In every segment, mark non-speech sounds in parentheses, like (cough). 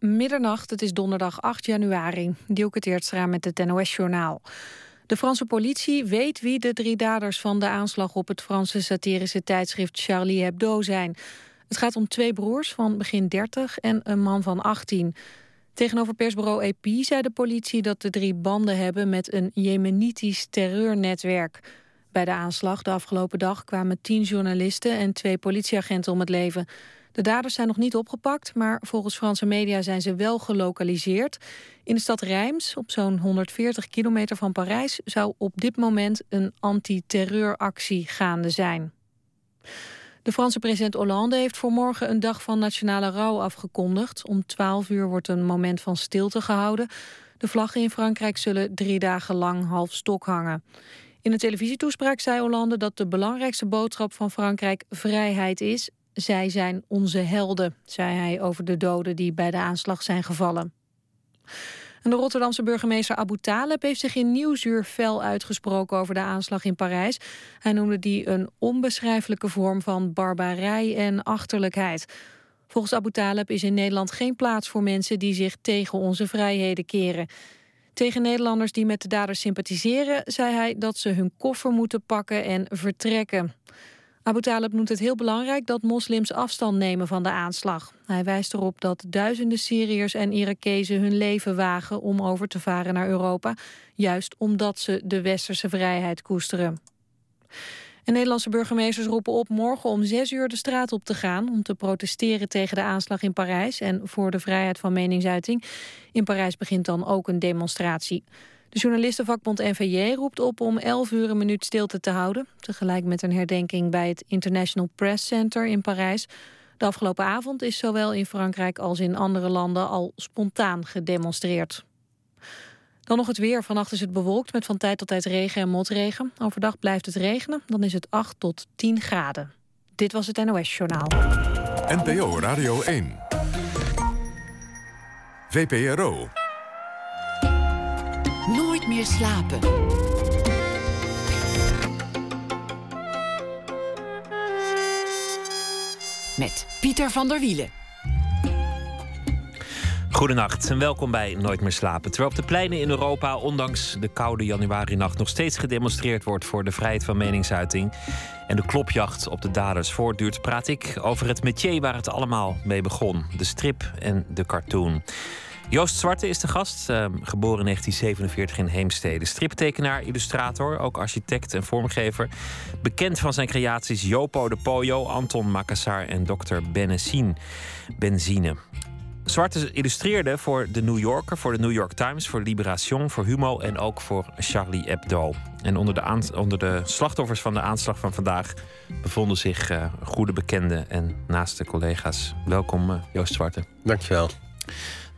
Middernacht, het is donderdag 8 januari. Dielke Teertstra met het NOS-journaal. De Franse politie weet wie de drie daders van de aanslag... op het Franse satirische tijdschrift Charlie Hebdo zijn. Het gaat om twee broers van begin 30 en een man van 18. Tegenover persbureau EP zei de politie dat de drie banden hebben... met een jemenitisch terreurnetwerk. Bij de aanslag de afgelopen dag kwamen tien journalisten... en twee politieagenten om het leven... De daders zijn nog niet opgepakt, maar volgens Franse media zijn ze wel gelokaliseerd. In de stad Reims, op zo'n 140 kilometer van Parijs, zou op dit moment een antiterreuractie gaande zijn. De Franse president Hollande heeft voor morgen een dag van nationale rouw afgekondigd. Om 12 uur wordt een moment van stilte gehouden. De vlaggen in Frankrijk zullen drie dagen lang half stok hangen. In een televisietoespraak zei Hollande dat de belangrijkste boodschap van Frankrijk vrijheid is zij zijn onze helden, zei hij over de doden die bij de aanslag zijn gevallen. En de Rotterdamse burgemeester Abu Taleb heeft zich in Nieuwsuur fel uitgesproken over de aanslag in Parijs. Hij noemde die een onbeschrijfelijke vorm van barbarij en achterlijkheid. Volgens Abu Taleb is in Nederland geen plaats voor mensen die zich tegen onze vrijheden keren. Tegen Nederlanders die met de daders sympathiseren, zei hij dat ze hun koffer moeten pakken en vertrekken. Abu Talib noemt het heel belangrijk dat moslims afstand nemen van de aanslag. Hij wijst erop dat duizenden Syriërs en Irakezen hun leven wagen om over te varen naar Europa, juist omdat ze de westerse vrijheid koesteren. En Nederlandse burgemeesters roepen op morgen om zes uur de straat op te gaan... om te protesteren tegen de aanslag in Parijs en voor de vrijheid van meningsuiting. In Parijs begint dan ook een demonstratie. De journalistenvakbond NVJ roept op om 11 uur een minuut stilte te houden. Tegelijk met een herdenking bij het International Press Center in Parijs. De afgelopen avond is zowel in Frankrijk als in andere landen al spontaan gedemonstreerd. Dan nog het weer. Vannacht is het bewolkt met van tijd tot tijd regen en motregen. Overdag blijft het regenen. Dan is het 8 tot 10 graden. Dit was het NOS Journaal. NPO Radio 1. VPRO. Nooit meer slapen. Met Pieter van der Wielen. Goedenacht en welkom bij Nooit meer slapen. Terwijl op de pleinen in Europa, ondanks de koude januari-nacht, nog steeds gedemonstreerd wordt voor de vrijheid van meningsuiting en de klopjacht op de daders voortduurt, praat ik over het métier waar het allemaal mee begon: de strip en de cartoon. Joost Zwarte is de gast, ehm, geboren in 1947 in Heemstede. Striptekenaar, illustrator, ook architect en vormgever. Bekend van zijn creaties Jopo de Poyo, Anton Makassar en Dr. Benzine. Benzine. Zwarte illustreerde voor de New Yorker, voor de New York Times, voor Libération, voor Humo en ook voor Charlie Hebdo. En onder de, onder de slachtoffers van de aanslag van vandaag bevonden zich uh, goede bekenden en naaste collega's. Welkom, uh, Joost Zwarte. Dankjewel.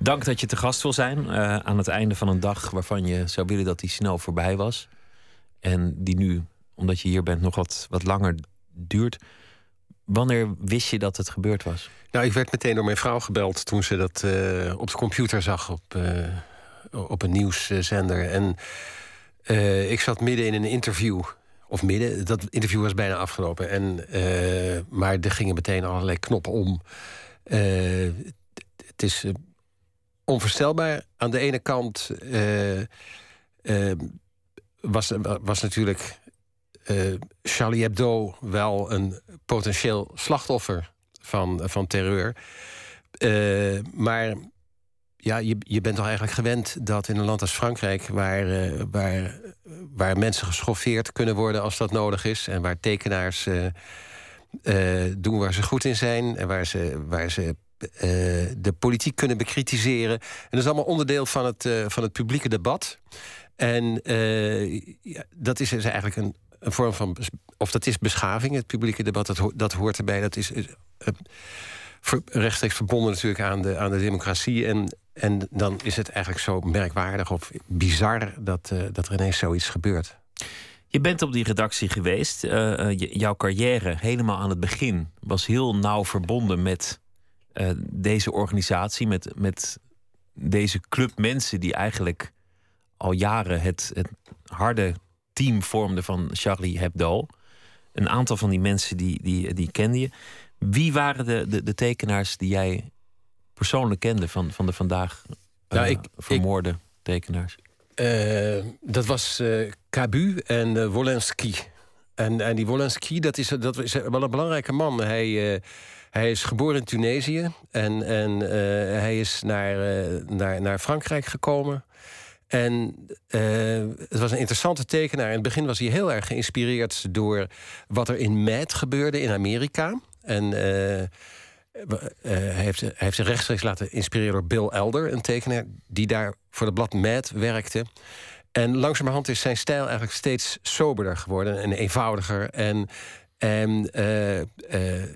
Dank dat je te gast wil zijn uh, aan het einde van een dag waarvan je zou willen dat die snel voorbij was. En die nu, omdat je hier bent, nog wat, wat langer duurt. Wanneer wist je dat het gebeurd was? Nou, ik werd meteen door mijn vrouw gebeld toen ze dat uh, op de computer zag op, uh, op een nieuwszender. En ik zat midden in een interview. Of midden, dat interview was bijna afgelopen. En, maar er gingen meteen allerlei knoppen om. het is onvoorstelbaar. Aan de ene kant uh, uh, was, was natuurlijk uh, Charlie Hebdo wel een potentieel slachtoffer van, van terreur. maar ja, je, je bent toch eigenlijk gewend dat in een land als Frankrijk, waar, waar, waar mensen geschoffeerd kunnen worden als dat nodig is, en waar tekenaars doen waar ze goed in zijn en waar ze, waar ze eh, de politiek kunnen bekritiseren. En dat is allemaal onderdeel van het, uh, van het publieke debat. En uh, ja, dat is dus eigenlijk een, een, vorm van. Of dat is beschaving, het publieke debat, dat, dat hoort erbij. Dat is rechtstreeks verbonden natuurlijk aan de, aan de democratie. En, en dan is het eigenlijk zo merkwaardig of bizar dat, dat er ineens zoiets gebeurt. Je bent op die redactie geweest. jouw carrière helemaal aan het begin was heel nauw verbonden met uh, deze organisatie, met, met deze club mensen die eigenlijk al jaren het, het harde team vormden van Charlie Hebdo. Een aantal van die mensen die, die, die kende je. Wie waren de, de, de tekenaars die jij persoonlijk kende van, van de vandaag Nou, eh, ik- vermoorde tekenaars? Eh, dat was eh Cabu en eh, Wolenski. En, en die Wolenski, dat is, dat is wel een belangrijke man. Hij, eh, hij is geboren in Tunesië en, en eh, hij is naar, eh, naar, naar Frankrijk gekomen. En eh, het was een interessante tekenaar. In het begin was hij heel erg geïnspireerd door wat er in Mad gebeurde in Amerika. En hij, heeft, hij heeft zich rechtstreeks laten inspireren door Bill Elder, een tekenaar die daar voor het blad Mad werkte. En langzamerhand is zijn stijl eigenlijk steeds soberder geworden en eenvoudiger. En, en eh, eh,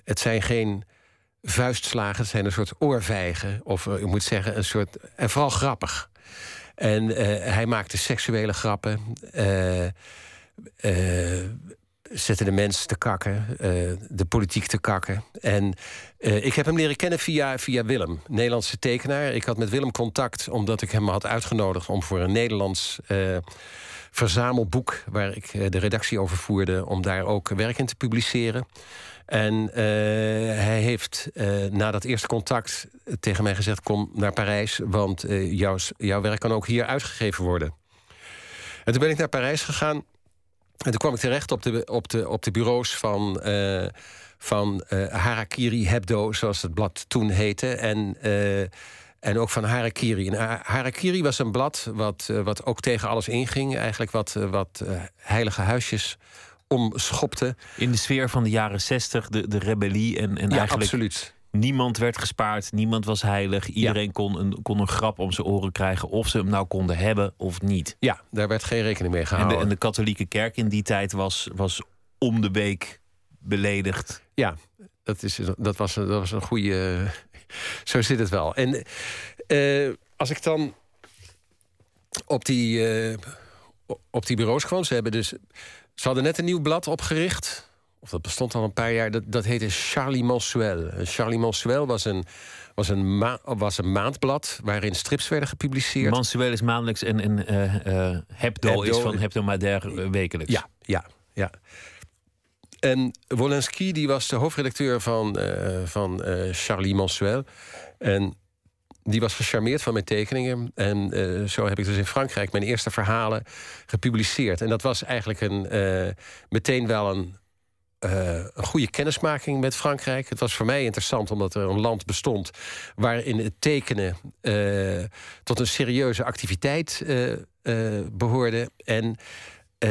het zijn geen vuistslagen, het zijn een soort oorvijgen. Of eh, je moet zeggen, een soort. En vooral grappig. En eh, hij maakte seksuele grappen. eh, eh, zette de mens te kakken, eh, de politiek te kakken. En eh, ik heb hem leren kennen via, via Willem, Nederlandse tekenaar. Ik had met Willem contact omdat ik hem had uitgenodigd om voor een Nederlands eh, verzamelboek, waar ik eh, de redactie over voerde, om daar ook werk in te publiceren. En eh, hij heeft eh, na dat eerste contact tegen mij gezegd: Kom naar Parijs, want jouw, jouw werk kan ook hier uitgegeven worden. En toen ben ik naar Parijs gegaan. En toen kwam ik terecht op de, op de, op de bureaus van, van Harakiri Hebdo, zoals het blad toen heette. En, en ook van Harakiri. En Ha- Harakiri was een blad wat, eh, wat ook tegen alles inging. Eigenlijk wat, eh, wat eh, heilige huisjes omschopte. In de sfeer van de jaren zestig, de, de rebellie. En, en ja, eigenlijk absoluut. niemand werd gespaard, niemand was heilig. Iedereen kon, een, kon een grap om zijn oren krijgen, of ze hem nou konden hebben of niet. Ja, daar werd geen rekening mee En gehouden. de, en de katholieke kerk in die tijd was, was om de week beledigd. Ja, dat, is, dat, was, dat was een goede. Zo zit het wel. En eh, als ik dan op die, eh, op die bureaus kwam, ze hebben dus. Ze hadden net een nieuw blad opgericht. Of dat bestond al een paar jaar. Dat, dat heette Charlie Mensuel. En Charlie Mensuel was een, was, een ma- was een maandblad waarin strips werden gepubliceerd. Mensueel is maandelijks en, en hebdo, Hebdo. is van hebdomadaire eh, wekelijks. Ja, ja, ja. En Wolenski, die was de hoofdredacteur van, eh, van eh, Charlie Mensuel. En die was gecharmeerd van mijn tekeningen. En eh, zo heb ik dus in Frankrijk mijn eerste verhalen gepubliceerd. En dat was eigenlijk een, meteen wel een, een goede kennismaking met Frankrijk. Het was voor mij interessant omdat er een land bestond waarin het tekenen tot een serieuze activiteit eh, eh, behoorde. En eh,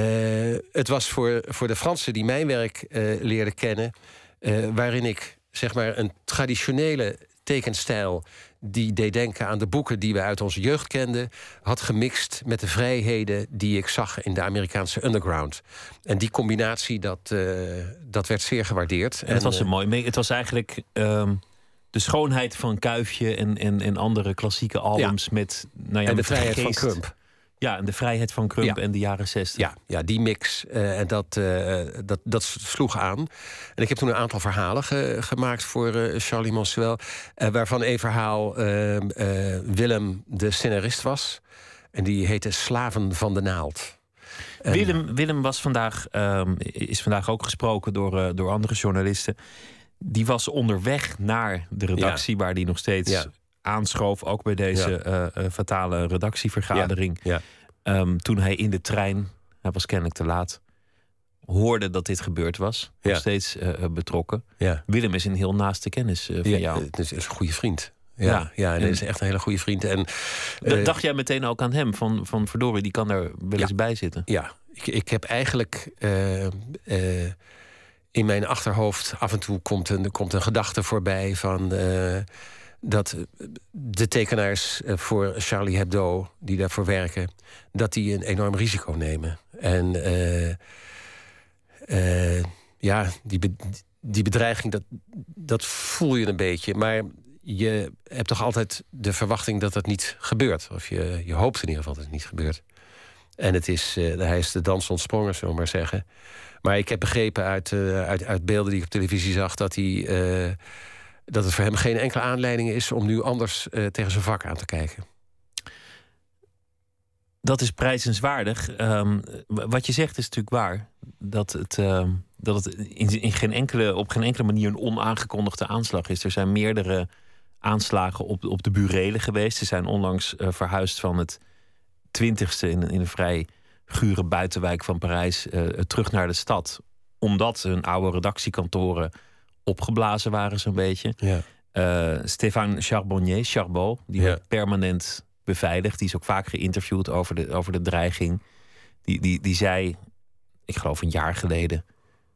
het was voor, voor de Fransen die mijn werk eh, leerden kennen, eh, waarin ik zeg maar een traditionele tekenstijl die deed denken aan de boeken die we uit onze jeugd kenden, had gemixt met de vrijheden die ik zag in de Amerikaanse underground. En die combinatie, dat, dat werd zeer gewaardeerd. En het was een mooi. mee- Het was eigenlijk ehm, de schoonheid van Kuifje en, en, en andere klassieke albums met, nou ja, en de vrijheid van. Crump. Ja, en de vrijheid van Crump Ja. en de jaren zestig. Ja, ja, die mix. eh, en dat, eh, dat, dat sloeg aan. En ik heb toen een aantal verhalen ge- gemaakt voor eh, Charlie Monsuel. eh, waarvan een verhaal eh, eh, Willem de scenarist was. En die heette Slaven van de Naald. Willem, Willem was vandaag, ehm, is vandaag ook gesproken door, door andere journalisten. Die was onderweg naar de redactie, waar die nog steeds Ja. Aanschoof. Ook bij deze Ja. eh, eh, fatale redactievergadering. Ja. Ehm, toen hij in de trein, hij was kennelijk te laat, hoorde dat dit gebeurd was. Nog steeds eh, betrokken. Willem is een heel naaste kennis van Ja, jou. het is een goede vriend. Ja, Ja. dat is echt een hele goede vriend. En, Dacht jij meteen ook aan hem? Van, van verdorie, die kan er wel eens bij zitten. Ja, ik, ik heb eigenlijk in mijn achterhoofd af en toe komt een, komt een gedachte voorbij van dat de tekenaars eh, voor Charlie Hebdo die daarvoor werken, dat die een enorm risico nemen. En eh, eh, ja, die, die bedreiging, dat, dat voel je een beetje. Maar je hebt toch altijd de verwachting dat dat niet gebeurt. Of je, je hoopt in ieder geval dat het niet gebeurt. En het is, eh, hij is de dans ontsprongen, zullen we maar zeggen. Maar ik heb begrepen uit, uit, uit beelden die ik op televisie zag... Dat, hij, dat het voor hem geen enkele aanleiding is... om nu anders eh, tegen zijn vak aan te kijken. Dat is prijzenswaardig. W- wat je zegt is natuurlijk waar. Dat het, ehm, dat het in, geen enkele, op geen enkele manier een onaangekondigde aanslag is. Er zijn meerdere aanslagen op, op de burelen geweest. Ze zijn onlangs uh, verhuisd van het twintigste in, in een vrij gure buitenwijk van Parijs uh, terug naar de stad. Omdat hun oude redactiekantoren opgeblazen waren, zo'n beetje. Ja. Uh, Stéphane Charbonnier, Charbot, die ja. werd permanent beveiligd. Die is ook vaak geïnterviewd over de, over de dreiging. Die, die, die zei, ik geloof een jaar geleden...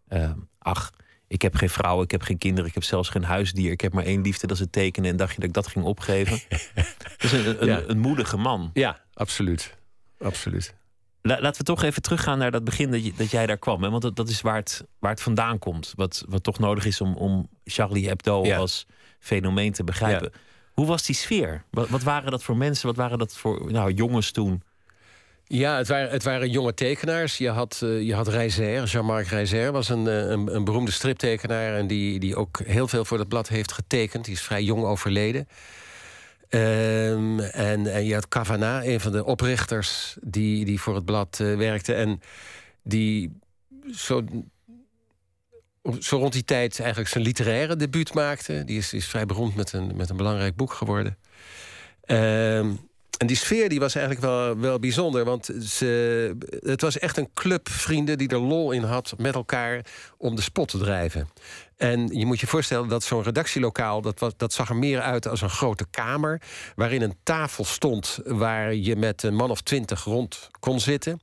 Uh, ach, ik heb geen vrouw, ik heb geen kinderen, ik heb zelfs geen huisdier. Ik heb maar één liefde, dat is het tekenen. En dacht je dat ik dat ging opgeven? (laughs) is een, een, een, moedige man. Ja, absoluut. absoluut. Laten we toch even teruggaan naar dat begin dat, je, dat jij daar kwam. Hè? Want dat, dat is waar het, waar het vandaan komt. Wat, wat toch nodig is om, om Charlie Hebdo als fenomeen te begrijpen. Hoe was die sfeer? Wat, wat, waren dat voor mensen? Wat waren dat voor nou, jongens toen? Ja, het waren, het waren jonge tekenaars. Je had, uh, je had Reiser, Jean-Marc Reiser was een, eh, een, een, beroemde striptekenaar... en die, die ook heel veel voor het blad heeft getekend. Die is vrij jong overleden. Um, en, en je had Cavana, een van de oprichters... die, die voor het blad uh, werkte en die zo zo rond die tijd eigenlijk zijn literaire debuut maakte. Die is, is vrij beroemd met een, met een belangrijk boek geworden. Ehm, en die sfeer die was eigenlijk wel, wel bijzonder. Want ze, het was echt een club vrienden die er lol in had met elkaar om de spot te drijven. En je moet je voorstellen dat zo'n redactielokaal, dat, was, dat zag er meer uit als een grote kamer. Waarin een tafel stond waar je met een man of twintig rond kon zitten.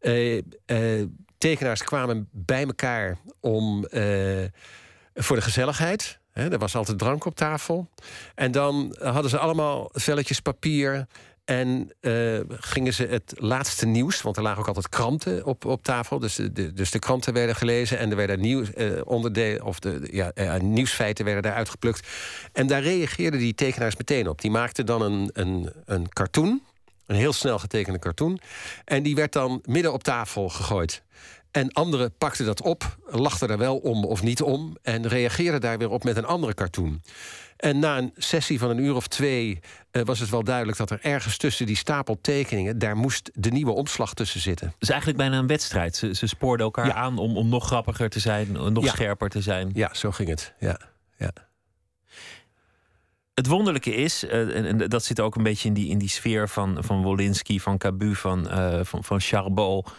Uh, uh, tekenaars kwamen bij elkaar om, uh, voor de gezelligheid. er was altijd drank op tafel. En dan hadden ze allemaal velletjes papier. En uh, gingen ze het laatste nieuws, want er lagen ook altijd kranten op, op tafel. Dus de, dus de kranten werden gelezen en er werden nieuws, uh, onderdelen, of de ja, uh, nieuwsfeiten werden daar uitgeplukt. En daar reageerden die tekenaars meteen op. Die maakten dan een, een, een cartoon, een heel snel getekende cartoon. En die werd dan midden op tafel gegooid. En anderen pakten dat op, lachten er wel om of niet om... en reageerden daar weer op met een andere cartoon. En na een sessie van een uur of twee uh, was het wel duidelijk dat er ergens tussen die stapel tekeningen, daar moest de nieuwe omslag tussen zitten. Het is eigenlijk bijna een wedstrijd. Ze, ze spoorden elkaar aan om, om nog grappiger te zijn, nog scherper te zijn. Ja, zo ging het. Ja. ja. Het wonderlijke is, uh, en, dat zit ook een beetje in die, in die sfeer van, van Wolinski, van Cabu, van, uh, van, van Charbot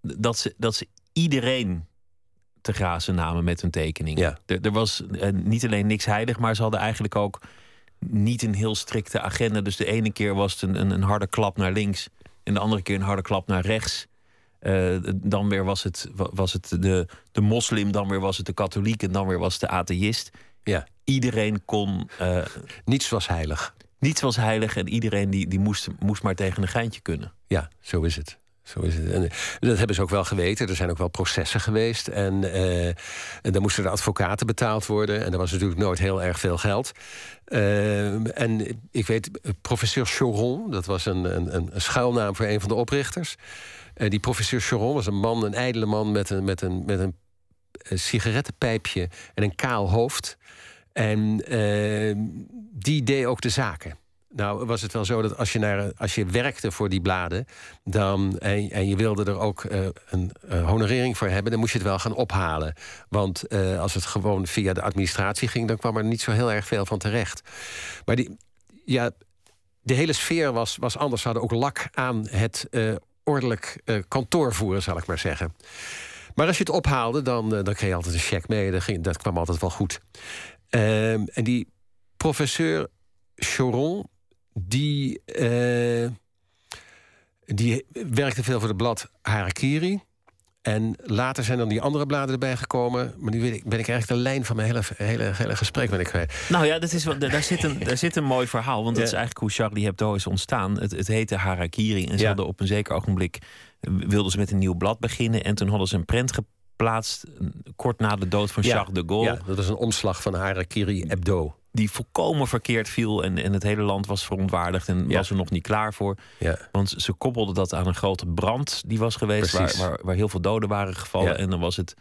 dat ze, dat ze iedereen te grazen namen met hun tekening. Ja. Er, er was uh, niet alleen niks heilig, maar ze hadden eigenlijk ook niet een heel strikte agenda. Dus de ene keer was het een, een, een harde klap naar links en de andere keer een harde klap naar rechts. Uh, dan weer was het, was het de, de moslim, dan weer was het de katholiek en dan weer was het de atheïst. Ja. Iedereen kon. Uh, niets was heilig. Niets was heilig en iedereen die, die moest, moest maar tegen een geintje kunnen. Ja, zo is het. Zo is het. En dat hebben ze ook wel geweten. Er zijn ook wel processen geweest. En, uh, en dan moesten de advocaten betaald worden. En er was natuurlijk nooit heel erg veel geld. Uh, en ik weet, professor Choron, dat was een, een, een schuilnaam voor een van de oprichters. Die professor Choron was een man, een ijdele man met een, met een, met een, een sigarettenpijpje en een kaal hoofd. En die deed ook de zaken. Nou, was het wel zo dat als je, naar, als je werkte voor die bladen... Dan, en, en je wilde er ook uh, een uh, honorering voor hebben... dan moest je het wel gaan ophalen. Want uh, als het gewoon via de administratie ging... dan kwam er niet zo heel erg veel van terecht. Maar die, ja, de hele sfeer was, was anders. Ze hadden ook lak aan het ordelijk kantoor voeren, zal ik maar zeggen. Maar als je het ophaalde, dan, dan kreeg je altijd een cheque mee. Dat, ging, dat kwam altijd wel goed. Ehm, en die professeur Choron die, uh, die werkte veel voor het blad Harakiri. En later zijn dan die andere bladen erbij gekomen. Maar nu ben ik, ben ik eigenlijk de lijn van mijn hele, hele, hele gesprek ben ik kwijt. Nou ja, dat is, daar, zit een, daar zit een mooi verhaal. Want dat is eigenlijk hoe Charlie Hebdo is ontstaan. Het, het heette Harakiri. En ze hadden op een zeker ogenblik... wilden ze met een nieuw blad beginnen. En toen hadden ze een prent geplaatst... kort na de dood van Charles de Gaulle. Ja, dat is een omslag van Harakiri Hebdo die volkomen verkeerd viel. En, en het hele land was verontwaardigd en was er nog niet klaar voor. Ja. Want ze koppelden dat aan een grote brand die was geweest, waar, waar, waar, heel veel doden waren gevallen. En dan was het,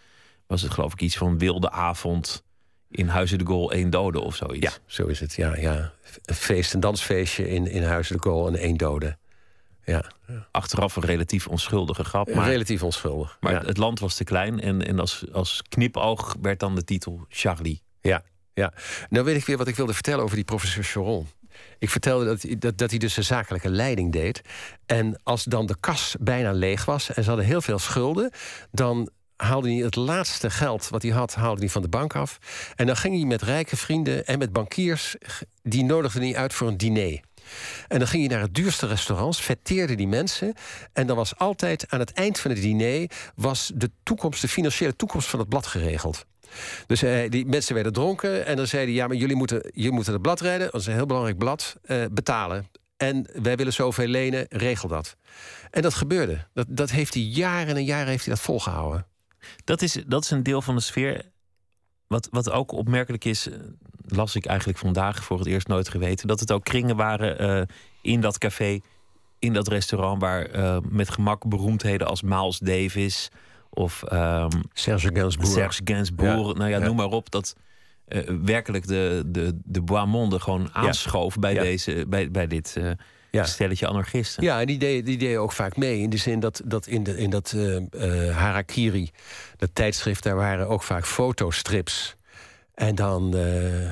was het geloof ik iets van wilde avond in Huizen de Gol één dode of zoiets. Ja, zo is het. Ja, ja. Een feest, een dansfeestje in, in Huizen de Gol en één dode. Ja. Achteraf een relatief onschuldige grap. Maar, relatief onschuldig. Maar het land was te klein en, en als, als knipoog werd dan de titel Charlie. Ja, ja. Nou weet ik weer wat ik wilde vertellen over die professor Choron. Ik vertelde dat, dat, dat hij dus de zakelijke leiding deed. En als dan de kas bijna leeg was en ze hadden heel veel schulden, dan haalde hij het laatste geld wat hij had, haalde hij van de bank af. En dan ging hij met rijke vrienden en met bankiers, die nodigde hij uit voor een diner. En dan ging hij naar het duurste restaurants, fetteerde die mensen. En dan was altijd aan het eind van het diner was de toekomst, de financiële toekomst van het blad geregeld. Dus eh, die mensen werden dronken en dan zeiden ja, maar jullie moeten, jullie moeten het blad redden, dat is een heel belangrijk blad, eh, betalen. En wij willen zoveel lenen, regel dat. En dat gebeurde. Dat, dat heeft hij jaren en jaren heeft hij dat volgehouden. Dat is, dat is een deel van de sfeer. Wat, wat ook opmerkelijk is, eh, las ik eigenlijk vandaag voor het eerst nooit geweten. Dat het ook kringen waren in dat café, in dat restaurant, waar met gemak beroemdheden als Miles Davis of um, Serge Gainsbourg. Serge Gainsbourg, nou ja, noem maar op. Dat uh, werkelijk de, de, de bois monde gewoon aanschoof bij, deze, bij, bij dit ja. stelletje anarchisten. Ja, en die deden, die deden ook vaak mee. In de zin dat, dat in, de, in dat uh, uh, Harakiri, dat tijdschrift, daar waren ook vaak fotostrips. En dan, uh,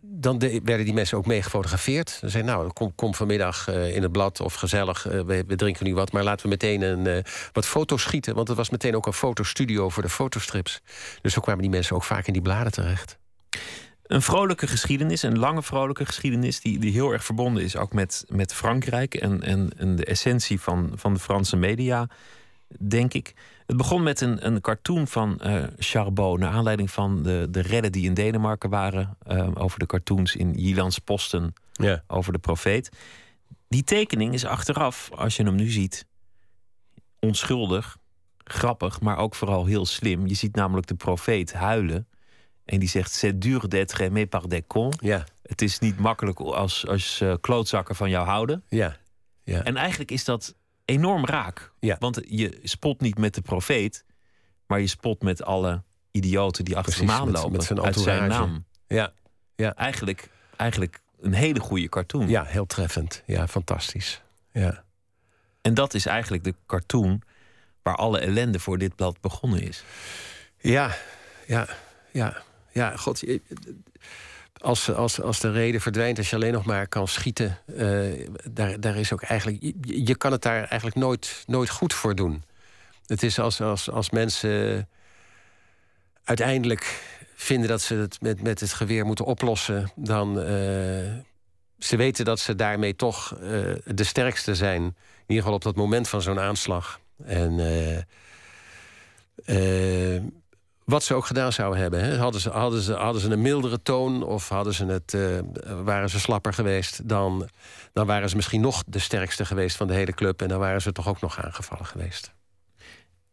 dan de, werden die mensen ook mee gefotografeerd. Dan zei nou, kom, vanmiddag in het blad of gezellig, we, we, drinken nu wat... maar laten we meteen een, wat foto's schieten. Want het was meteen ook een fotostudio voor de fotostrips. Dus zo kwamen die mensen ook vaak in die bladen terecht een vrolijke geschiedenis, een lange vrolijke geschiedenis, die, die heel erg verbonden is ook met, met Frankrijk en, en, en de essentie van, van de Franse media, denk ik. Het begon met een, een cartoon van uh, Charbot, naar aanleiding van de, de redden die in Denemarken waren, uh, over de cartoons in Jyllands Posten ja. over de profeet. Die tekening is achteraf, als je hem nu ziet, onschuldig, grappig, maar ook vooral heel slim. Je ziet namelijk de profeet huilen. En die zegt: C'est dur d'être aimé par des cons. Ja. Het is niet makkelijk als, als uh, klootzakken van jou houden. Ja. ja. En eigenlijk is dat enorm raak. Ja. Want je spot niet met de profeet, maar je spot met alle idioten die achter hem aanlopen. Met zijn uit zijn naam. Ja. ja. Eigenlijk, eigenlijk een hele goede cartoon. Ja, heel treffend. Ja, fantastisch. Ja. En dat is eigenlijk de cartoon waar alle ellende voor dit blad begonnen is. Ja, ja, ja ja, god, als, als, als de reden verdwijnt, als je alleen nog maar kan schieten, uh, daar, daar is ook eigenlijk. Je, kan het daar eigenlijk nooit, nooit goed voor doen. Het is als, als, mensen uiteindelijk vinden dat ze het met, met het geweer moeten oplossen, dan. Uh, ze weten dat ze daarmee toch uh, de sterkste zijn. In ieder geval op dat moment van zo'n aanslag. En wat ze ook gedaan zouden hebben. Hè. Hadden, ze, hadden, ze, hadden ze een mildere toon of hadden ze het, uh, waren ze slapper geweest... Dan, dan waren ze misschien nog de sterkste geweest van de hele club... en dan waren ze toch ook nog aangevallen geweest.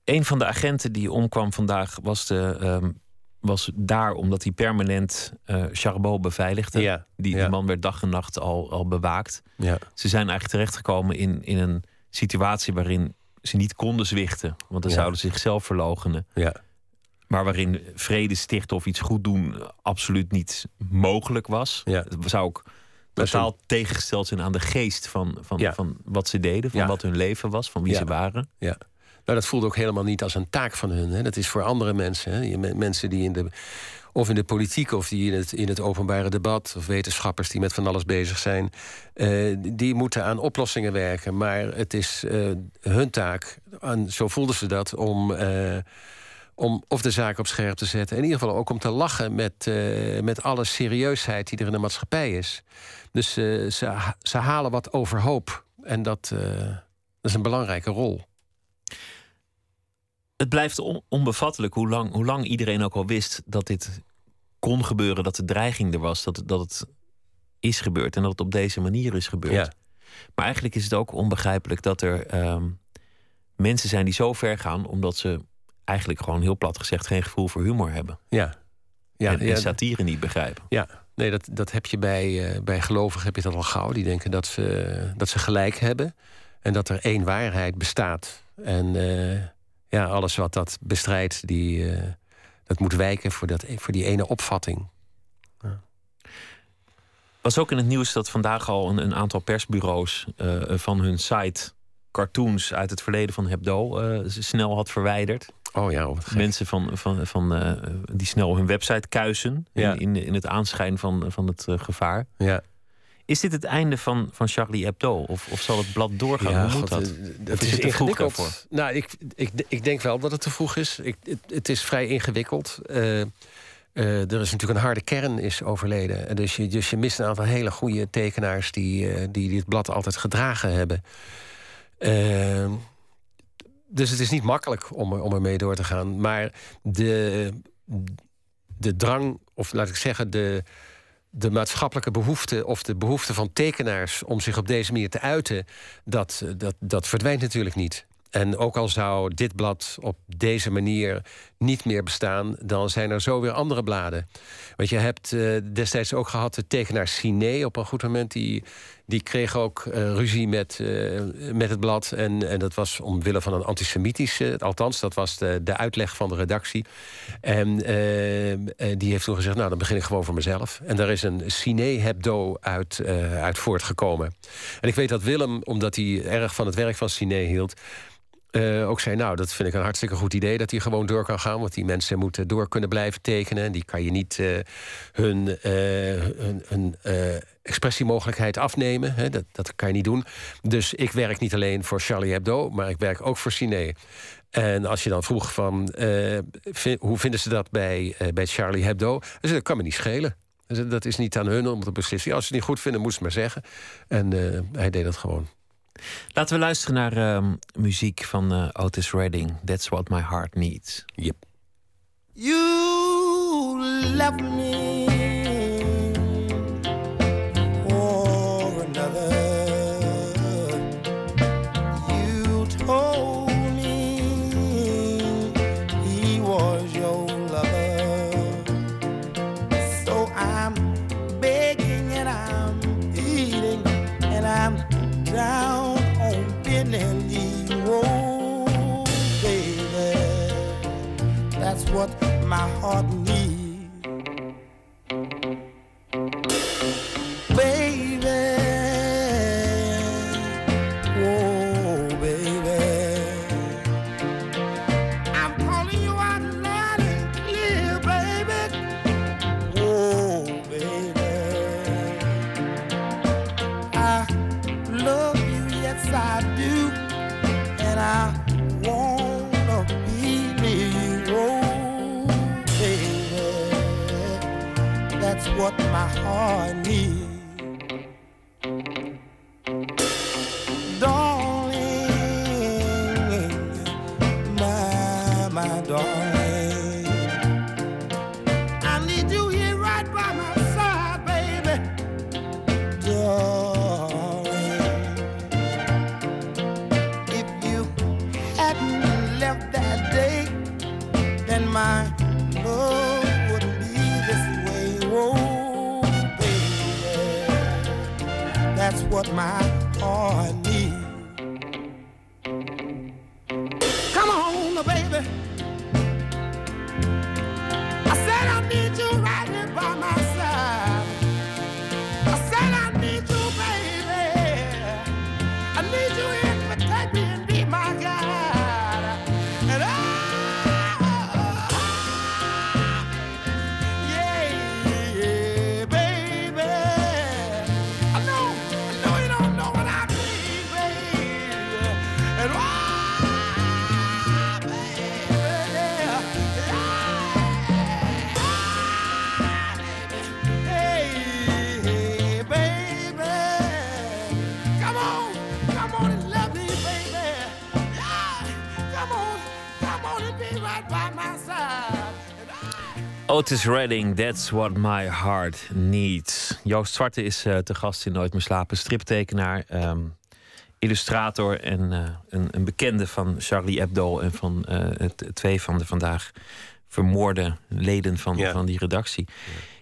Een van de agenten die omkwam vandaag was, de, um, was daar omdat hij permanent uh, Charbot beveiligde. Ja, die, ja. die man werd dag en nacht al, al bewaakt. Ja. Ze zijn eigenlijk terechtgekomen in, in een situatie waarin ze niet konden zwichten. Want dan zouden ze zichzelf verloochenen. Ja. Maar waarin vrede stichten of iets goed doen absoluut niet mogelijk was. Ja. Zou ook totaal tegengesteld zijn aan de geest van, van, Ja. van wat ze deden, van Ja. wat hun leven was, van wie Ja. ze waren. Ja. Nou, dat voelde ook helemaal niet als een taak van hun. Hè. Dat is voor andere mensen. Hè. Mensen die in de, of in de politiek of die in het, in het openbare debat... of wetenschappers die met van alles bezig zijn... eh, die moeten aan oplossingen werken. Maar het is eh, hun taak, en zo voelden ze dat... om, eh, om of de zaak op scherp te zetten... in ieder geval ook om te lachen met, eh, met alle serieusheid die er in de maatschappij is. Dus eh, ze, ze halen wat overhoop. En dat, eh, dat is een belangrijke rol. Het blijft on- onbevattelijk hoe lang, hoe lang iedereen ook al wist dat dit kon gebeuren, dat de dreiging er was, dat, het- dat het is gebeurd en dat het op deze manier is gebeurd. Ja. Maar eigenlijk is het ook onbegrijpelijk dat er ehm, mensen zijn die zo ver gaan, omdat ze eigenlijk gewoon heel plat gezegd geen gevoel voor humor hebben. Ja. Ja, en, en ja, satire niet begrijpen. ja. nee, dat, dat heb je bij, eh, bij gelovigen heb je dat al gauw. Die denken dat ze, dat ze gelijk hebben. En dat er één waarheid bestaat. En eh, ja, alles wat dat bestrijdt, die, eh, dat moet wijken voor, dat, voor die ene opvatting. was ook in het nieuws dat vandaag al een, een aantal persbureaus van hun site cartoons uit het verleden van Hebdo snel had verwijderd. Oh ja. Mensen van, van, van, eh, die snel hun website kuisen Ja. in, in, in het aanschijn van, van het eh, gevaar. Ja. Is dit het einde van, van Charlie Hebdo? Of, of zal het blad doorgaan? Ja, Hoe moet God, dat? eh, Het is ingewikkeld. Nou, ik, ik, ik denk wel dat het te vroeg is. Ik, het, het is vrij ingewikkeld. Er is natuurlijk een harde kern is overleden. En Dus je, dus je mist een aantal hele goede tekenaars die, eh, die dit blad altijd gedragen hebben. Dus het is niet makkelijk om, er- om ermee door te gaan. Maar de, de drang, of laat ik zeggen, de, de maatschappelijke behoefte of de behoefte van tekenaars om zich op deze manier te uiten, dat, dat, dat verdwijnt natuurlijk niet. En ook al zou dit blad op deze manier niet meer bestaan, dan zijn er zo weer andere bladen. Want je hebt eh, destijds ook gehad de tekenaar Ciné op een goed moment. Die, die kreeg ook eh, ruzie met, eh, met het blad. En, en dat was omwille van een antisemitische, althans, dat was de, de uitleg van de redactie. En eh, eh, die heeft toen gezegd: Nou, dan begin ik gewoon voor mezelf. En daar is een Ciné-hebdo uit, eh, uit voortgekomen. En ik weet dat Willem, omdat hij erg van het werk van Ciné hield. eh, ook zei, nou, dat vind ik een hartstikke goed idee... dat hij gewoon door kan gaan. Want die mensen moeten door kunnen blijven tekenen. En die kan je niet eh, hun, eh, hun, hun eh, expressiemogelijkheid afnemen. Hè? Dat, dat kan je niet doen. Dus ik werk niet alleen voor Charlie Hebdo... maar ik werk ook voor Ciné. En als je dan vroeg van... eh, hoe vinden ze dat bij, eh, bij Charlie Hebdo? Dan zei, dat kan me niet schelen. Dus Dat is niet aan hun om te beslissen. Als ze het niet goed vinden, moeten ze het maar zeggen. En eh, hij deed dat gewoon. Laten we luisteren naar ehm, muziek van Otis Redding. That's what my heart needs. Yep. You left me down on bending road, baby. That's what my heart what my heart needs. Otis Redding, That's What My Heart Needs. Joost Zwarte is eh, te gast in Nooit meer slapen. Striptekenaar, ehm, illustrator en eh, een, een bekende van Charlie Hebdo... en van eh, het, twee van de vandaag vermoorde leden van, Ja. van die redactie.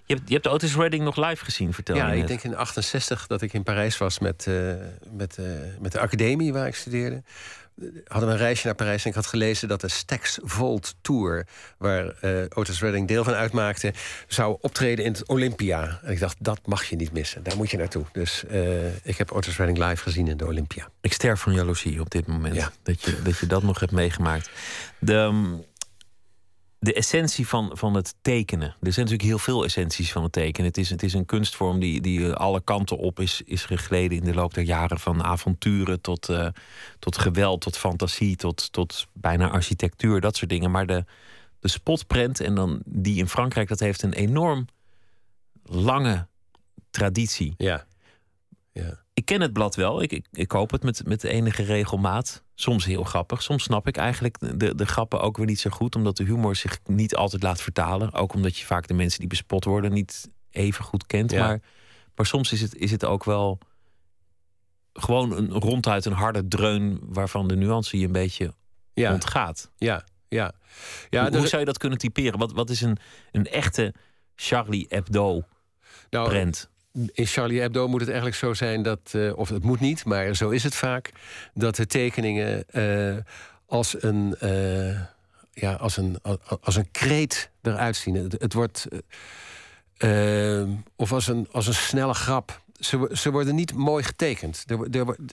Je hebt, je hebt Otis Redding nog live gezien, vertel Ja, je ik net. denk in 68 dat ik in Parijs was met, met, met de academie waar ik studeerde. Hadden we een reisje naar Parijs en ik had gelezen dat de Stax Volt Tour, waar eh, Otis Redding deel van uitmaakte, zou optreden in het Olympia. En ik dacht, dat mag je niet missen. Daar moet je naartoe. Dus eh, ik heb Otis Redding live gezien in de Olympia. Ik sterf van jaloezie op dit moment. Ja. Dat, je, dat je dat nog hebt meegemaakt. De, um, de essentie van, van het tekenen. Er zijn natuurlijk heel veel essenties van het tekenen. Het is, het is een kunstvorm die, die alle kanten op is, is gegleden in de loop der jaren. Van avonturen tot, uh, tot geweld, tot fantasie, tot, tot bijna architectuur, dat soort dingen. Maar de, de spotprent, en dan die in Frankrijk, dat heeft een enorm lange traditie. Ja. ja. Ik ken het blad wel. Ik, ik, ik koop het met, met enige regelmaat. Soms heel grappig. Soms snap ik eigenlijk de, de grappen ook weer niet zo goed. Omdat de humor zich niet altijd laat vertalen. Ook omdat je vaak de mensen die bespot worden niet even goed kent. Ja. Maar, maar soms is het, is het ook wel gewoon een, ronduit een harde dreun... waarvan de nuance je een beetje Ja. ontgaat. Ja. Ja. ja hoe, dus- hoe zou je dat kunnen typeren? Wat, wat is een, een echte Charlie Hebdo nou, prent? In Charlie Hebdo moet het eigenlijk zo zijn dat, eh, of het moet niet, maar zo is het vaak, dat de tekeningen eh, als, een, eh, ja, als, een, als een kreet eruit zien. Het, wordt. of als een, als een snelle grap. Ze, ze worden niet mooi getekend.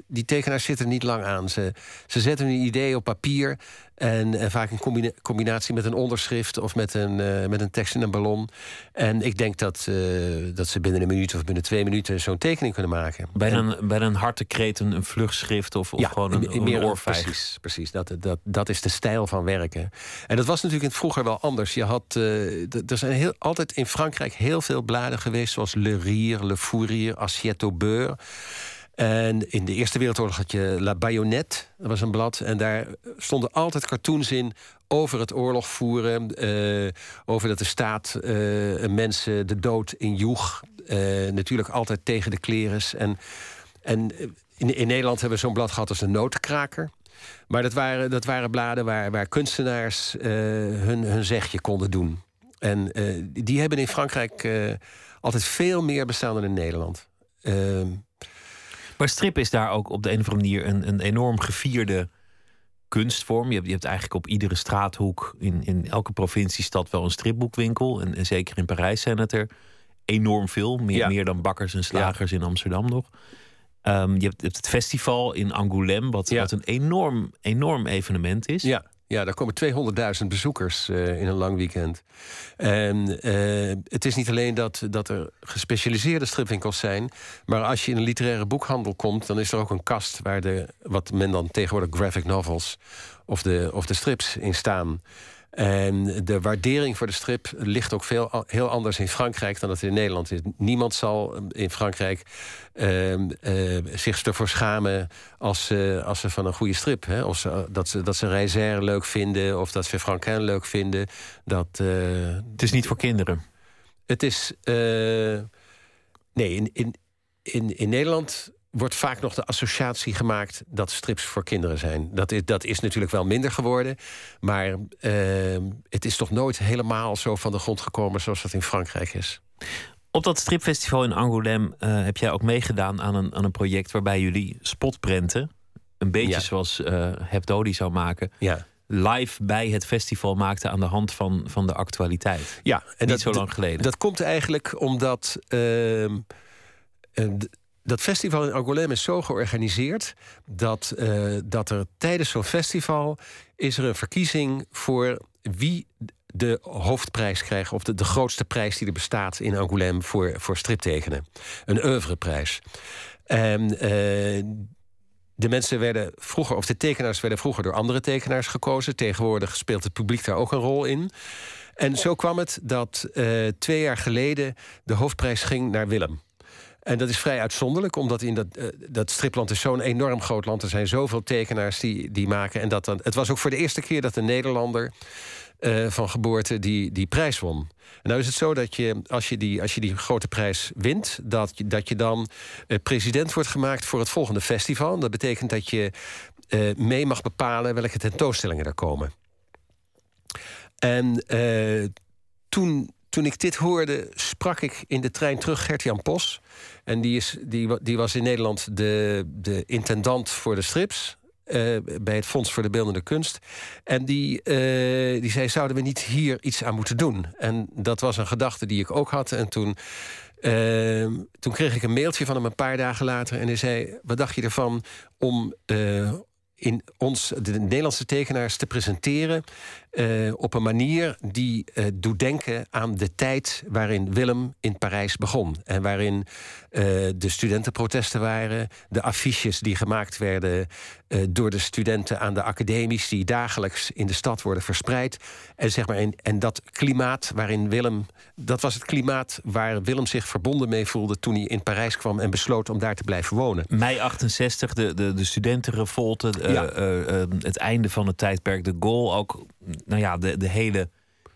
Die tekenaars zitten niet lang aan. Ze, ze zetten hun idee op papier. En, en vaak in combina- combinatie met een onderschrift of met een, eh, met een tekst in een ballon. En ik denk dat, eh, dat ze binnen een minuut of binnen twee minuten zo'n tekening kunnen maken. Bij En- een, bij een hartekreet, een, een vlugschrift of, of gewoon een, een meer oorvijg. Precies, precies. Dat, dat, dat is de stijl van werken. En dat was natuurlijk in het vroeger wel anders. Je had, eh, er zijn heel, altijd in Frankrijk heel veel bladen geweest... zoals Le Rire, Le Fourier, Assiette au beurre. En in de Eerste Wereldoorlog had je La Bayonnette, dat was een blad. En daar stonden altijd cartoons in over het oorlog voeren. eh, over dat de staat eh, mensen de dood injoeg. Eh natuurlijk altijd tegen de kleres. En, en in, in Nederland hebben we zo'n blad gehad als de Notenkraker. Maar dat waren, dat waren bladen waar, waar kunstenaars hun, hun zegje konden doen. En die hebben in Frankrijk altijd veel meer bestaan dan in Nederland. Maar strip is daar ook op de een of andere manier een, een enorm gevierde kunstvorm. Je hebt, je hebt eigenlijk op iedere straathoek in, in elke provinciestad wel een stripboekwinkel. En, en zeker in Parijs zijn het er enorm veel. Meer, Ja. meer dan bakkers en slagers in Amsterdam nog. Ehm, je, hebt, je hebt het festival in Angoulême, wat, Ja. wat een enorm, enorm evenement is. Ja, ja, daar komen 200.000 bezoekers eh, in een lang weekend. En eh, het is niet alleen dat, dat er gespecialiseerde stripwinkels zijn... maar als je in een literaire boekhandel komt... dan is er ook een kast waar de, wat men dan tegenwoordig graphic novels... of de, of de strips in staan... En de waardering voor de strip ligt ook veel, heel anders in Frankrijk dan het in Nederland is. Niemand zal in Frankrijk ehm, eh, zich ervoor schamen als ze, als ze van een goede strip. Hè, of ze, dat, ze, dat ze Reiser leuk vinden of dat ze Franquin leuk vinden. Dat, eh, Het is niet voor kinderen. het is. eh, nee, in, in, in, in Nederland wordt vaak nog de associatie gemaakt dat strips voor kinderen zijn. Dat is, dat is natuurlijk wel minder geworden. Maar eh, het is toch nooit helemaal zo van de grond gekomen zoals dat in Frankrijk is. Op dat stripfestival in Angoulême eh, heb jij ook meegedaan aan een, aan een project waarbij jullie spotprenten, een beetje Ja. zoals eh Hebdo die zou maken, Ja. live bij het festival maakten aan de hand van, van de actualiteit. Ja, en Niet dat, zo lang geleden. Dat komt eigenlijk omdat ehm, eh, dat festival in Angoulême is zo georganiseerd dat, eh, dat er tijdens zo'n festival is er een verkiezing voor wie de hoofdprijs krijgt, of de, de grootste prijs die er bestaat in Angoulême voor, voor striptekenen. Een oeuvreprijs. En eh, de mensen werden vroeger, of de tekenaars werden vroeger door andere tekenaars gekozen. Tegenwoordig speelt het publiek daar ook een rol in. En zo kwam het dat eh, twee jaar geleden de hoofdprijs ging naar Willem. En dat is vrij uitzonderlijk, omdat in dat, eh, dat stripland is zo'n enorm groot land. Er zijn zoveel tekenaars die, die maken. En dat dan, het was ook voor de eerste keer dat een Nederlander eh, van geboorte die, die prijs won. En nou is het zo dat je, als je die, als je die grote prijs wint, dat je, dat je dan eh, president wordt gemaakt voor het volgende festival. Dat betekent dat je mee mag bepalen welke tentoonstellingen er komen. En toen, toen ik dit hoorde, sprak ik in de trein terug Gert-Jan Pos. En die, is, die, die was in Nederland de, de intendant voor de strips. eh, bij het Fonds voor de Beeldende Kunst. En die, eh, die zei: Zouden we niet hier iets aan moeten doen? En dat was een gedachte die ik ook had. En toen, eh, toen kreeg ik een mailtje van hem een paar dagen later. En hij zei: Wat dacht je ervan om. eh, in ons, de Nederlandse tekenaars, te presenteren eh, op een manier die eh, doet denken aan de tijd waarin Willem in Parijs begon. En waarin eh, de studentenprotesten waren, de affiches die gemaakt werden door de studenten aan de academies, die dagelijks in de stad worden verspreid. En, zeg maar, en, en dat klimaat waarin Willem. Dat was het klimaat waar Willem zich verbonden mee voelde toen hij in Parijs kwam en besloot om daar te blijven wonen. Mei 68, de, de, de studentenrevolte, Ja. het einde van het tijdperk de Gaulle. Ook nou ja, de, de hele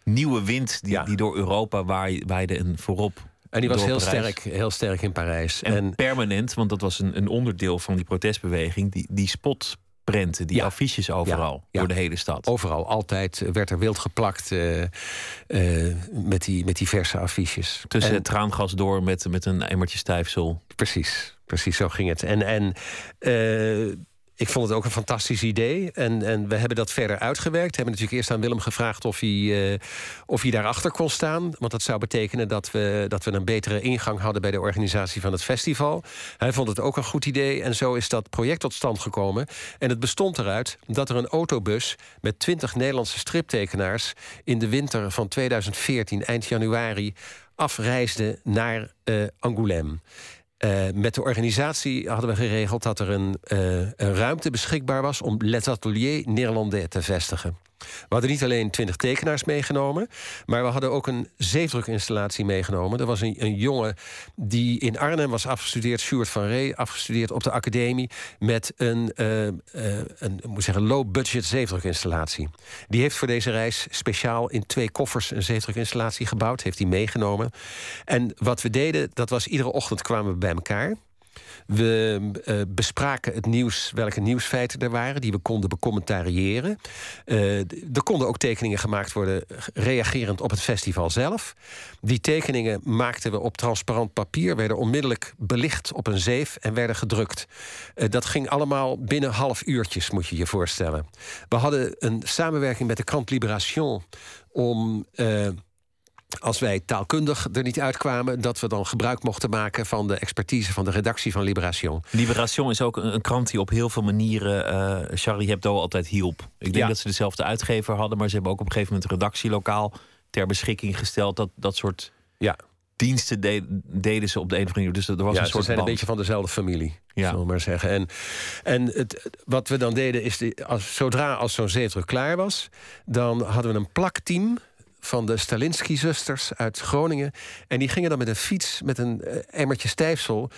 nieuwe wind die, Ja. die door Europa waai- waaide en voorop. En die was heel Parijs. sterk, heel sterk in Parijs. En, En, permanent, want dat was een, een onderdeel van die protestbeweging, die, die spotprenten, die Ja. affiches overal ja. door de hele stad. overal, altijd werd er wild geplakt eh, eh, met, die, met die verse affiches. Tussen En- het traangas door met, met een emmertje stijfsel. Precies, precies zo ging het. En, en eh, ik vond het ook een fantastisch idee. En, en we hebben dat verder uitgewerkt. We hebben natuurlijk eerst aan Willem gevraagd of hij, eh, of hij daarachter kon staan. Want dat zou betekenen dat we, dat we een betere ingang hadden bij de organisatie van het festival. Hij vond het ook een goed idee. En zo is dat project tot stand gekomen. En het bestond eruit dat er een autobus met 20 Nederlandse striptekenaars in de winter van 2014, eind januari, afreisde naar eh Angoulême. Eh, met de organisatie hadden we geregeld dat er een, eh, een ruimte beschikbaar was om Les Ateliers Néerlandais te vestigen. We hadden niet alleen twintig tekenaars meegenomen, maar we hadden ook een zeefdrukinstallatie meegenomen. Er was een, een jongen die in Arnhem was afgestudeerd, Sjoerd van Ree, afgestudeerd op de academie met een, eh, eh, een moet zeggen, low-budget zeefdrukinstallatie. Die heeft voor deze reis speciaal in twee koffers een zeefdrukinstallatie gebouwd, heeft hij meegenomen. En wat we deden, dat was iedere ochtend kwamen we bij elkaar. We eh, bespraken het nieuws, welke nieuwsfeiten er waren, die we konden becommentariëren. Eh, er konden ook tekeningen gemaakt worden reagerend op het festival zelf. Die tekeningen maakten we op transparant papier, werden onmiddellijk belicht op een zeef en werden gedrukt. Eh, dat ging allemaal binnen half uurtjes, moet je je voorstellen. We hadden een samenwerking met de krant Libération om. Als wij taalkundig er niet uitkwamen, dat we dan gebruik mochten maken van de expertise van de redactie van Liberation. Liberation is ook een, krant die op heel veel manieren eh, Charlie Hebdo altijd hielp. Ik denk Ja. dat ze dezelfde uitgever hadden, maar ze hebben ook op een gegeven moment een redactielokaal ter beschikking gesteld. Dat, dat soort Ja, diensten de- deden ze op de een of andere manier. Dus er was ja een ze soort zijn een beetje van dezelfde familie, Ja. zullen we maar zeggen. En, en het, wat we dan deden is, als, zodra als zo'n zeetdruk klaar was, dan hadden we een plakteam van de Stalinsky-zusters uit Groningen. En die gingen dan met een fiets, met een eh, emmertje stijfsel...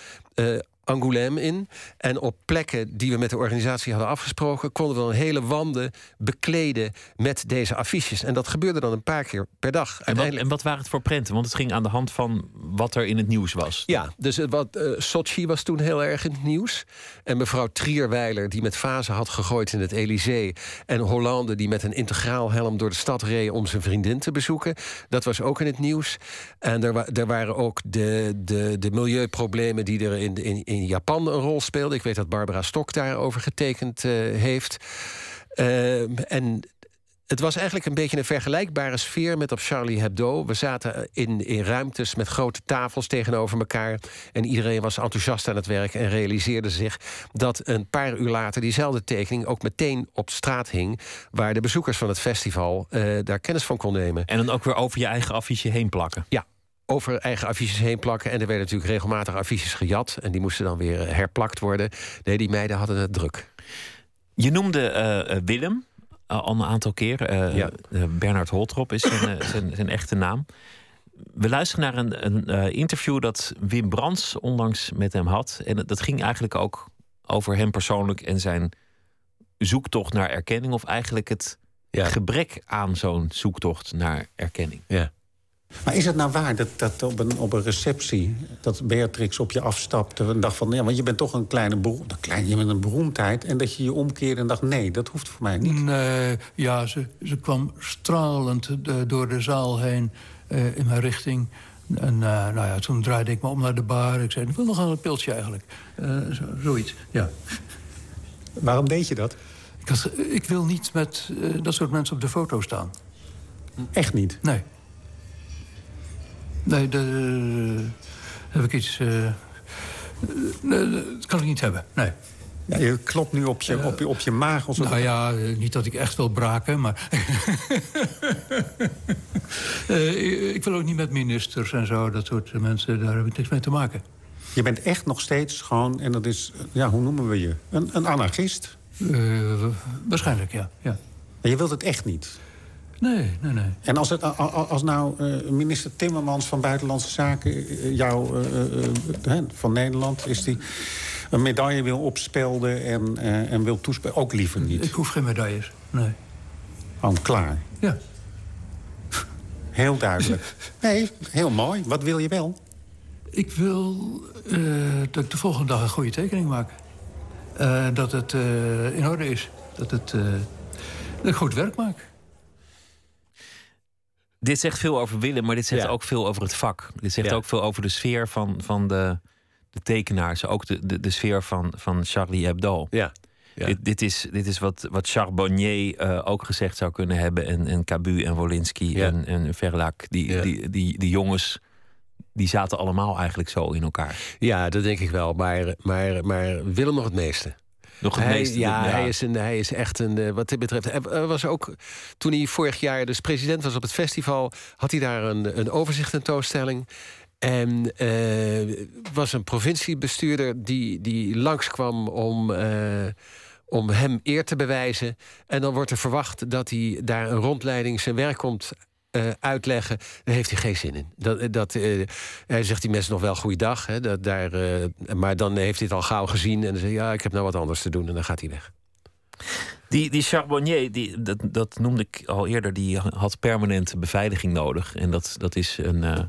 Angoulême in. En op plekken die we met de organisatie hadden afgesproken... konden we dan hele wanden bekleden met deze affiches. En dat gebeurde dan een paar keer per dag. En wat, Uiteindelijk- en wat waren het voor prenten? Want het ging aan de hand van wat er in het nieuws was. Ja, dus wat, eh, Sochi was toen heel erg in het nieuws. En mevrouw Trierweiler, die met vazen had gegooid in het Elysée. En Hollande, die met een integraal helm door de stad reed om zijn vriendin te bezoeken. Dat was ook in het nieuws. En er, wa- er waren ook de, de, de milieuproblemen die er in, in, in Japan een rol speelden. Ik weet dat Barbara Stok daarover getekend eh, heeft. Eh, en het was eigenlijk een beetje een vergelijkbare sfeer met op Charlie Hebdo. We zaten in, in ruimtes met grote tafels tegenover elkaar. En iedereen was enthousiast aan het werk en realiseerde zich dat een paar uur later diezelfde tekening ook meteen op straat hing. Waar de bezoekers van het festival eh, daar kennis van kon nemen. En dan ook weer over je eigen affiche heen plakken. Ja, over eigen affiches heen plakken. En er werden natuurlijk regelmatig affiches gejat. En die moesten dan weer eh, herplakt worden. Nee, die meiden hadden het druk. Je noemde eh, eh, Willem al een aantal keer. Ja. eh, Bernard Holtrop is zijn, zijn, zijn echte naam. We luisteren naar een, een interview dat Wim Brands onlangs met hem had. En dat ging eigenlijk ook over hem persoonlijk en zijn zoektocht naar erkenning. Of eigenlijk het Ja. gebrek aan zo'n zoektocht naar erkenning. Ja. Maar is het nou waar dat, dat op, een, op een receptie... dat Beatrix op je afstapte en dacht van... ja, want je bent toch een kleine beroemdheid, klein, je bent een beroemdheid... en dat je je omkeerde en dacht, nee, dat hoeft voor mij niet. Nee, ja, ze, ze kwam stralend door de zaal heen eh, in mijn richting. En eh, nou ja, toen draaide ik me om naar de bar. Ik zei, ik wil nog een pilsje eigenlijk. Eh, zo, zoiets, ja. Waarom deed je dat? Ik, had, ik wil niet met dat soort mensen op de foto staan. Echt niet. Nee. Nee, daar heb ik iets... eh, eh, dat kan ik niet hebben, nee. Ja, je klopt nu op je, op je, op je maag. Alsof Nou ja, eh, niet dat ik echt wil braken, maar... (laughs) Eh, ik wil ook niet met ministers en zo, dat soort mensen. Daar heb ik niks mee te maken. Je bent echt nog steeds gewoon, en dat is, ja, hoe noemen we je? Een, een anarchist. Eh, waarschijnlijk, ja. ja. Maar je wilt het echt niet. Nee, nee, nee. En als, het, als nou eh, minister Timmermans van Buitenlandse Zaken... eh, jou eh, van Nederland, is die een medaille wil opspelden en, en wil toespelen... ook liever Ik niet. hoef geen medailles. Nee. Gewoon klaar. Ja. (laughs) Heel duidelijk. (laughs) Nee, heel mooi. Wat wil je wel? Ik wil dat ik de volgende dag een goede tekening maak. Dat het in orde is. Dat, het, dat ik goed werk maak. Dit zegt veel over Willem, maar dit zegt Ja. ook veel over het vak. Dit zegt Ja. ook veel over de sfeer van, van de, de tekenaars. Ook de, de, de sfeer van, van Charlie Hebdo. Ja. Ja. Dit, dit is, dit is wat, wat Charbonnier eh, ook gezegd zou kunnen hebben. En, en Cabu en Wolinski Ja. en, en Verlac. Die, Ja. die, die, die jongens, die zaten allemaal eigenlijk zo in elkaar. Ja, dat denk ik wel. Maar, maar, maar Willem nog het meeste. Nog hij, meeste. ja, Hij, is een, hij is echt een. eh, Wat dit betreft. Hij was ook. Toen hij vorig jaar dus president was op het festival. had hij daar een, een overzicht tentoonstelling. En eh was een provinciebestuurder die, die langskwam om. eh, om hem eer te bewijzen. En dan wordt er verwacht dat hij daar een rondleiding zijn werk komt eh, uitleggen. Daar heeft hij geen zin in. Dat, dat, eh, hij zegt die mensen nog wel goeiedag. Hè, dat, daar, eh, maar dan heeft hij het al gauw gezien. En dan zegt hij, ja, ik heb nou wat anders te doen. En dan gaat hij weg. Die, die Charbonnier, die, dat, dat noemde ik al eerder, die had permanente beveiliging nodig. En dat, dat is een eh,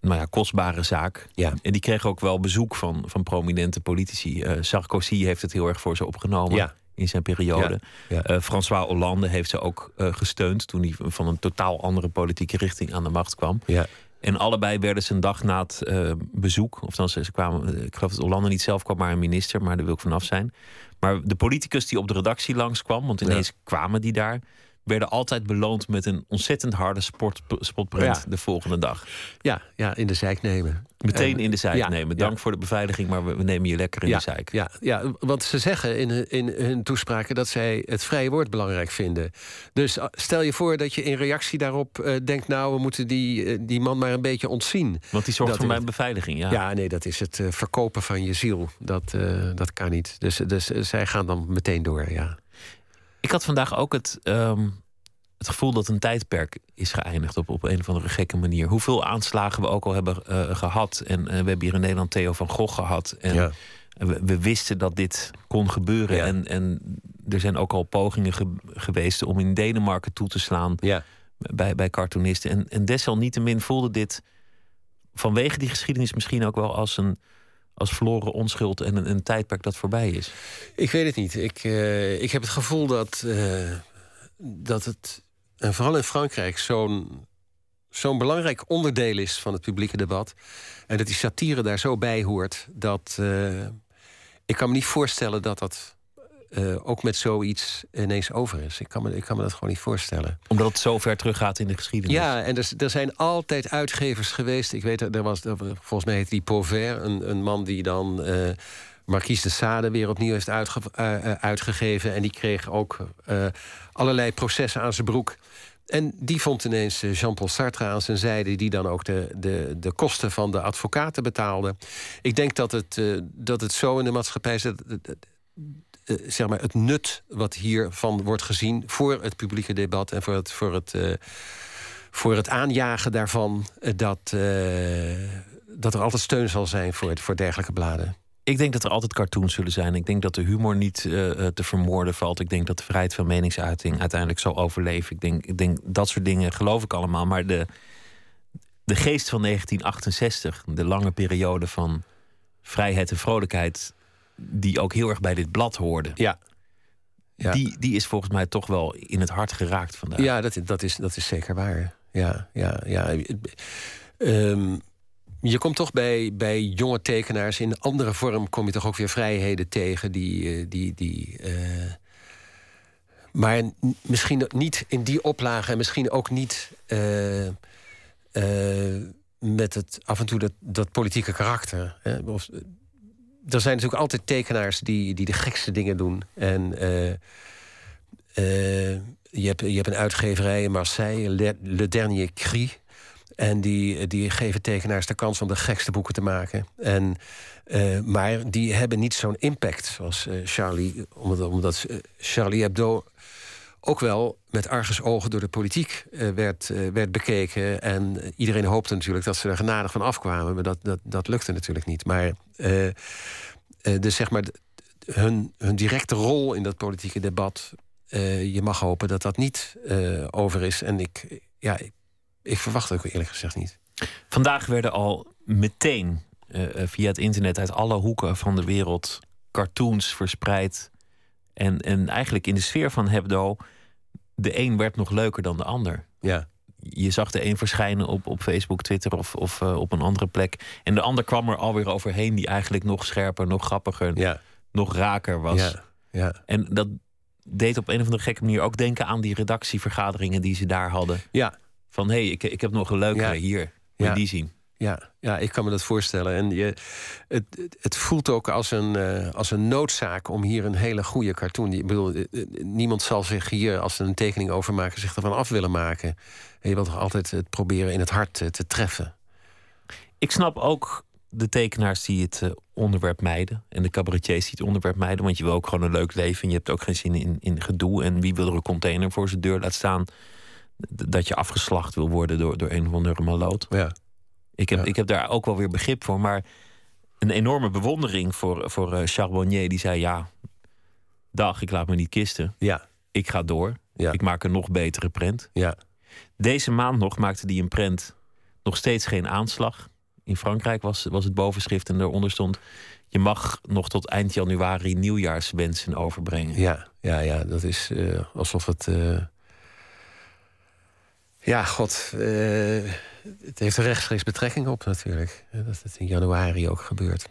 nou ja, kostbare zaak. Ja. En die kreeg ook wel bezoek van, van prominente politici. Eh, Sarkozy heeft het heel erg voor ze opgenomen Ja. In zijn periode. Ja, ja. Eh, François Hollande heeft ze ook eh, gesteund toen hij van een totaal andere politieke richting aan de macht kwam. Ja. En allebei werden ze een dag na het eh, bezoek, of dan ze, ze kwamen, ik geloof dat Hollande niet zelf kwam, maar een minister, maar daar wil ik vanaf zijn. Maar de politicus die op de redactie langskwam, want ineens kwamen die daar, werden altijd beloond met een ontzettend harde sport, spotprint Ja. de volgende dag. Ja, ja, in de zijk nemen. Meteen En- in de zijk ja, nemen. ja. Dank voor de beveiliging, maar we, we nemen je lekker in de zijk. Ja, ja, want ze zeggen in, hun- in hun toespraken dat zij het vrije woord belangrijk vinden. Dus eh, stel je voor dat je in reactie daarop eh, denkt... nou, we moeten die, eh, die man maar een beetje ontzien. Want die zorgt Dat voor mijn beveiliging. Ja. Ja, nee, dat is het eh, verkopen van je ziel. Dat, eh, dat kan niet. Dus, dus eh, zij gaan dan meteen door, ja. Ik had vandaag ook het, ehm, het gevoel dat een tijdperk is geëindigd op, op een of andere gekke manier. Hoeveel aanslagen we ook al hebben eh, gehad. En eh, we hebben hier in Nederland Theo van Gogh gehad. En Ja. we, we wisten dat dit kon gebeuren. Ja. En, en er zijn ook al pogingen ge- geweest om in Denemarken toe te slaan Ja. bij, bij cartoonisten. En, en desalniettemin voelde dit vanwege die geschiedenis misschien ook wel als een als verloren onschuld en een, een tijdperk dat voorbij is. Ik weet het niet. Ik, eh, ik heb het gevoel dat, eh, dat het, en vooral in Frankrijk, zo'n zo'n belangrijk onderdeel is van het publieke debat. En dat die satire daar zo bij hoort. Dat eh, ik kan me niet voorstellen dat dat eh, ook met zoiets ineens over is. Ik kan, me, ik kan me dat gewoon niet voorstellen. Omdat het zo ver teruggaat in de geschiedenis. Ja, en er, er zijn altijd uitgevers geweest. Ik weet, er was, er- volgens mij heet die Pauvert, een, een man die dan eh Marquise de Sade weer opnieuw heeft uitge, eh, uitgegeven. En die kreeg ook allerlei processen aan zijn broek. En die vond ineens Jean-Paul Sartre aan zijn zijde, die dan ook de, de, de kosten van de advocaten betaalde. Ik denk dat het, dat het zo in de maatschappij zit. Eh, zeg maar, het nut wat hiervan wordt gezien voor het publieke debat en voor het, voor het, eh, voor het aanjagen daarvan, eh, dat, dat er altijd steun zal zijn voor, voor dergelijke bladen. Ik denk dat er altijd cartoons zullen zijn. Ik denk dat de humor niet te vermoorden valt. Ik denk dat de vrijheid van meningsuiting uiteindelijk zal overleven. Ik denk, ik denk dat soort dingen geloof ik allemaal. Maar de, de geest van 1968, de lange periode van vrijheid en vrolijkheid, die ook heel erg bij dit blad hoorde, Ja, Ja. Die, die is volgens mij toch wel in het hart geraakt vandaag. ja dat, dat, is, dat is zeker waar. Ja, ja, ja. Ehm, je komt toch bij, bij jonge tekenaars in andere vorm kom je toch ook weer vrijheden tegen die. eh, die, die eh, maar misschien niet in die oplage en misschien ook niet eh, met het af en toe dat, dat politieke karakter. Hè? Of, er zijn natuurlijk altijd tekenaars die, die de gekste dingen doen. En eh, eh, je, hebt, je hebt een uitgeverij in Marseille, Le, Dernier Cri. En die, die geven tekenaars de kans om de gekste boeken te maken. En, eh, maar die hebben niet zo'n impact eh, Charlie. Omdat, omdat Charlie Hebdo ook wel met argusogen door de politiek eh, werd, eh, werd bekeken. En iedereen hoopte natuurlijk dat ze er genadig van afkwamen. Maar dat, dat, dat lukte natuurlijk niet. Maar, eh, dus zeg maar, hun, hun directe rol in dat politieke debat... je mag hopen dat dat niet over is. En ik, ja, ik, verwacht het ook eerlijk gezegd niet. Vandaag werden al meteen via het internet uit alle hoeken van de wereld cartoons verspreid. En, en eigenlijk in de sfeer van Hebdo, de een werd nog leuker dan de ander. Ja, Je zag de een verschijnen op, op Facebook, Twitter of, of eh, op een andere plek. En de ander kwam er alweer overheen, die eigenlijk nog scherper, nog grappiger, ja, nog raker was. ja, ja. En dat deed op een of andere gekke manier ook denken aan die redactievergaderingen die ze daar hadden. ja. Van hé, hey, ik, ik heb nog een leukere Ja. hier. Moet Ja. die zien. Ja, ja, ik kan me dat voorstellen. En je, het, het- voelt ook als een, eh, als een noodzaak om hier een hele goede cartoon. Ik bedoel, eh, eh, niemand zal zich hier, als ze een tekening over maken, zich ervan af willen maken. En je wilt toch altijd het proberen in het hart te treffen. Ik snap ook de tekenaars die het onderwerp mijden. En de cabaretiers die het onderwerp mijden. Want je wil ook gewoon een leuk leven. En je hebt ook geen zin in, in gedoe. En wie wil er een container voor zijn deur laten staan. Dat je afgeslacht wil worden door, door een of andere maloot. Ja, Ik heb, Ja. ik heb daar ook wel weer begrip voor. Maar een enorme bewondering voor, voor eh, Charbonnier. Die zei: Ja, dag, ik laat me niet kisten. ja, Ik ga door. Ja. Ik maak een nog betere prent. ja. Deze maand nog maakte hij een prent. Nog steeds geen aanslag. In Frankrijk was, was het bovenschrift en daaronder stond... je mag nog tot eind januari nieuwjaarswensen overbrengen. Ja, ja, ja, dat is eh, alsof het. eh, Ja, god. eh, het heeft er rechtstreeks betrekking op, natuurlijk. Dat het in januari ook gebeurt.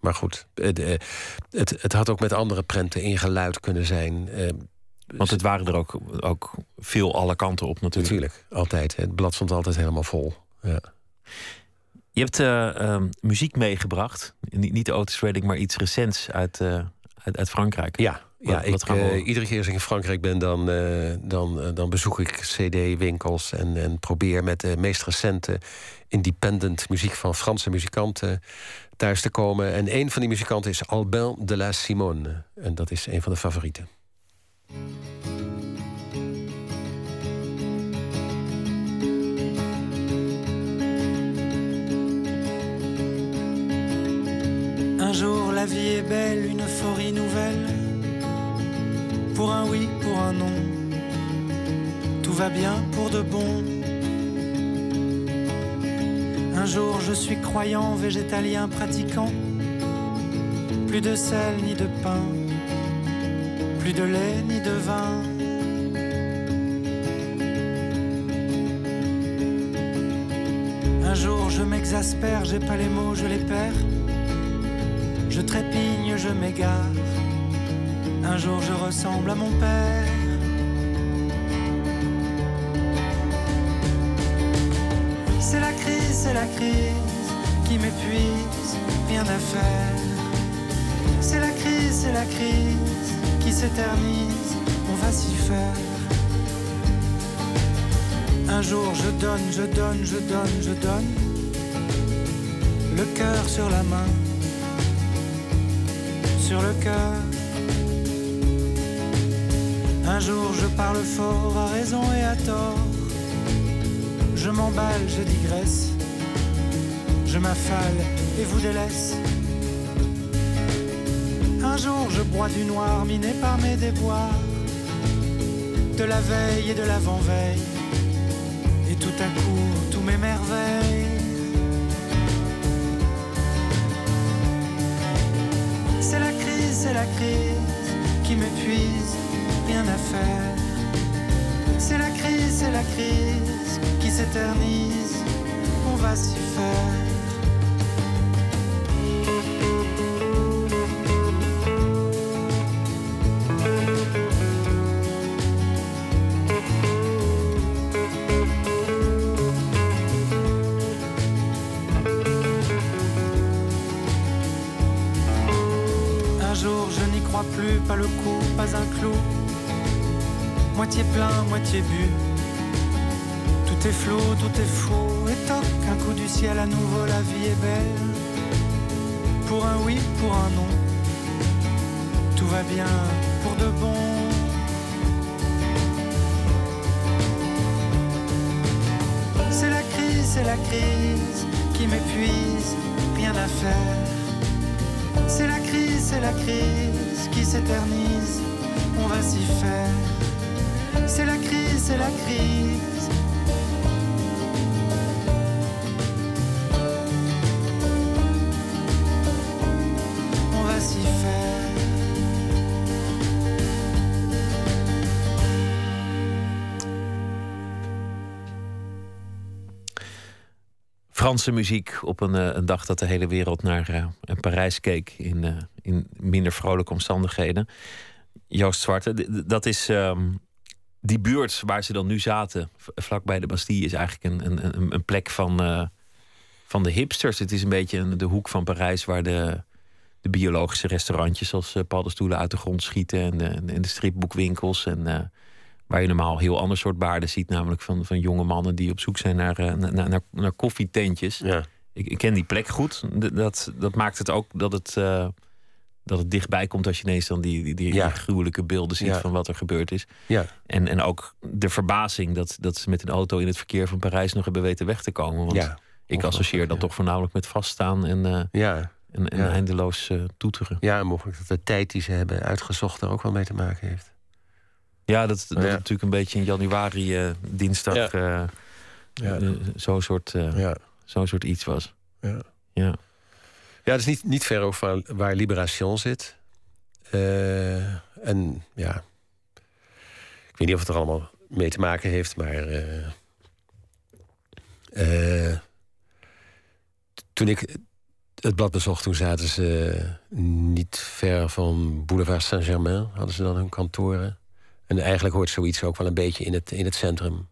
Maar goed, het, eh, het, het had ook met andere prenten ingeluid kunnen zijn. eh, Want het waren er ook, ook veel alle kanten op natuurlijk. natuurlijk, altijd. Het blad stond altijd helemaal vol. Ja. Je hebt eh, ehm, muziek meegebracht. Niet, niet de Otis Redding, maar iets recents uit, eh, uit, uit Frankrijk. Ja, ja Wat- ik, wat gaan we eh, iedere keer als ik in Frankrijk ben, dan, eh, dan, eh, dan bezoek ik CD-winkels en, en probeer met de meest recente independent muziek van Franse muzikanten thuis te komen. En een van die muzikanten is Albin de la Simone. En dat is een van de favorieten. Un jour la vie est belle, une euphorie nouvelle. Pour un oui, pour un non. Tout va bien pour de bon. Un jour je suis croyant, végétalien, pratiquant. Plus de sel ni de pain. Plus de lait ni de vin. Un jour je m'exaspère, j'ai pas les mots, je les perds. Je trépigne, je m'égare. Un jour je ressemble à mon père. C'est la crise, c'est la crise qui m'épuise, rien à faire. C'est la crise, c'est la crise qui s'éternise, on va s'y faire. Un jour je donne, je donne, je donne, je donne. Le cœur sur la main sur le cœur. Un jour je parle fort à raison et à tort. Je m'emballe, je digresse. Je m'affale et vous délaisse. Un jour je bois du noir miné par mes déboires. De la veille et de l'avant-veille. Et tout à coup, tout m'émerveille. C'est la crise, c'est la crise qui m'épuise, C'est la crise, c'est la crise qui s'éternise, on va s'y faire. Moitié plein, moitié bu. Tout est flou, tout est fou. Et toc, un coup du ciel à nouveau, la vie est belle. Pour un oui, pour un non. Tout va bien, pour de bon. C'est la crise, c'est la crise qui m'épuise, rien à faire. C'est la crise, c'est la crise qui s'éternise, on va s'y faire. C'est la crise, c'est la crise. On va s'y faire. Franse muziek op een, eh, een dag dat de hele wereld naar eh, Parijs keek in, eh, in minder vrolijke omstandigheden. Joost Zwarte, dat is ehm, die buurt waar ze dan nu zaten, vlakbij de Bastille, is eigenlijk een, een, een, plek van, eh, van de hipsters. Het is een beetje de hoek van Parijs waar de, de biologische restaurantjes als eh, paddenstoelen uit de grond schieten en de, en de stripboekwinkels en eh, Waar je normaal heel ander soort baarden ziet, namelijk van, van jonge mannen die op zoek zijn naar, naar, naar, naar koffietentjes. Ja. Ik, ik ken die plek goed. Dat, dat maakt het ook dat het, dat het dichtbij komt als je ineens dan die, die, die, Ja. die gruwelijke beelden ziet Ja. van wat er gebeurd is. Ja. En, en ook de verbazing dat, dat ze met een auto in het verkeer van Parijs nog hebben weten weg te komen. Want Ja. ik associeer dat toch voornamelijk met vaststaan en, eh, Ja. en, en eindeloos eh, toeteren. Ja, en mogelijk dat de tijd die ze hebben uitgezocht er ook wel mee te maken heeft. Ja, dat, dat Ja. het natuurlijk een beetje in januari, eh, dinsdag, zo'n soort, zo'n soort iets was. Ja. Ja. Het is niet, niet ver ook van waar Liberation zit. Eh, en ja, ik weet niet of het er allemaal mee te maken heeft, maar. eh, eh, toen ik het blad bezocht, toen zaten ze niet ver van Boulevard Saint-Germain, hadden ze dan hun kantoren. En eigenlijk hoort zoiets ook wel een beetje in het, in het centrum.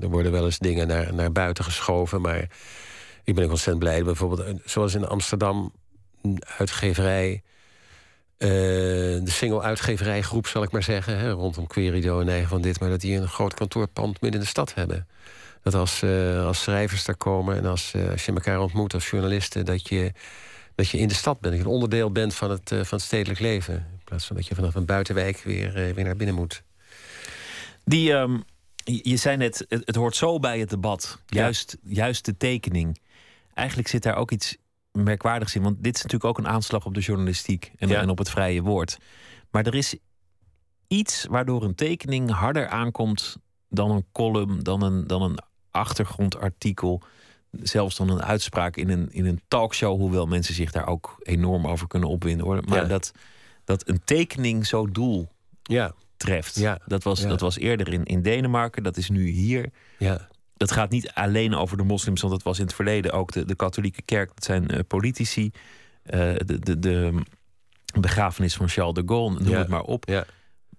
Er worden wel eens dingen naar, naar buiten geschoven, maar ik ben ook ontzettend blij. Bijvoorbeeld, eh, zoals in Amsterdam, een uitgeverij. eh, de single-uitgeverijgroep, zal ik maar zeggen. Hè, rondom Querido en eigen van dit. Maar dat die een groot kantoorpand midden in de stad hebben. Dat als, eh, als schrijvers daar komen en als, als je elkaar ontmoet als journalisten. dat je, dat je in de stad bent. Dat je een onderdeel bent van het, van het stedelijk leven. In plaats van dat je vanaf een buitenwijk weer, weer naar binnen moet. Die, ehm, je je zei net, het, het hoort zo bij het debat. Ja. Juist, juist de tekening. Eigenlijk zit daar ook iets merkwaardigs in. Want dit is natuurlijk ook een aanslag op de journalistiek en, Ja. en op het vrije woord. Maar er is iets waardoor een tekening harder aankomt dan een column, dan een, dan een achtergrondartikel. Zelfs dan een uitspraak in een, in een talkshow. Hoewel mensen zich daar ook enorm over kunnen opwinden. Hoor. Maar Ja. dat, dat een tekening zo doel Ja, treft. Ja, Dat, was, dat was eerder in, in Denemarken, dat is nu hier. ja, Dat gaat niet alleen over de moslims, want dat was in het verleden ook de, de katholieke kerk. Dat zijn eh, politici. eh, de, de, de begrafenis van Charles de Gaulle, noem Ja. het maar op. ja.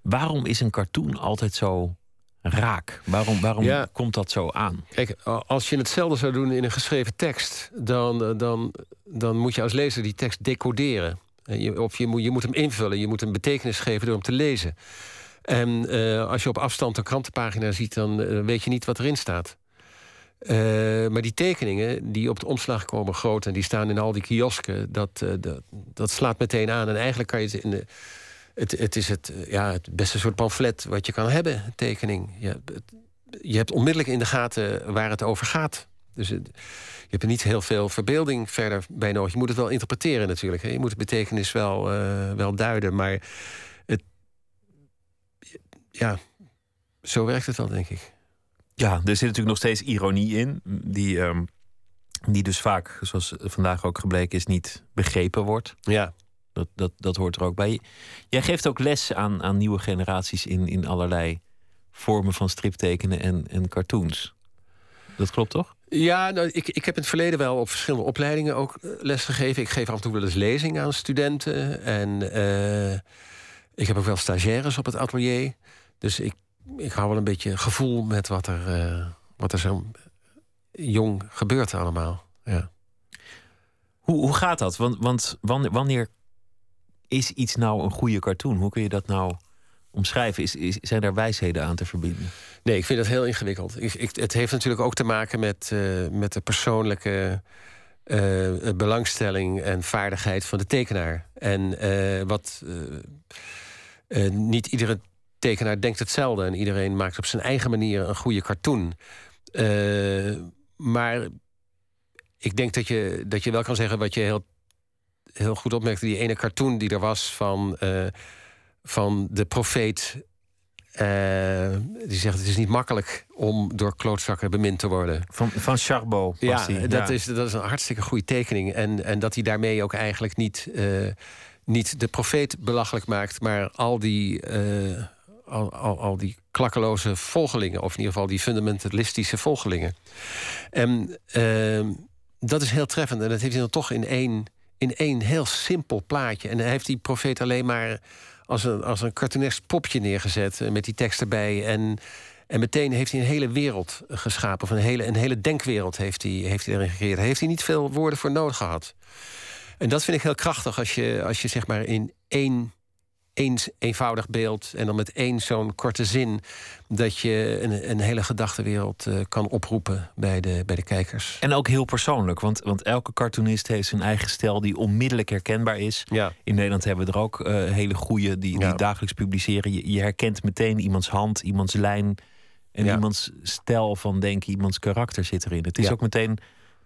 Waarom is een cartoon altijd zo raak? Waarom, waarom Ja. komt dat zo aan? Kijk, als je hetzelfde zou doen in een geschreven tekst, dan, eh, dan, dan moet je als lezer die tekst decoderen. Je- Of je moet, je moet hem invullen, je moet hem betekenis geven door hem te lezen. En als je op afstand een krantenpagina ziet, dan weet je niet wat erin staat. Eh, maar die tekeningen die op de omslag komen groot en die staan in al die kiosken, dat, eh, dat, slaat meteen aan. En eigenlijk kan je het in de. Het, het is het, eh, ja, het beste soort pamflet wat je kan hebben, tekening. Je, je hebt onmiddellijk in de gaten waar het over gaat. Dus je hebt er niet heel veel verbeelding verder bij nodig. Je moet het wel interpreteren natuurlijk. Hè. Je moet de betekenis wel, wel duiden. Maar het, ja, zo werkt het wel, denk ik. Ja, er zit natuurlijk nog steeds ironie in, die, ehm, die dus vaak, zoals vandaag ook gebleken is, niet begrepen wordt. Ja, Dat, dat, dat hoort er ook bij. Jij geeft ook les aan, aan nieuwe generaties in, in allerlei vormen van striptekenen en, en cartoons. Dat klopt toch? Ja, nou, ik, ik heb in het verleden wel op verschillende opleidingen ook eh, les gegeven. Ik geef af en toe wel eens lezingen aan studenten. En eh, ik heb ook wel stagiaires op het atelier. Dus ik, ik hou wel een beetje gevoel met wat er, eh, wat er zo jong gebeurt allemaal. Ja. Hoe, hoe gaat dat? Want, want wanneer, wanneer is iets nou een goede cartoon? Hoe kun je dat nou omschrijven? Is, is, zijn daar wijsheden aan te verbinden? Nee, ik vind dat heel ingewikkeld. Ik, ik, het heeft natuurlijk ook te maken met, uh, met de persoonlijke uh, belangstelling en vaardigheid van de tekenaar. En uh, wat niet iedere tekenaar denkt hetzelfde. En iedereen maakt op zijn eigen manier een goede cartoon. maar ik denk dat je, dat je wel kan zeggen wat je heel, heel goed opmerkte. Die ene cartoon die er was van, van de profeet uh, die zegt het is niet makkelijk om door klootzakken bemind te worden. Van, van Charbot. Ja, die. Dat, Is, dat is een hartstikke goede tekening. En, en dat hij daarmee ook eigenlijk niet, uh, niet de profeet belachelijk maakt, maar al die, uh, al, al, al, die klakkeloze volgelingen, of in ieder geval die fundamentalistische volgelingen. En ehm, dat is heel treffend. En dat heeft hij dan toch in één, in één heel simpel plaatje. En hij heeft die profeet alleen maar als een, als een cartoonesk popje neergezet eh, met die tekst erbij. En, en meteen heeft hij een hele wereld geschapen. Of een hele, een hele denkwereld heeft hij, heeft hij erin gecreëerd. Heeft hij niet veel woorden voor nodig gehad. En dat vind ik heel krachtig als je, als je zeg maar in één één eenvoudig beeld en dan met één zo'n korte zin... dat je een, een hele gedachtenwereld uh, kan oproepen bij de, bij de kijkers. En ook heel persoonlijk, want, want elke cartoonist heeft zijn eigen stijl... die onmiddellijk herkenbaar is. Ja. In Nederland hebben we er ook uh, hele goede die, die dagelijks publiceren. Je, je, herkent meteen iemands hand, iemands lijn... en Ja. iemands stijl van denken, iemands karakter zit erin. Het is ook meteen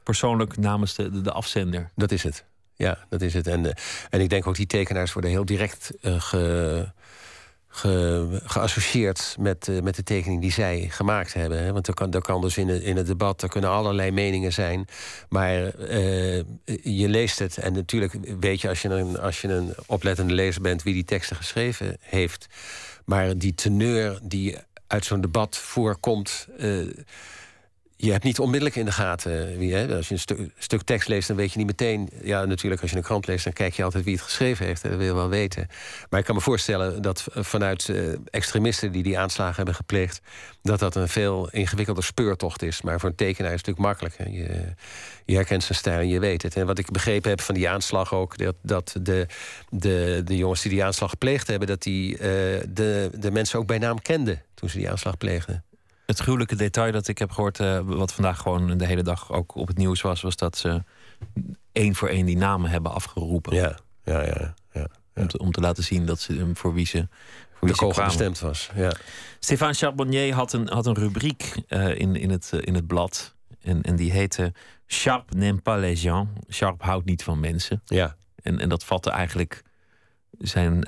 persoonlijk namens de, de, de afzender. Dat is het. Ja, dat is het. En, eh, en ik denk ook die tekenaars worden heel direct eh, ge, ge- geassocieerd met, eh, met de tekening die zij gemaakt hebben. Hè. Want er kan, er kan dus in het, in het debat er kunnen allerlei meningen zijn. Maar je leest het. En natuurlijk weet je als je, een, als je een oplettende lezer bent wie die teksten geschreven heeft. Maar die teneur die uit zo'n debat voorkomt. Je hebt niet onmiddellijk in de gaten wie. Hè? Als je een stu- stuk tekst leest, dan weet je niet meteen. Ja, natuurlijk, als je een krant leest, dan kijk je altijd wie het geschreven heeft. Dat wil je wel weten. Maar ik kan me voorstellen dat vanuit eh, extremisten die die aanslagen hebben gepleegd, dat dat een veel ingewikkelder speurtocht is. Maar voor een tekenaar is het natuurlijk makkelijk. Je, je herkent zijn stijl en je weet het. En wat ik begrepen heb van die aanslag ook, dat, dat de, de, de jongens die die aanslag gepleegd hebben, dat die eh, de, de mensen ook bij naam kenden toen ze die aanslag pleegden. Het gruwelijke detail dat ik heb gehoord, eh, wat vandaag gewoon de hele dag ook op het nieuws was, was dat ze één voor één die namen hebben afgeroepen. Ja, ja, ja. ja. Om, te, om te laten zien dat ze hem voor wie ze, voor wie De kogel bestemd was. Ja. Stéphane Charbonnier had een, had een rubriek eh, in, in, het, eh, in het blad. En, en die heette Sharp n'aime pas les gens. Sharp houdt niet van mensen. Ja. En, en dat vatte eigenlijk zijn,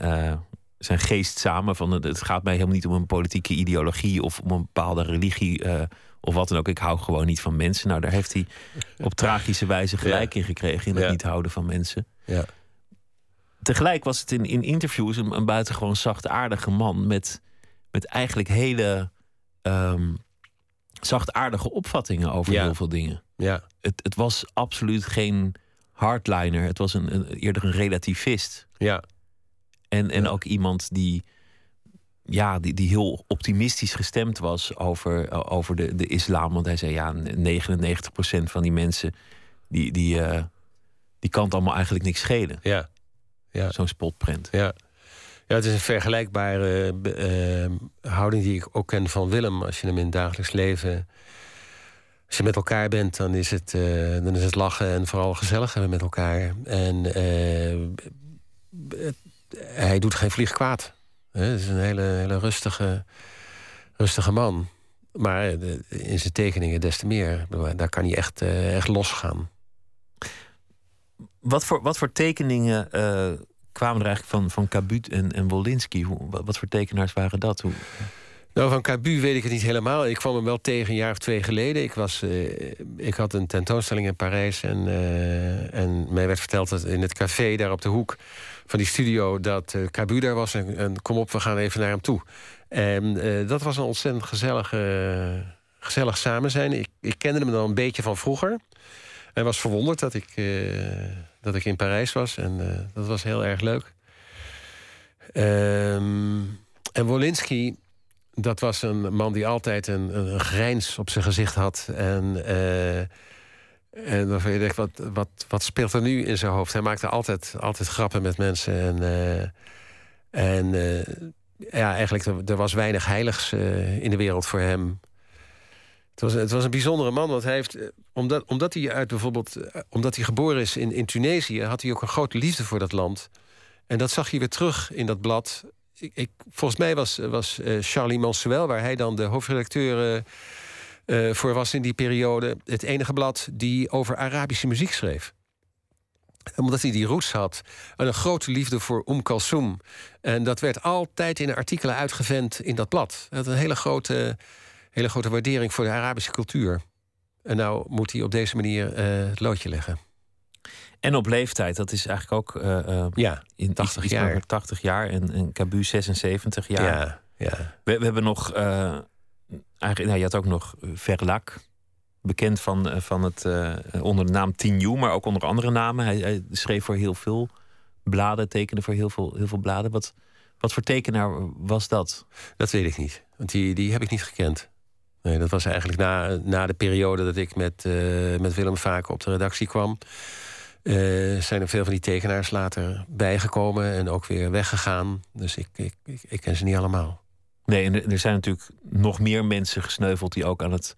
zijn geest samen. Van, het- het gaat mij helemaal niet om een politieke ideologie of om een bepaalde religie. eh, of wat dan ook. Ik hou gewoon niet van mensen. Nou, daar heeft hij op tragische wijze gelijk in gekregen. In het Ja. niet houden van mensen. Ja. Tegelijk was het in, in interviews een, een buitengewoon zachtaardige man. Met, met eigenlijk hele ehm zachtaardige opvattingen over heel veel dingen. Ja. Het, het was absoluut geen hardliner. Het was een, een, eerder een relativist. Ja. En, en ook iemand die, ja, die, die heel optimistisch gestemd was over, over de, de islam. Want hij zei, ja, 99% van die mensen... die, die, eh, die kan het allemaal eigenlijk niks schelen. Ja. ja. Zo'n spotprint. Ja. Ja, het is een vergelijkbare eh, eh, houding die ik ook ken van Willem. Als je hem in het dagelijks leven. Als je met elkaar bent, dan is het, dan is het lachen en vooral gezellig hebben met elkaar. En het- hij doet geen vlieg kwaad. Het is een hele, hele rustige, rustige man. Maar eh, in zijn tekeningen des te meer. Daar kan hij echt, eh, echt losgaan. Wat voor, wat voor tekeningen eh, kwamen er eigenlijk van, van Cabut en, en Wolinski? Hoe, wat, voor tekenaars waren dat? Hoe, Nou, van Cabu weet ik het niet helemaal. Ik kwam hem wel tegen een jaar of twee geleden. Ik, was, ik had een tentoonstelling in Parijs. En, en mij werd verteld dat in het café daar op de hoek van die studio... dat eh Cabu daar was. En, kom op, we gaan even naar hem toe. En eh, dat was een ontzettend gezellig, eh, gezellig samen zijn. Ik, ik kende hem dan een beetje van vroeger. En was verwonderd dat ik, eh, dat ik in Parijs was. En dat was heel erg leuk. Ehm, en Wolinski, dat was een man die altijd een, een grijns op zijn gezicht had. En En waarvan je denkt, wat, wat, wat speelt er nu in zijn hoofd? Hij maakte altijd, altijd grappen met mensen. En, eh, en eh, ja, eigenlijk, er, er was weinig heiligs eh, in de wereld voor hem. Het was, het was een bijzondere man, want hij heeft, omdat, omdat hij uit bijvoorbeeld, omdat hij geboren is in, in Tunesië, had hij ook een grote liefde voor dat land. En dat zag je weer terug in dat blad. Ik, ik volgens mij was, was Charlie Mansuel, waar hij dan de hoofdredacteur uh, voor was in die periode het enige blad die over Arabische muziek schreef omdat hij die roots had. En een grote liefde voor Om Kalsoum. En dat werd altijd in artikelen uitgevend in dat blad. Hij had een hele grote, hele grote waardering voor de Arabische cultuur. En nou moet hij op deze manier uh, het loodje leggen. En op leeftijd, dat is eigenlijk ook uh, ja, in 80 jaar. 80 jaar en, en Cabu 76 jaar. Ja, ja. We, we hebben nog eigenlijk, nou, je had ook nog eh, Verlac. Bekend van, eh, van het, uh, onder de naam Tinju, maar ook onder andere namen. Hij, schreef voor heel veel bladen, tekende voor heel veel, heel veel bladen. Wat, wat voor tekenaar was dat? Dat weet ik niet, want die, die heb ik niet gekend. Nee, dat was eigenlijk na, na de periode dat ik met, met Willem vaak op de redactie kwam. Zijn er veel van die tekenaars later bijgekomen en ook weer weggegaan. Dus ik, ik, ik ken ze niet allemaal. Nee, en er zijn natuurlijk nog meer mensen gesneuveld die ook aan het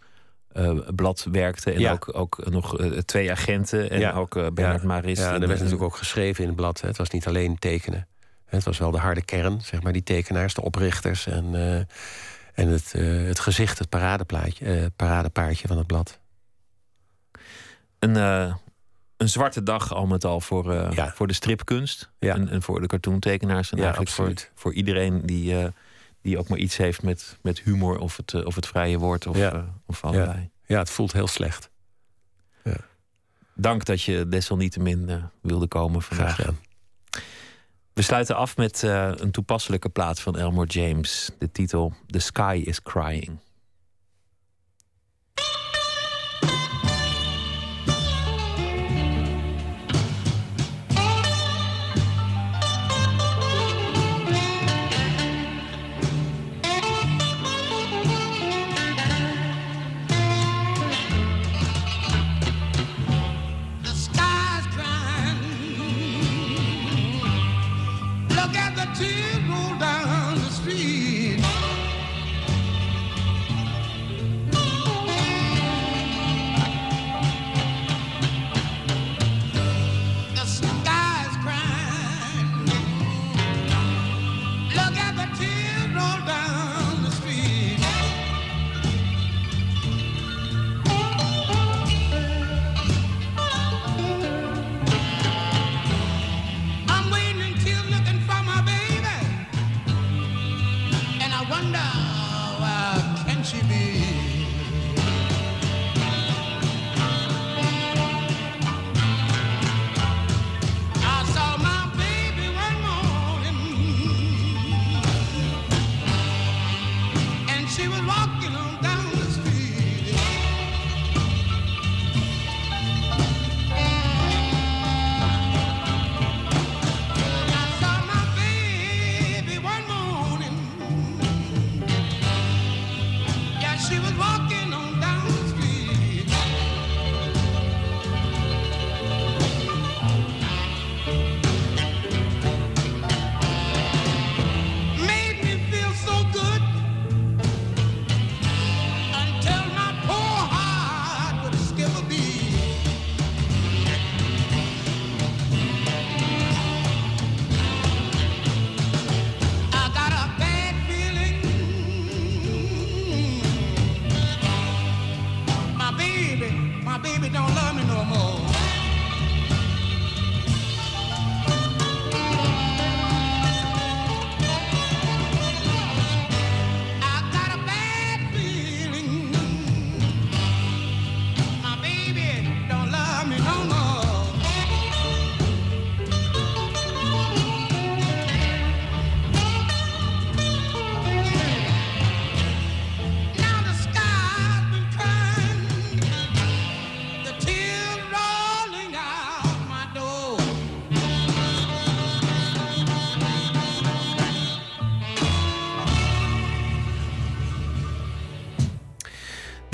uh, blad werkten. En Ja. ook, ook nog eh, twee agenten en Ja. ook eh, Bernard ja. Maris. Ja, en er werd en- natuurlijk ook geschreven in het blad. Hè. Het was niet alleen tekenen. Het was wel de harde kern, zeg maar, die tekenaars, de oprichters en, eh, en het, eh, het gezicht, het paradeplaatje, eh, paradepaardje van het blad. een, eh, een zwarte dag al met al voor, eh, voor de stripkunst. En, en voor de cartoontekenaars. En Ja, eigenlijk voor, absoluut. voor iedereen die, eh, die ook maar iets heeft met, met humor of het, eh, of het vrije woord of, Ja. eh, of allebei. Ja, het voelt heel slecht. Dank dat je desalniettemin eh, wilde komen vandaag. We sluiten af met een toepasselijke plaat van Elmore James. De titel The Sky is Crying.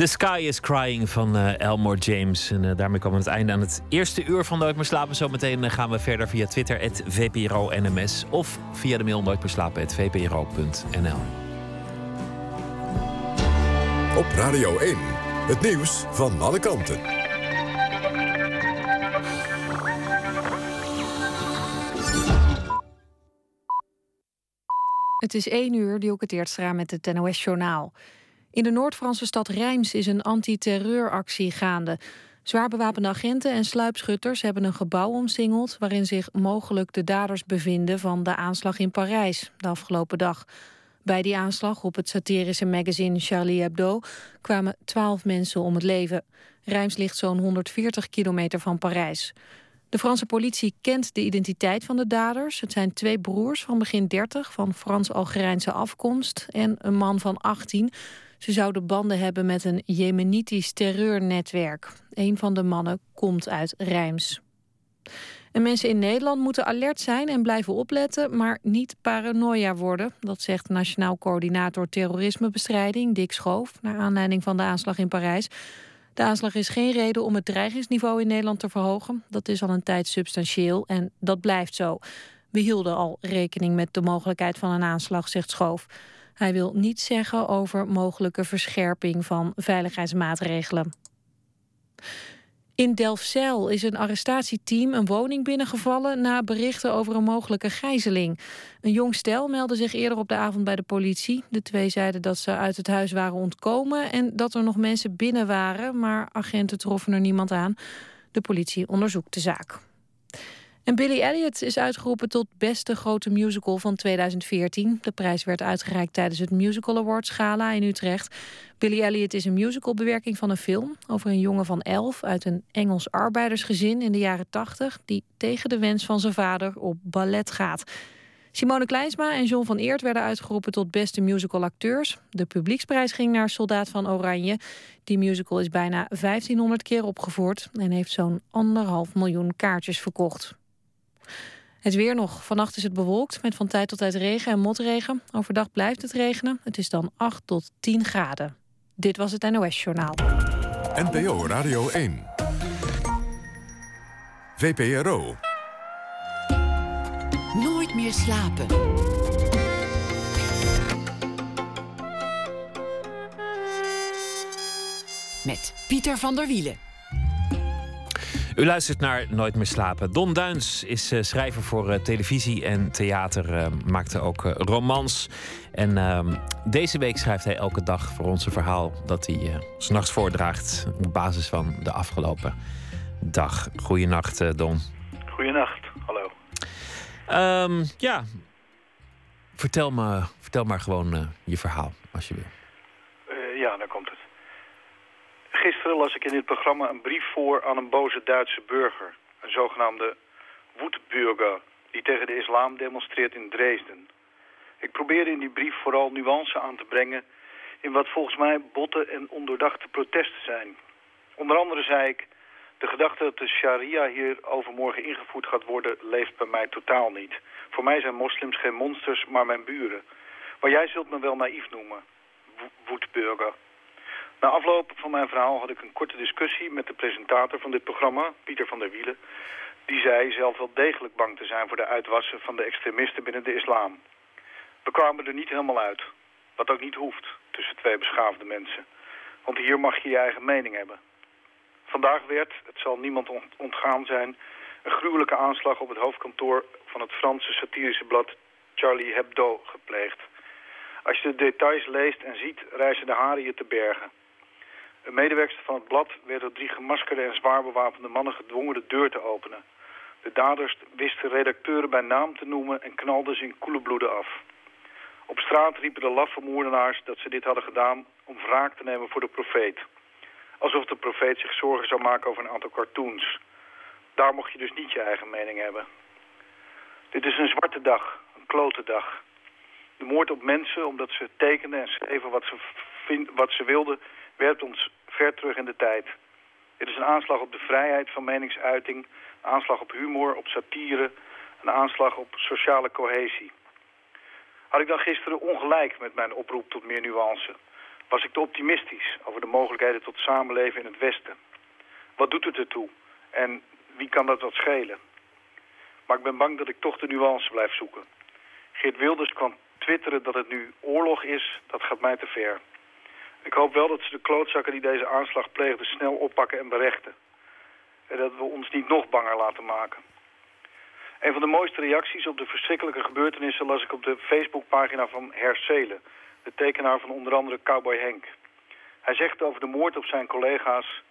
Sky is Crying van uh, Elmore James. En uh, daarmee komen we het einde aan het eerste uur van Nooit meer slapen. Zometeen uh, gaan we verder via Twitter, het VPRO NMS. Of via de mail nooit meer slapen, het VPRO.nl. Op Radio 1, het nieuws van alle kanten. Het is één uur, die ook het eerst met het NOS-journaal. In de Noord-Franse stad Reims is een antiterreuractie gaande. Zwaar bewapende agenten en sluipschutters hebben een gebouw omsingeld... waarin zich mogelijk de daders bevinden van de aanslag in Parijs de afgelopen dag. Bij die aanslag op het satirische magazine Charlie Hebdo... kwamen twaalf mensen om het leven. Reims ligt zo'n 140 kilometer van Parijs. De Franse politie kent de identiteit van de daders. Het zijn twee broers van begin 30 van Frans-Algerijnse afkomst... en een man van 18... Ze zouden banden hebben met een Jemenitisch terreurnetwerk. Een van de mannen komt uit Rijms. En mensen in Nederland moeten alert zijn en blijven opletten, maar niet paranoia worden. Dat zegt Nationaal Coördinator Terrorismebestrijding Dick Schoof, naar aanleiding van de aanslag in Parijs. De aanslag is geen reden om het dreigingsniveau in Nederland te verhogen. Dat is al een tijd substantieel en dat blijft zo. We hielden al rekening met de mogelijkheid van een aanslag, zegt Schoof. Hij wil niets zeggen over mogelijke verscherping van veiligheidsmaatregelen. In Delfzijl is een arrestatieteam een woning binnengevallen na berichten over een mogelijke gijzeling. Een jong stel meldde zich eerder op de avond bij de politie. De twee zeiden dat ze uit het huis waren ontkomen en dat er nog mensen binnen waren, maar agenten troffen er niemand aan. De politie onderzoekt de zaak. En Billy Elliot is uitgeroepen tot beste grote musical van 2014. De prijs werd uitgereikt tijdens het Musical Awards Gala in Utrecht. Billy Elliot is een musicalbewerking van een film over een jongen van elf uit een Engels arbeidersgezin in de jaren 80 die tegen de wens van zijn vader op ballet gaat. Simone Kleinsma en John van Eert werden uitgeroepen tot beste musical acteurs. De publieksprijs ging naar Soldaat van Oranje. Die musical is bijna 1500 keer opgevoerd en heeft zo'n anderhalf miljoen kaartjes verkocht. Het weer nog. Vannacht is het bewolkt met van tijd tot tijd regen en motregen. Overdag blijft het regenen. Het is dan 8 tot 10 graden. Dit was het NOS Journaal. NPO Radio 1. VPRO. Nooit meer slapen. Met Pieter van der Wielen. U luistert naar Nooit meer slapen. Don Duins is uh, schrijver voor uh, televisie en theater. Uh, maakte ook romans. En ehm, deze week schrijft hij elke dag voor ons een verhaal dat hij s s'nachts voordraagt. Op basis van de afgelopen dag. Goeienacht, Don. Goeienacht, hallo. Um, ja, vertel, me, vertel maar gewoon je verhaal, als je wil. ja, dan komt het. Gisteren las ik in dit programma een brief voor aan een boze Duitse burger. Een zogenaamde woedburger die tegen de islam demonstreert in Dresden. Ik probeerde in die brief vooral nuance aan te brengen... in wat volgens mij botte en ondoordachte protesten zijn. Onder andere zei ik... de gedachte dat de sharia hier overmorgen ingevoerd gaat worden... leeft bij mij totaal niet. Voor mij zijn moslims geen monsters, maar mijn buren. Maar jij zult me wel naïef noemen. Woedburger. Na afloop van mijn verhaal had ik een korte discussie met de presentator van dit programma, Pieter van der Wielen. Die zei zelf wel degelijk bang te zijn voor de uitwassen van de extremisten binnen de islam. We kwamen er niet helemaal uit, wat ook niet hoeft tussen twee beschaafde mensen. Want hier mag je je eigen mening hebben. Vandaag werd, het zal niemand ontgaan zijn, een gruwelijke aanslag op het hoofdkantoor van het Franse satirische blad Charlie Hebdo gepleegd. Als je de details leest en ziet, reizen de haren je te bergen. Een medewerker van het blad werd door drie gemaskerde en zwaar bewapende mannen gedwongen de deur te openen. De daders wisten redacteuren bij naam te noemen en knalden ze in koele bloeden af. Op straat riepen de laffe moordenaars dat ze dit hadden gedaan om wraak te nemen voor de profeet. Alsof de profeet zich zorgen zou maken over een aantal cartoons. Daar mocht je dus niet je eigen mening hebben. Dit is een zwarte dag, een klote dag. De moord op mensen omdat ze tekenden en schreven wat ze, vind, wat ze wilden werpt ons ver terug in de tijd. Dit is een aanslag op de vrijheid van meningsuiting, een aanslag op humor, op satire, een aanslag op sociale cohesie. Had ik dan gisteren ongelijk met mijn oproep tot meer nuance? Was ik te optimistisch over de mogelijkheden tot samenleven in het Westen? Wat doet het ertoe? En wie kan dat wat schelen? Maar ik ben bang dat ik toch de nuance blijf zoeken. Geert Wilders kwam twitteren dat het nu oorlog is, dat gaat mij te ver. Ik hoop wel dat ze de klootzakken die deze aanslag pleegden snel oppakken en berechten. En dat we ons niet nog banger laten maken. Een van de mooiste reacties op de verschrikkelijke gebeurtenissen las ik op de Facebookpagina van Herselen, de tekenaar van onder andere Cowboy Henk. Hij zegt over de moord op zijn collega's,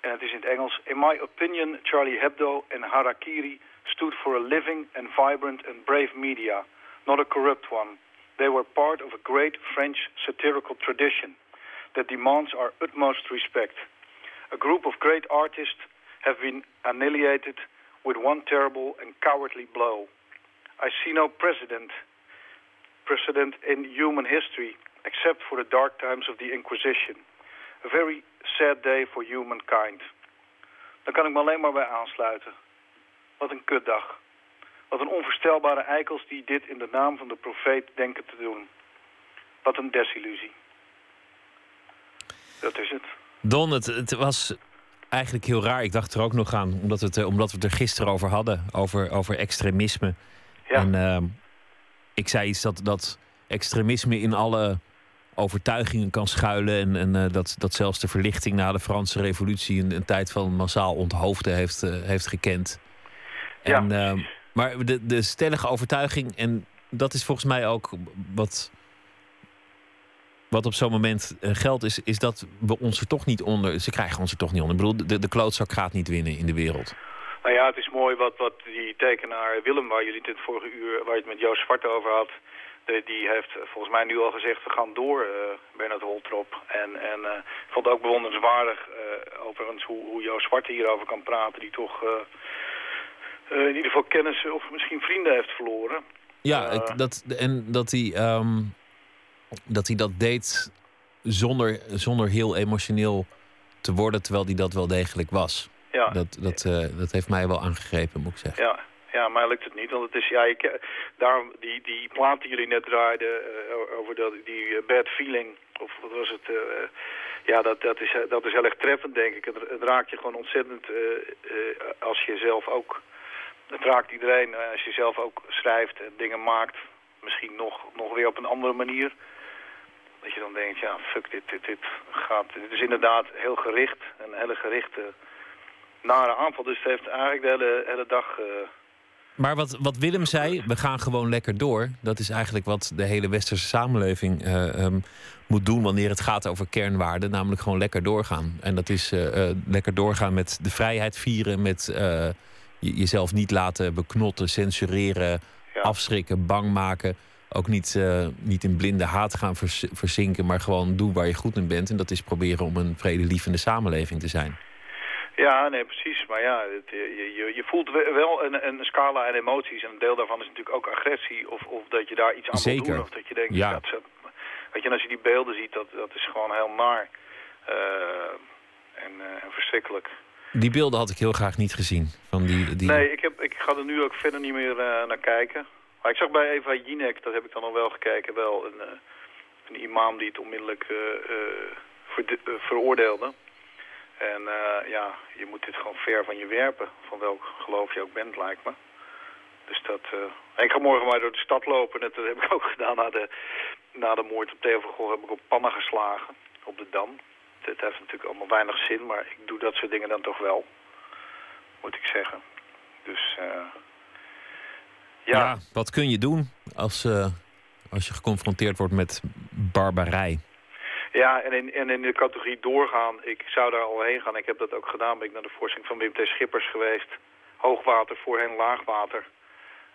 en het is in het Engels, In my opinion, Charlie Hebdo en Harakiri stood for a living and vibrant and brave media, not a corrupt one. They were part of a great French satirical tradition that demands our utmost respect. A group of great artists have been annihilated with one terrible and cowardly blow. I see no precedent, precedent in human history except for the dark times of the Inquisition. A very sad day for humankind. Daar kan ik me alleen maar bij aansluiten. Wat een kutdag. Wat een onvoorstelbare eikels die dit in de naam van de profeet denken te doen. Wat een desillusie. Dat is het. Don, het, het was eigenlijk heel raar. Ik dacht er ook nog aan, omdat we het, eh, omdat we het er gisteren over hadden. Over, over extremisme. Ja. En ehm, ik zei iets dat, dat extremisme in alle overtuigingen kan schuilen. En, en eh, dat, dat zelfs de verlichting na de Franse revolutie een, een tijd van massaal onthoofden heeft, eh, heeft gekend. Ja, En, ehm, maar de, de stellige overtuiging, en dat is volgens mij ook wat, wat op zo'n moment eh, geldt, is, is dat we ons er toch niet onder. Ze krijgen ons er toch niet onder. Ik bedoel, de, de klootzak gaat niet winnen in de wereld. Nou ja, het is mooi wat, wat die tekenaar Willem, waar jullie het vorige uur, waar je het met Joost Zwart over had, die heeft volgens mij nu al gezegd, we gaan door, eh Bernard Holtrop. En, en eh, ik vond het ook bewonderenswaardig, eh, overigens, hoe, hoe Joost Zwart hierover kan praten, die toch in ieder geval kennissen of misschien vrienden heeft verloren. Ja, Eh. het- dat, en dat hij, ehm, dat hij dat deed zonder, zonder heel emotioneel te worden, terwijl hij dat wel degelijk was. Ja. Dat, dat, eh, dat heeft mij wel aangegrepen, moet ik zeggen. Ja, ja, maar lukt het niet. Want het is, ja, ik, daarom die, die plaat die jullie net draaiden eh, over dat, die eh, bad feeling, of wat was het? eh, ja, dat, dat, is, dat is heel erg treffend, denk ik. Het, het raakt je gewoon ontzettend eh, eh, als je zelf ook... Het raakt iedereen eh, als je zelf ook schrijft en dingen maakt. Misschien nog, nog weer op een andere manier. Dat je dan denkt, ja, fuck, dit, dit, dit gaat... Dit is inderdaad heel gericht, een hele gerichte nare aanval. Dus het heeft eigenlijk de hele, hele dag... eh, Maar wat, wat Willem zei, we gaan gewoon lekker door. Dat is eigenlijk wat de hele westerse samenleving eh, ehm, moet doen wanneer het gaat over kernwaarden. Namelijk gewoon lekker doorgaan. En dat is lekker doorgaan met de vrijheid vieren, met jezelf niet laten beknotten, censureren, afschrikken, bang maken. Ook niet, eh, niet in blinde haat gaan vers- verzinken, maar gewoon doen waar je goed in bent. En dat is proberen om een vredelievende samenleving te zijn. Ja, nee, precies. Maar ja, het, je, je, je voelt we- wel een, een scala aan emoties. En een deel daarvan is natuurlijk ook agressie. Of, of dat je daar iets aan wil Zeker. doen. Of dat je denkt, Ja. dat ze, weet je, en als je die beelden ziet, dat, dat is gewoon heel naar. Eh, en, eh, en verschrikkelijk. Die beelden had ik heel graag niet gezien. Van die, die... Nee, ik, heb, ik ga er nu ook verder niet meer eh, naar kijken. Maar ik zag bij Eva Jinek, dat heb ik dan al wel gekeken, wel een, eh, een imam die het onmiddellijk eh, veroordeelde. En ja, je moet dit gewoon ver van je werpen, van welk geloof je ook bent, lijkt me. Dus dat... ik ga morgen maar door de stad lopen. Dat heb ik ook (laughs) gedaan na de, na de moord op Theo. Heb ik op pannen geslagen op de Dam. Het heeft natuurlijk allemaal weinig zin, maar ik doe dat soort dingen dan toch wel. Moet ik zeggen. Dus eh, ja. Ja, wat kun je doen als, eh, als je geconfronteerd wordt met barbarij? Ja, en in, en in de categorie doorgaan, ik zou daar al heen gaan. Ik heb dat ook gedaan, ben ik naar de voorstelling van Wim T. Schippers geweest. Hoogwater, voorheen laagwater.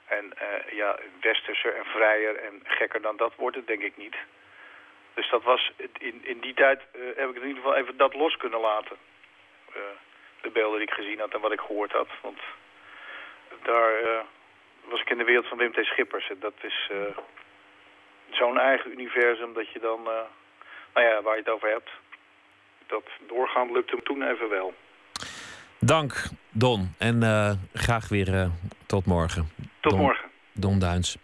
En eh, ja, westerser en vrijer en gekker dan dat wordt het denk ik niet. Dus dat was, in, in die tijd eh, heb ik in ieder geval even dat los kunnen laten. Eh, de beelden die ik gezien had en wat ik gehoord had. Want daar eh, was ik in de wereld van Wim T. Schippers. En dat is zo'n eigen universum dat je dan... nou ja, waar je het over hebt. Dat doorgaan lukte hem toen even wel. Dank, Don. En graag weer tot morgen. Tot Don- morgen. Don Duins.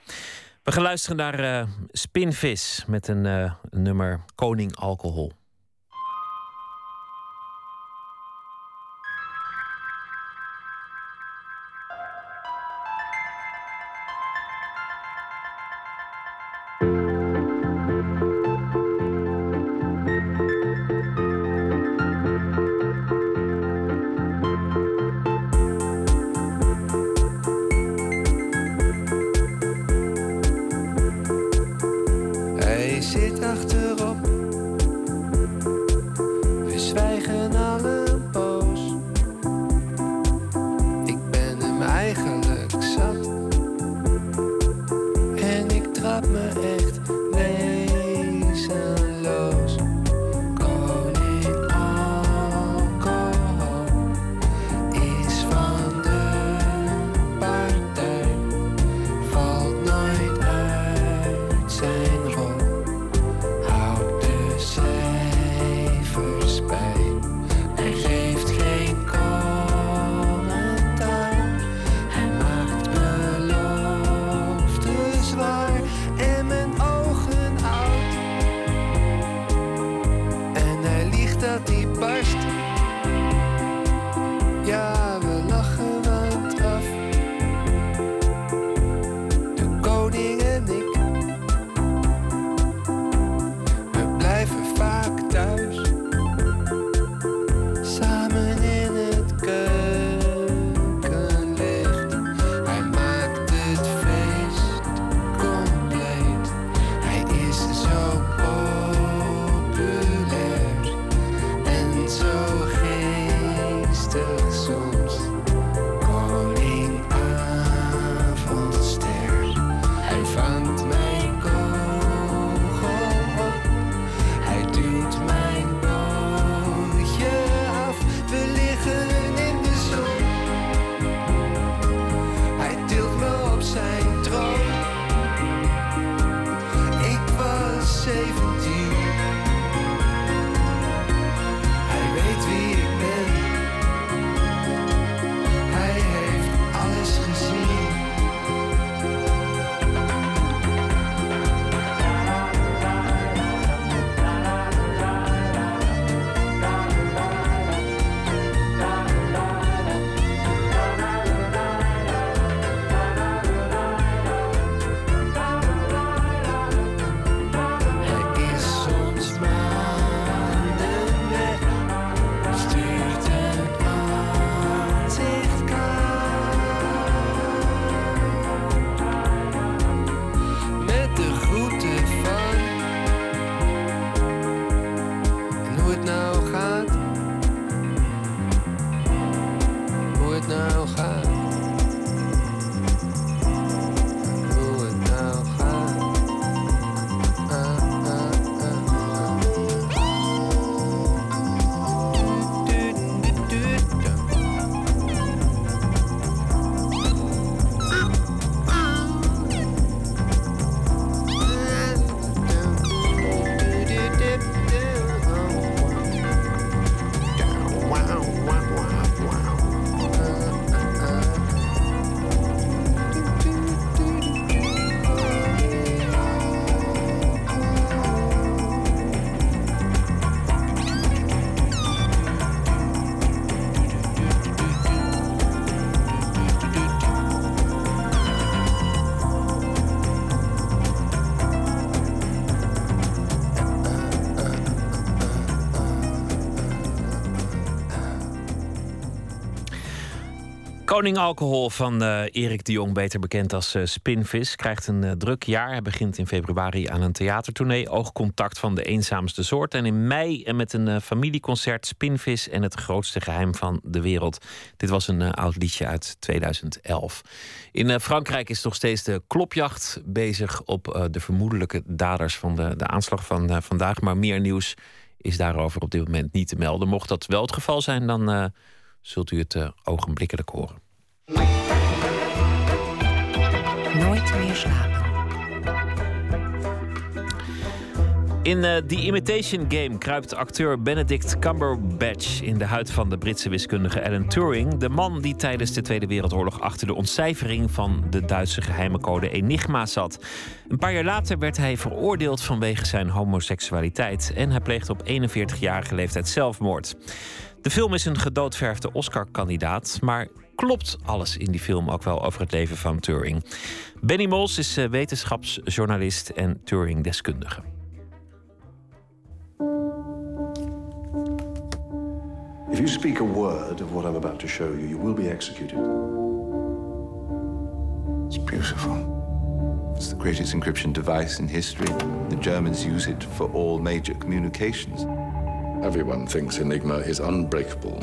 We gaan luisteren naar uh, Spinvis met een uh, nummer Koning Alcohol. Koning Alcohol van uh, Erik de Jong, beter bekend als uh, Spinvis, krijgt een uh, druk jaar. Hij begint in februari aan een theatertournee. Oogcontact van de eenzaamste soort. En in mei met een familieconcert Spinvis en het grootste geheim van de wereld. Dit was een oud liedje uit 2011. In Frankrijk is nog steeds de klopjacht bezig op de vermoedelijke daders van de, de aanslag van vandaag. Maar meer nieuws is daarover op dit moment niet te melden. Mocht dat wel het geval zijn, dan zult u het ogenblikkelijk horen. Nooit meer slapen. In uh, The Imitation Game kruipt acteur Benedict Cumberbatch in de huid van de Britse wiskundige Alan Turing, de man die tijdens de Tweede Wereldoorlog achter de ontcijfering van de Duitse geheime code Enigma zat. Een paar jaar later werd hij veroordeeld vanwege zijn homoseksualiteit en hij pleegde op 41-jarige leeftijd zelfmoord. De film is een gedoodverfde Oscar-kandidaat, maar klopt alles in die film ook wel over het leven van Turing? Benny Mols is uh, wetenschapsjournalist en Turing-deskundige. If you speak a word of what I'm about to show you, you will be executed. It's beautiful. It's the greatest encryption device in history. The Germans use it for all major communications. Everyone thinks Enigma is unbreakable.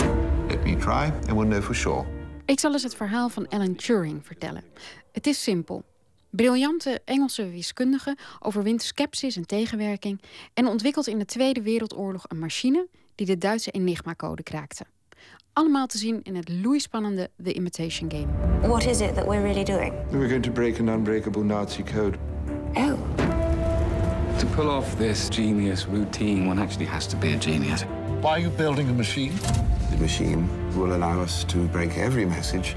Let me try and we'll know for sure. Ik zal eens het verhaal van Alan Turing vertellen. Het is simpel. Briljante Engelse wiskundige overwint sceptisch en tegenwerking en ontwikkelt in de Tweede Wereldoorlog een machine die de Duitse Enigma-code kraakte. Allemaal te zien in het loeispannende The Imitation Game. What is it that we're really doing? We're going to break an unbreakable Nazi code. Oh. To pull off this genius routine, one actually has to be a genius. Why are you building a machine? The machine will allow us to break every message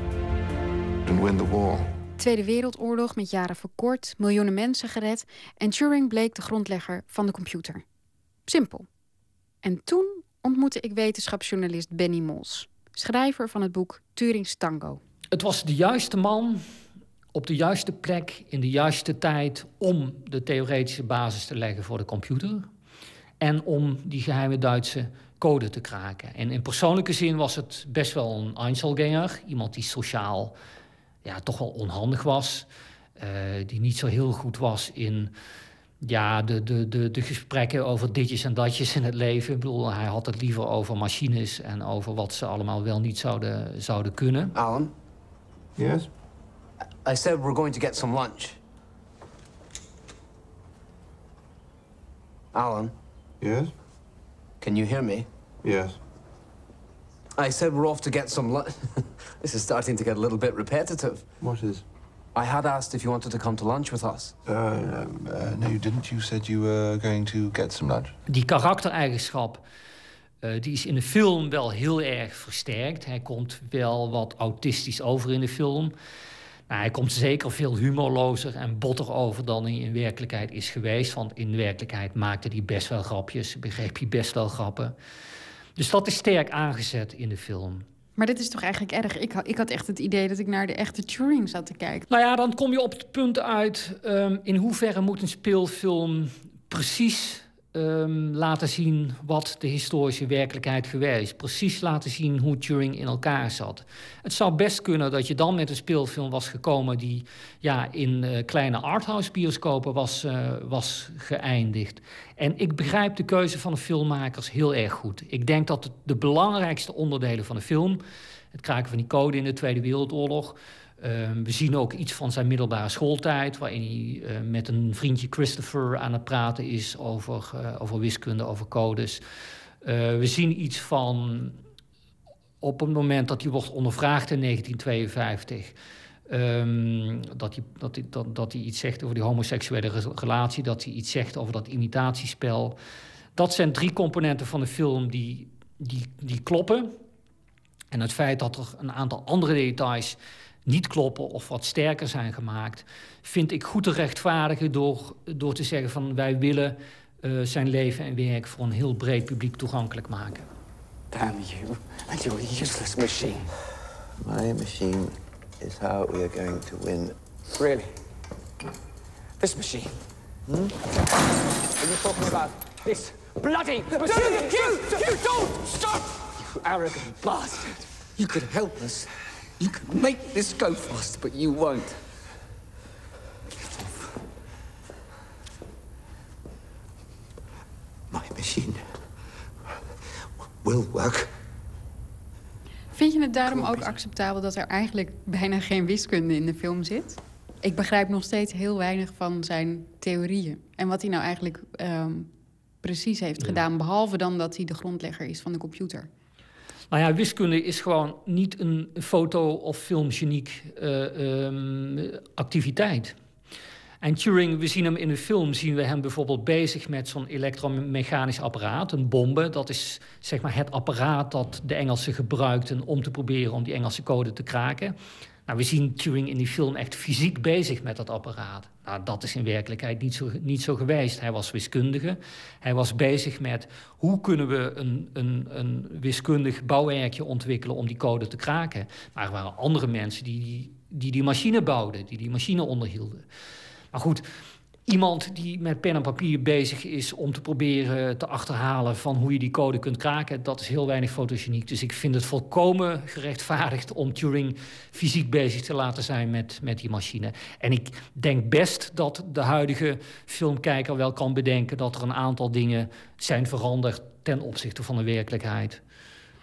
and win the war. Tweede Wereldoorlog met jaren verkort, miljoenen mensen gered en Turing bleek de grondlegger van de computer. Simpel. En toen ontmoette ik wetenschapsjournalist Benny Mols, schrijver van het boek Turing's Tango. Het was de juiste man op de juiste plek in de juiste tijd om de theoretische basis te leggen voor de computer en om die geheime Duitse code te kraken. En in persoonlijke zin was het best wel een Einzelganger, iemand die sociaal ja, toch wel onhandig was, uh, die niet zo heel goed was in ja, de, de, de, de gesprekken over ditjes en datjes in het leven. Ik bedoel, hij had het liever over machines en over wat ze allemaal wel niet zouden, zouden kunnen. Alan? Yes? I said we're going to get some lunch. Alan? Yes? Can you hear me? Yes. I said we're off to get some lunch. (laughs) this is starting to get a little bit repetitive. What is? I had asked if you wanted to come to lunch with us. Uh, uh, no, you didn't. You said you were going to get some lunch. Die karaktereigenschap uh, die is in de film wel heel erg versterkt. Hij komt wel wat autistisch over in de film. Nou, hij komt zeker veel humorlozer en botter over dan hij in werkelijkheid is geweest. Want in werkelijkheid maakte hij best wel grapjes, begreep hij best wel grappen. Dus dat is sterk aangezet in de film. Maar dit is toch eigenlijk erg? Ik had, ik had echt het idee dat ik naar de echte Turing zat te kijken. Nou ja, dan kom je op het punt uit... Um, in hoeverre moet een speelfilm precies um, laten zien... wat de historische werkelijkheid geweest. Precies laten zien hoe Turing in elkaar zat. Het zou best kunnen dat je dan met een speelfilm was gekomen... die ja, in uh, kleine arthouse-bioscopen was, uh, was geëindigd. En ik begrijp de keuze van de filmmakers heel erg goed. Ik denk dat de belangrijkste onderdelen van de film... het kraken van die code in de Tweede Wereldoorlog... Uh, we zien ook iets van zijn middelbare schooltijd, waarin hij uh, met een vriendje Christopher aan het praten is over, uh, over wiskunde, over codes. we zien iets van op het moment dat hij wordt ondervraagd in 1952. Um, dat, hij, dat, hij, dat, dat hij iets zegt over die homoseksuele relatie, dat hij iets zegt over dat imitatiespel. Dat zijn drie componenten van de film die, die, die kloppen. En het feit dat er een aantal andere details niet kloppen of wat sterker zijn gemaakt, vind ik goed te rechtvaardigen door, door te zeggen van wij willen uh, zijn leven en werk voor een heel breed publiek toegankelijk maken. Damn you and your useless machine. My machine is how we are going to win. Really? This machine? Hmm? Are you talking about this bloody machine? You, you, you don't stop! You arrogant bastard! You could help us. You could make this go fast, but you won't. My machine will work. Vind je het daarom ook acceptabel dat er eigenlijk bijna geen wiskunde in de film zit? Ik begrijp nog steeds heel weinig van zijn theorieën. En wat hij nou eigenlijk um, precies heeft gedaan, behalve dan dat hij de grondlegger is van de computer. Nou ja, wiskunde is gewoon niet een foto- of filmgeniek uh, activiteit. En Turing, we zien hem in de film, zien we hem bijvoorbeeld bezig met zo'n elektromechanisch apparaat, een bombe. Dat is zeg maar het apparaat dat de Engelsen gebruikten om te proberen om die Engelse code te kraken. Nou, we zien Turing in die film echt fysiek bezig met dat apparaat. Nou, dat is in werkelijkheid niet zo, niet zo geweest. Hij was wiskundige. Hij was bezig met hoe kunnen we een, een, een wiskundig bouwwerkje ontwikkelen om die code te kraken. Maar er waren andere mensen die die, die, die machine bouwden, die die machine onderhielden. Maar goed, iemand die met pen en papier bezig is om te proberen te achterhalen van hoe je die code kunt kraken, dat is heel weinig fotogeniek. Dus ik vind het volkomen gerechtvaardigd om Turing fysiek bezig te laten zijn met, met die machine. En ik denk best dat de huidige filmkijker wel kan bedenken dat er een aantal dingen zijn veranderd ten opzichte van de werkelijkheid.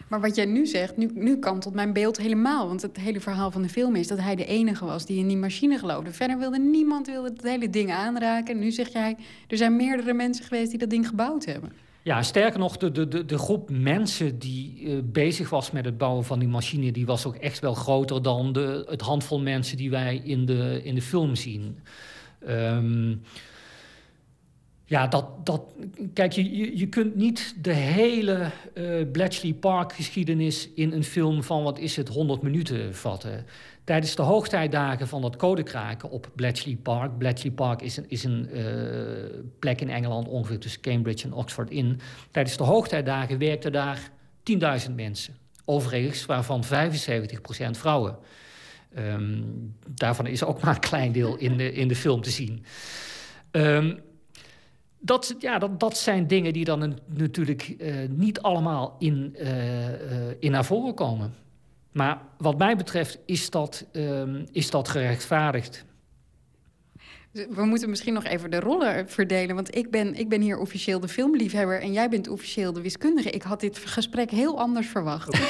Maar wat jij nu zegt, nu, nu kantelt mijn beeld helemaal. Want het hele verhaal van de film is dat hij de enige was die in die machine geloofde. Verder wilde niemand wilde het hele ding aanraken. Nu zeg jij, er zijn meerdere mensen geweest die dat ding gebouwd hebben. Ja, sterker nog, de, de, de groep mensen die uh, bezig was met het bouwen van die machine... die was ook echt wel groter dan de, het handvol mensen die wij in de, in de film zien. Um, ja, dat, dat, kijk, je, je kunt niet de hele uh, Bletchley Park geschiedenis in een film van, wat is het, 100 minuten vatten. Tijdens de hoogtijdagen van dat codekraken op Bletchley Park. Bletchley Park is een, is een uh, plek in Engeland, ongeveer tussen Cambridge en Oxford in. Tijdens de hoogtijdagen werkten daar 10.000 mensen. Overigens, waarvan 75% vrouwen. Um, daarvan is ook maar een klein deel in de, in de film te zien. Um, dat, ja, dat, dat zijn dingen die dan natuurlijk uh, niet allemaal in, uh, uh, in naar voren komen. Maar wat mij betreft is dat, ehm, is dat gerechtvaardigd. We moeten misschien nog even de rollen verdelen. Want ik ben, ik ben hier officieel de filmliefhebber en jij bent officieel de wiskundige. Ik had dit gesprek heel anders verwacht. (laughs)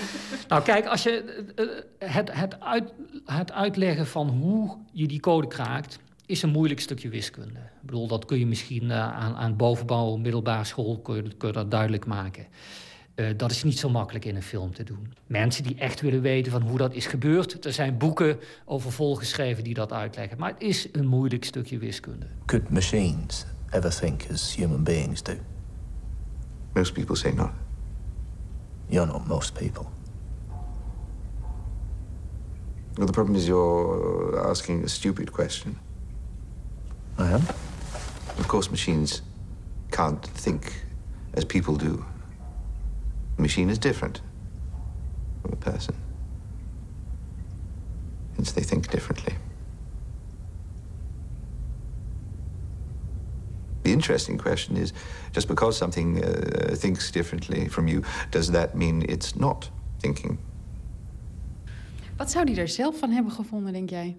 (laughs) nou, kijk, als je het, het, uit, het uitleggen van hoe je die code kraakt is een moeilijk stukje wiskunde. Ik bedoel, dat kun je misschien uh, aan, aan bovenbouw, middelbare school, kun je, kun je dat duidelijk maken. Uh, dat is niet zo makkelijk in een film te doen. Mensen die echt willen weten van hoe dat is gebeurd... er zijn boeken over volgeschreven die dat uitleggen. Maar het is een moeilijk stukje wiskunde. Could machines ever think as human beings do? Most people say not. You're not most people. Well, the problem is you're asking a stupid question. I am? Of course, machines can't think as people do. A machine is different from a person. Hence, they think differently. The interesting question is just because something uh, thinks differently from you, does that mean it's not thinking? Wat zou hij er zelf van hebben gevonden, denk jij?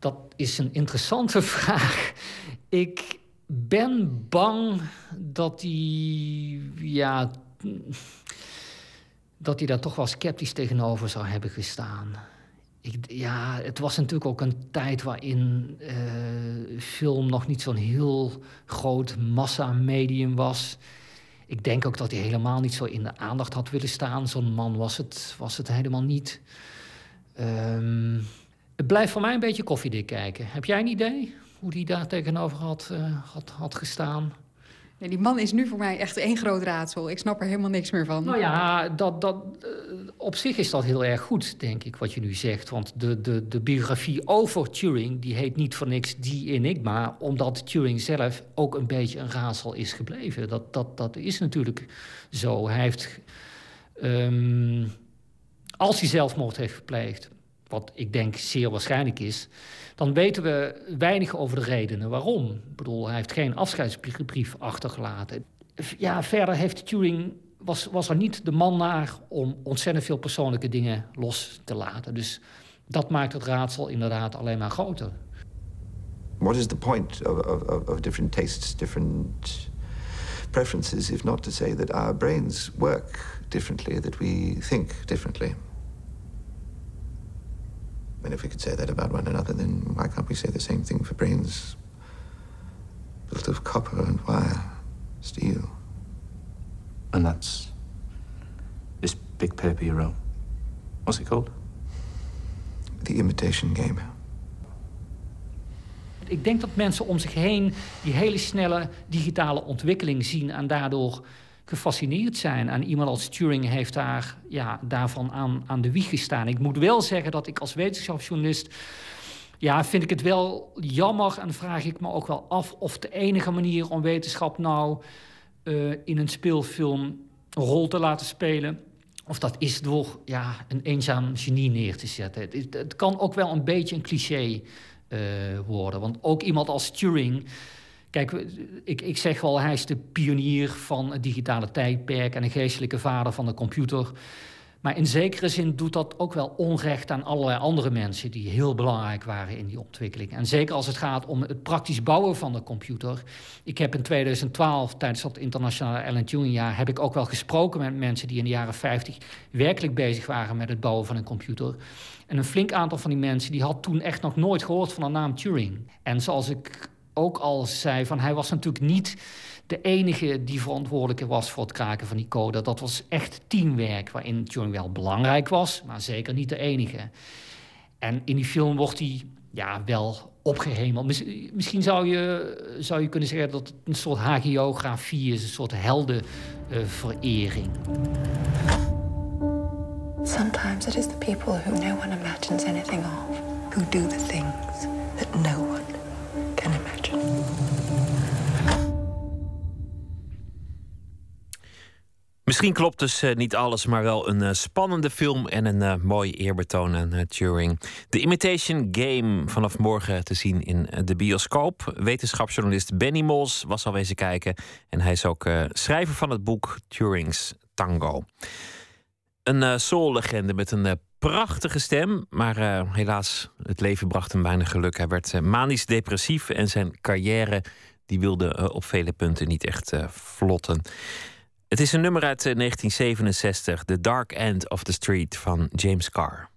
Dat is een interessante (laughs) vraag. Ik ben bang dat hij. Ja. Dat hij daar toch wel sceptisch tegenover zou hebben gestaan. Ik, ja, het was natuurlijk ook een tijd waarin uh, film nog niet zo'n heel groot massamedium was. Ik denk ook dat hij helemaal niet zo in de aandacht had willen staan. Zo'n man was het, was het helemaal niet. Um, het blijft voor mij een beetje koffiedik kijken. Heb jij een idee hoe die daar tegenover had, uh, had, had gestaan? Nee, die man is nu voor mij echt één groot raadsel. Ik snap er helemaal niks meer van. Nou ja, dat, dat, uh, op zich is dat heel erg goed, denk ik, wat je nu zegt. Want de, de, de biografie over Turing, die heet niet voor niks Die Enigma... omdat Turing zelf ook een beetje een raadsel is gebleven. Dat, dat, dat is natuurlijk zo. Hij heeft... Um, als hij zelfmoord heeft gepleegd wat ik denk zeer waarschijnlijk is, dan weten we weinig over de redenen waarom. Ik bedoel, hij heeft geen afscheidsbrief achtergelaten. Ja, verder heeft Turing, was, was er niet de man naar om ontzettend veel persoonlijke dingen los te laten. Dus dat maakt het raadsel inderdaad alleen maar groter. What is the point of, of, of different tastes, different preferences, if not to say that our brains work differently, that we think differently? And if we could say that about one another, then why can't we say the same thing for brains built of copper and wire, steel? And that's this big paper you wrote. What's it called? The Imitation Game. ik denk dat mensen om zich heen die hele snelle digitale ontwikkeling zien en daardoor gefascineerd zijn. En iemand als Turing heeft daar, ja, daarvan aan, aan de wieg gestaan. Ik moet wel zeggen dat ik als wetenschapsjournalist... Ja, vind ik het wel jammer en vraag ik me ook wel af... of de enige manier om wetenschap nou uh, in een speelfilm een rol te laten spelen... of dat is door ja, een eenzaam genie neer te zetten. Het, het kan ook wel een beetje een cliché uh, worden. Want ook iemand als Turing Kijk, ik, ik zeg wel, hij is de pionier van het digitale tijdperk en een geestelijke vader van de computer. Maar in zekere zin doet dat ook wel onrecht aan allerlei andere mensen die heel belangrijk waren in die ontwikkeling. En zeker als het gaat om het praktisch bouwen van de computer. Ik heb in 2012, tijdens dat internationale Alan Turing jaar, heb ik ook wel gesproken met mensen die in de jaren 50 werkelijk bezig waren met het bouwen van een computer. En een flink aantal van die mensen die had toen echt nog nooit gehoord van de naam Turing. En zoals ik ook al zei, van hij was natuurlijk niet de enige die verantwoordelijk was voor het kraken van die code. Dat was echt teamwerk, waarin Turing wel belangrijk was, maar zeker niet de enige. En in die film wordt hij ja, wel opgehemeld. Misschien zou je, zou je kunnen zeggen dat het een soort hagiografie is, een soort heldenverering. Sometimes it is the people who no one imagines anything of, who do the things that no Misschien klopt dus uh, niet alles, maar wel een uh, spannende film en een uh, mooi eerbetoon aan Turing. The Imitation Game vanaf morgen te zien in de bioscoop. Wetenschapsjournalist Benny Mols was al wezen kijken. En hij is ook schrijver van het boek Turing's Tango. Een soul-legende met een prachtige stem, maar uh, helaas, het leven bracht hem weinig geluk. Hij werd manisch depressief en zijn carrière die wilde op vele punten niet echt vlotten. Het is een nummer uit 1967, The Dark End of the Street van James Carr.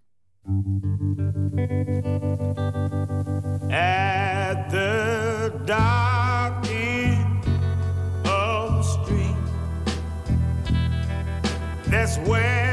At the dark end of the street That's where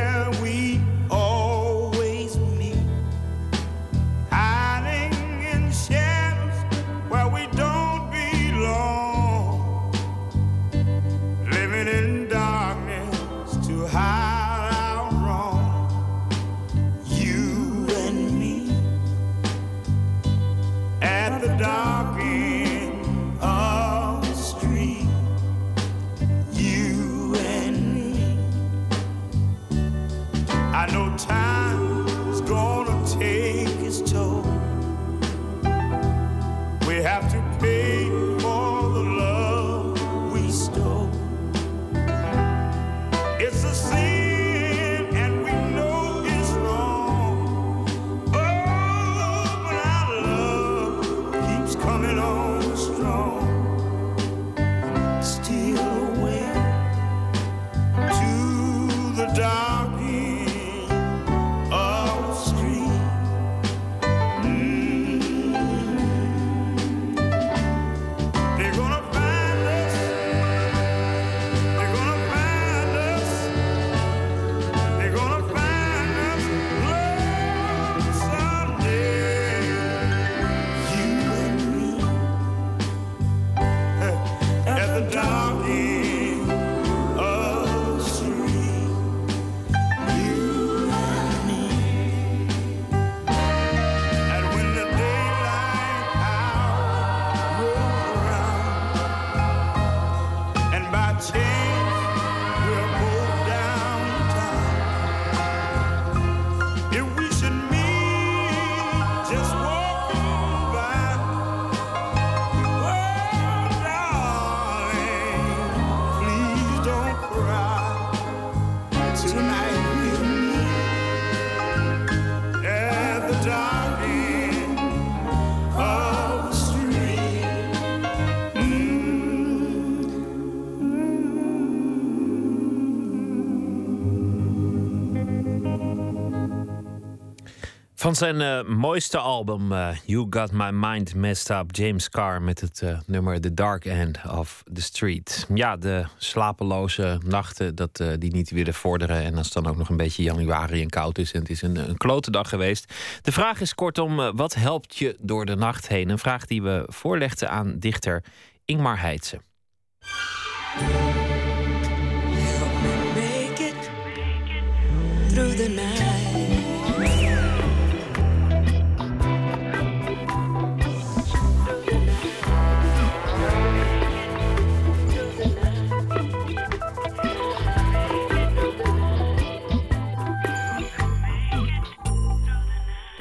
Van zijn eh, mooiste album, eh, You Got My Mind Messed Up, James Carr met het eh, nummer The Dark End of the Street. Ja, de slapeloze nachten dat, die niet willen vorderen. En als het dan ook nog een beetje januari en koud is en het is een, een klote dag geweest. De vraag is kortom, wat helpt je door de nacht heen? Een vraag die we voorlegden aan dichter Ingmar Heitse.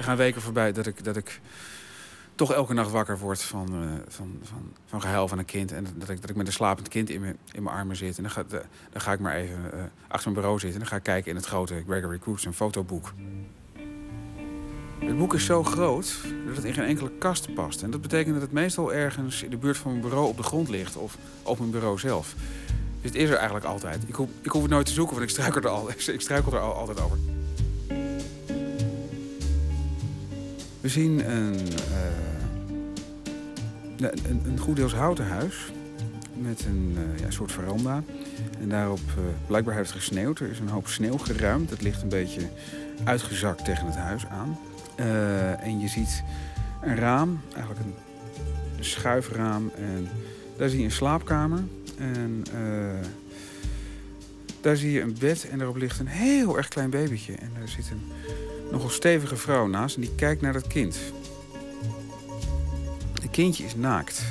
Gaan weken voorbij dat ik, dat ik toch elke nacht wakker word van, uh, van, van, van gehuil van een kind. En dat ik, dat ik met een slapend kind in mijn, in mijn armen zit. En dan ga, dan ga ik maar even uh, achter mijn bureau zitten. En dan ga ik kijken in het grote Gregory Coots, fotoboek. Het boek is zo groot dat het in geen enkele kast past. En dat betekent dat het meestal ergens in de buurt van mijn bureau op de grond ligt. Of op mijn bureau zelf. Dus het is er eigenlijk altijd. Ik hoef, ik hoef het nooit te zoeken, want ik struikel er, al, (laughs) ik struikel er al, altijd over. We zien een, uh, een, een goed deels houten huis met een uh, ja, soort veranda. En daarop, uh, blijkbaar heeft het gesneeuwd. Er is een hoop sneeuw geruimd. Dat ligt een beetje uitgezakt tegen het huis aan. en je ziet een raam, eigenlijk een, een, schuifraam. En daar zie je een slaapkamer. En daar zie je een bed en daarop ligt een heel erg klein babytje. En daar zit een nogal stevige vrouw naast en die kijkt naar dat kind. Het kindje is naakt.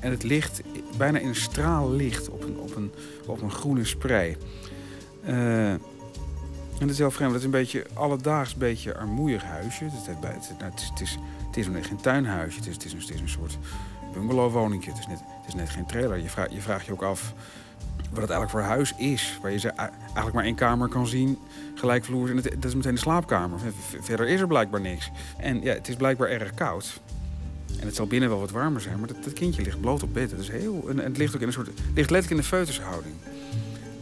En het ligt bijna in een straal licht op een, op een, op een groene sprei. Uh, en dat is heel vreemd. Dat is een beetje alledaags beetje armoeig huisje. Het het, is, het is, het is geen tuinhuisje. Het is, het is, een, een soort bungalowwoningje. Het is net, het is net geen trailer. Je, je vraagt je ook af wat het eigenlijk voor huis is. Waar je ze eigenlijk maar één kamer kan zien, gelijkvloers. En dat is meteen de slaapkamer. Verder is er blijkbaar niks. En ja, het is blijkbaar erg koud. En het zal binnen wel wat warmer zijn, maar dat, dat kindje ligt bloot op bed. Dat is heel, en, het ligt ook in een soort, ligt letterlijk in de feutushouding.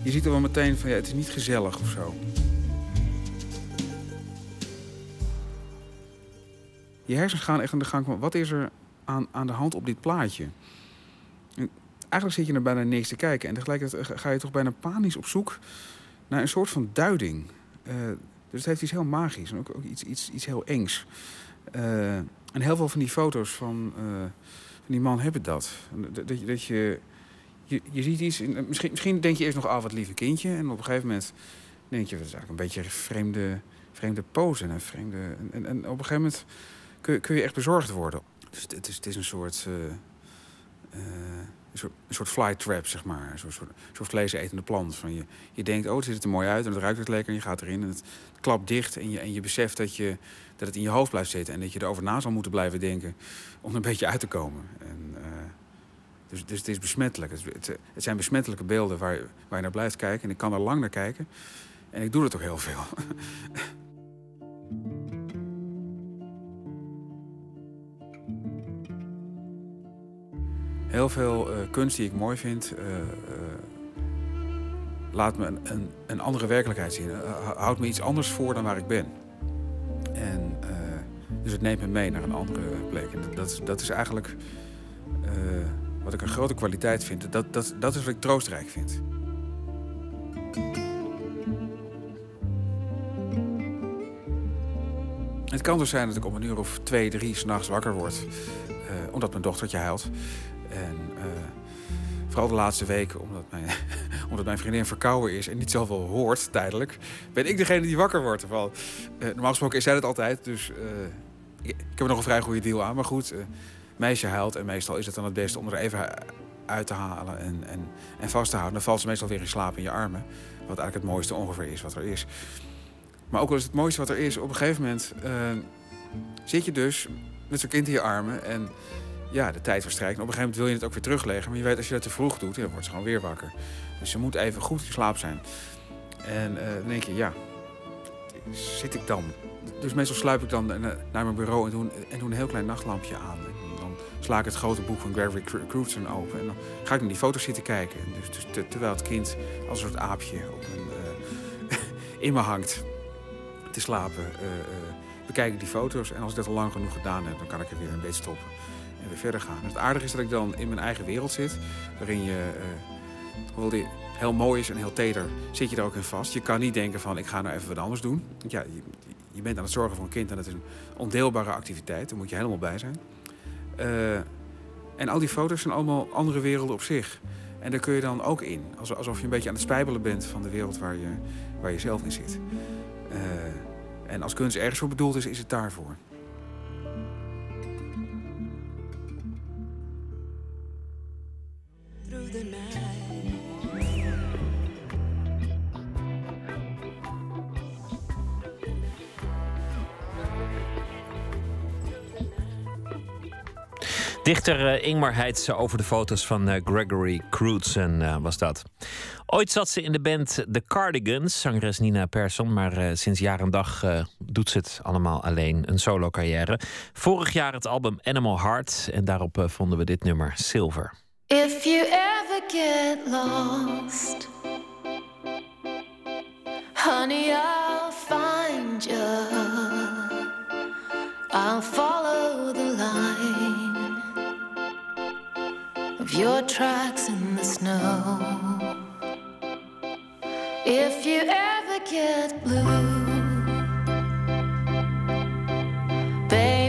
Je ziet er wel meteen van, ja, het is niet gezellig of zo. Je hersens gaan echt aan de gang van, wat is er aan, aan de hand op dit plaatje? Eigenlijk zit je er bijna niks te kijken. En tegelijkertijd ga je toch bijna panisch op zoek naar een soort van duiding. Uh, dus het heeft iets heel magisch en ook, ook iets, iets, iets heel engs. Uh, en heel veel van die foto's van, uh, van die man hebben dat. Dat, dat, dat je, je, je ziet iets. Misschien, misschien denk je eerst nog af, ah, wat lieve kindje. En op een gegeven moment denk je, dat is eigenlijk een beetje vreemde, vreemde pose. En, vreemde, en, en, op een gegeven moment kun, kun je echt bezorgd worden. Dus het is, het is een soort een soort, een soort fly trap, zeg maar. Een soort, soort, vleesetende plant. Van je, je denkt, oh, het ziet er mooi uit en het ruikt het lekker. En je gaat erin en het klapt dicht. En je, en je beseft dat, je, dat het in je hoofd blijft zitten. En dat je erover na zal moeten blijven denken om er een beetje uit te komen. En, uh, dus, dus het is besmettelijk. Het, het, zijn besmettelijke beelden waar, waar je naar blijft kijken. En ik kan er lang naar kijken. En ik doe het ook heel veel. (laughs) heel veel uh, kunst die ik mooi vind, uh, uh, laat me een, een, een, andere werkelijkheid zien. houdt me iets anders voor dan waar ik ben. En, dus het neemt me mee naar een andere plek. Dat, dat is eigenlijk wat ik een grote kwaliteit vind. Dat, dat, dat is wat ik troostrijk vind. Het kan dus zijn dat ik om een uur of twee, drie s'nachts wakker word. omdat mijn dochtertje huilt. En uh, vooral de laatste weken, omdat mijn, (laughs) omdat mijn vriendin verkouden is en niet zoveel hoort tijdelijk, ben ik degene die wakker wordt. Uh, normaal gesproken is zij het altijd, dus uh, ik, ik, heb nog een vrij goede deal aan. Maar goed, meisje huilt en meestal is het dan het beste om er even uit te halen en, en, en vast te houden. Dan valt ze meestal weer in slaap in je armen. Wat eigenlijk het mooiste ongeveer is wat er is. Maar ook al is het mooiste wat er is, op een gegeven moment zit je dus met zo'n kind in je armen en ja, de tijd verstrijkt. En op een gegeven moment wil je het ook weer terugleggen. Maar je weet, als je dat te vroeg doet, dan wordt ze gewoon weer wakker. Dus ze moet even goed in slaap zijn. En uh, dan denk je, ja, zit ik dan? Dus meestal sluip ik dan naar mijn bureau en doe, en doe een heel klein nachtlampje aan. Dan sla ik het grote boek van Gregory Crutzen open. En dan ga ik naar die foto's zitten kijken. Dus, dus terwijl het kind als een soort aapje op een, uh, (laughs) in me hangt te slapen... Bekijk ik die foto's en als ik dat al lang genoeg gedaan heb, dan kan ik er weer een beetje stoppen en weer verder gaan. het aardige is dat ik dan in mijn eigen wereld zit, waarin je, hoewel die heel mooi is en heel teder, zit je er ook in vast. Je kan niet denken van ik ga nou even wat anders doen. Want ja, je, je bent aan het zorgen voor een kind en dat is een ondeelbare activiteit. Daar moet je helemaal bij zijn. Uh, en al die foto's zijn allemaal andere werelden op zich. En daar kun je dan ook in. Alsof je een beetje aan het spijbelen bent van de wereld waar je, waar je zelf in zit. Uh, en als kunst ergens voor bedoeld is, is het daarvoor. Dichter uh, Ingmar Heitse over de foto's van uh, Gregory uh, was dat. Ooit zat ze in de band The Cardigans, zangeres Nina Persson. Maar sinds jaar en dag doet ze het allemaal alleen, een solo carrière. Vorig jaar het album Animal Heart en daarop vonden we dit nummer Silver. If you ever get lost Honey, I'll find you I'll follow the of your tracks in the snow. If you ever get blue, baby,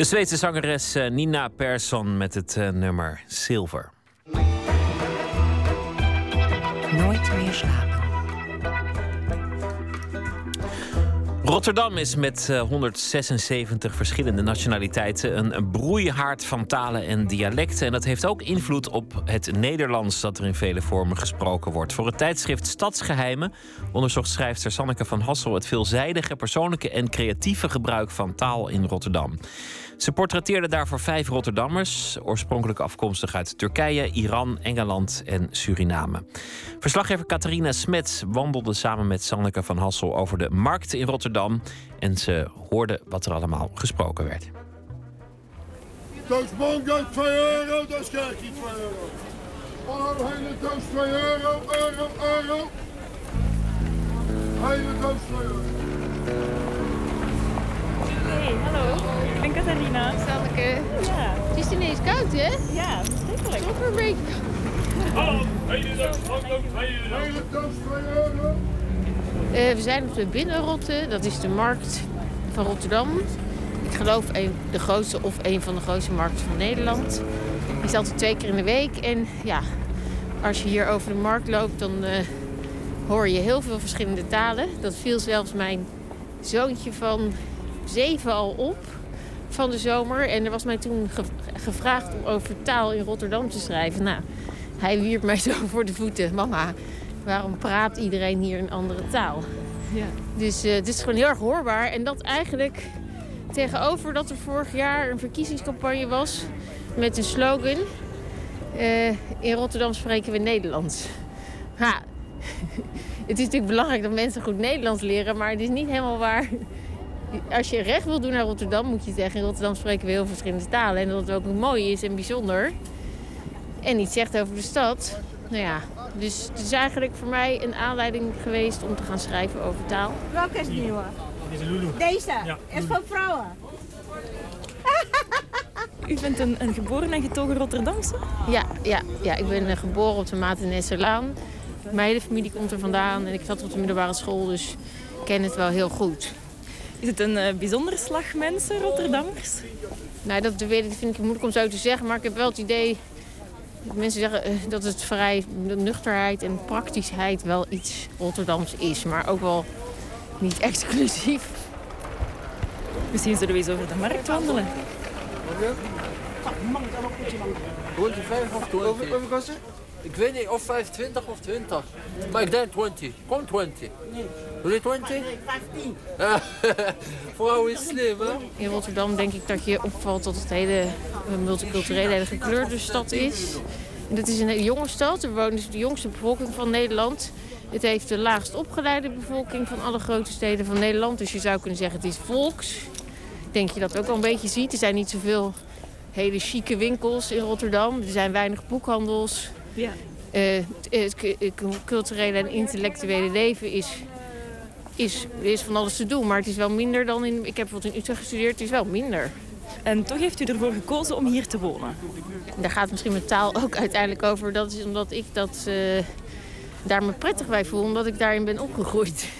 De Zweedse zangeres eh, Nina Persson met het eh, nummer Silver. Nooit meer slapen. Rotterdam is met eh, 176 verschillende nationaliteiten een, een broeihaard van talen en dialecten. En dat heeft ook invloed op het Nederlands dat er in vele vormen gesproken wordt. Voor het tijdschrift Stadsgeheimen onderzocht schrijfster Sanneke van Hassel het veelzijdige, persoonlijke en creatieve gebruik van taal in Rotterdam. Ze portretteerde daarvoor vijf Rotterdammers, oorspronkelijk afkomstig uit Turkije, Iran, Engeland en Suriname. Verslaggever Catharina Smets wandelde samen met Sanneke van Hassel over de markt in Rotterdam en ze hoorde wat er allemaal gesproken werd. Doos bongo 2 euro, dat is kijkie 2 euro. Hallo, hele doos 2 euro, euro, euro. Hele doos 2 euro. Hey, hallo. Ik ben Catharina. Sanneke. Ja. Het is ineens koud, hè? Ja, verschrikkelijk. Toch een beetje. Hallo, hele doos bongo 2 euro. Hele doos 2 euro. Eh, we zijn op de Binnenrotte. Dat is de markt van Rotterdam. Ik geloof een, de grootste of een van de grootste markten van Nederland. Die is altijd twee keer in de week. En ja, als je hier over de markt loopt, dan eh, hoor je heel veel verschillende talen. Dat viel zelfs mijn zoontje van zeven al op van de zomer. En er was mij toen ge- gevraagd om over taal in Rotterdam te schrijven. Nou, hij wierp mij (laughs) zo voor de voeten. Mama, waarom praat iedereen hier een andere taal? Ja. Dus eh, het is gewoon heel erg hoorbaar. En dat eigenlijk tegenover dat er vorig jaar een verkiezingscampagne was met een slogan. eh, in Rotterdam spreken we Nederlands. Ha, (laughs) het is natuurlijk belangrijk dat mensen goed Nederlands leren, maar het is niet helemaal waar. Als je recht wil doen naar Rotterdam, moet je zeggen: in Rotterdam spreken we heel verschillende talen. En dat het ook mooi is en bijzonder. En iets zegt over de stad. Nou ja, dus het is eigenlijk voor mij een aanleiding geweest om te gaan schrijven over taal. Welke is nieuwe? Deze Lulu. Deze Ja, is voor vrouwen. (laughs) U bent een, een geboren en getogen Rotterdamse? Ja, ja, ja, ik ben eh, geboren op de Matennesserlaan. Mijn hele familie komt er vandaan en ik zat op de middelbare school, dus ik ken het wel heel goed. Is het een eh, bijzondere slag mensen, Rotterdammers? Nou, dat weet ik, vind ik moeilijk om zo te zeggen, maar ik heb wel het idee... dat Mensen zeggen eh, dat het vrij de nuchterheid en praktischheid wel iets Rotterdams is. Maar ook wel niet (laughs) exclusief. Misschien zullen we eens over de markt wandelen. 25 of 20? Hoeveel kost het? Ik weet niet, of 25 of 20. Maar ik denk 20. Kom 20. Wil je 20? Nee, 15. Vrouw (laughs) is slim, hè? In Rotterdam denk ik dat je opvalt dat het hele eh, multiculturele, hele gekleurde stad is. En het is een hele jonge stad. Er woont dus de jongste bevolking van Nederland. Het heeft de laagst opgeleide bevolking van alle grote steden van Nederland. Dus je zou kunnen zeggen het is volks. Ik denk je dat ook wel een beetje ziet. Er zijn niet zoveel hele chique winkels in Rotterdam. Er zijn weinig boekhandels. Ja. Eh, het cu- het culturele en intellectuele leven is, is, is van alles te doen. Maar het is wel minder dan in... Ik heb bijvoorbeeld in Utrecht gestudeerd. Het is wel minder. En toch heeft u ervoor gekozen om hier te wonen? Daar gaat misschien mijn taal ook uiteindelijk over. Dat is omdat ik dat, eh, daar me prettig bij voel. Omdat ik daarin ben opgegroeid. (laughs)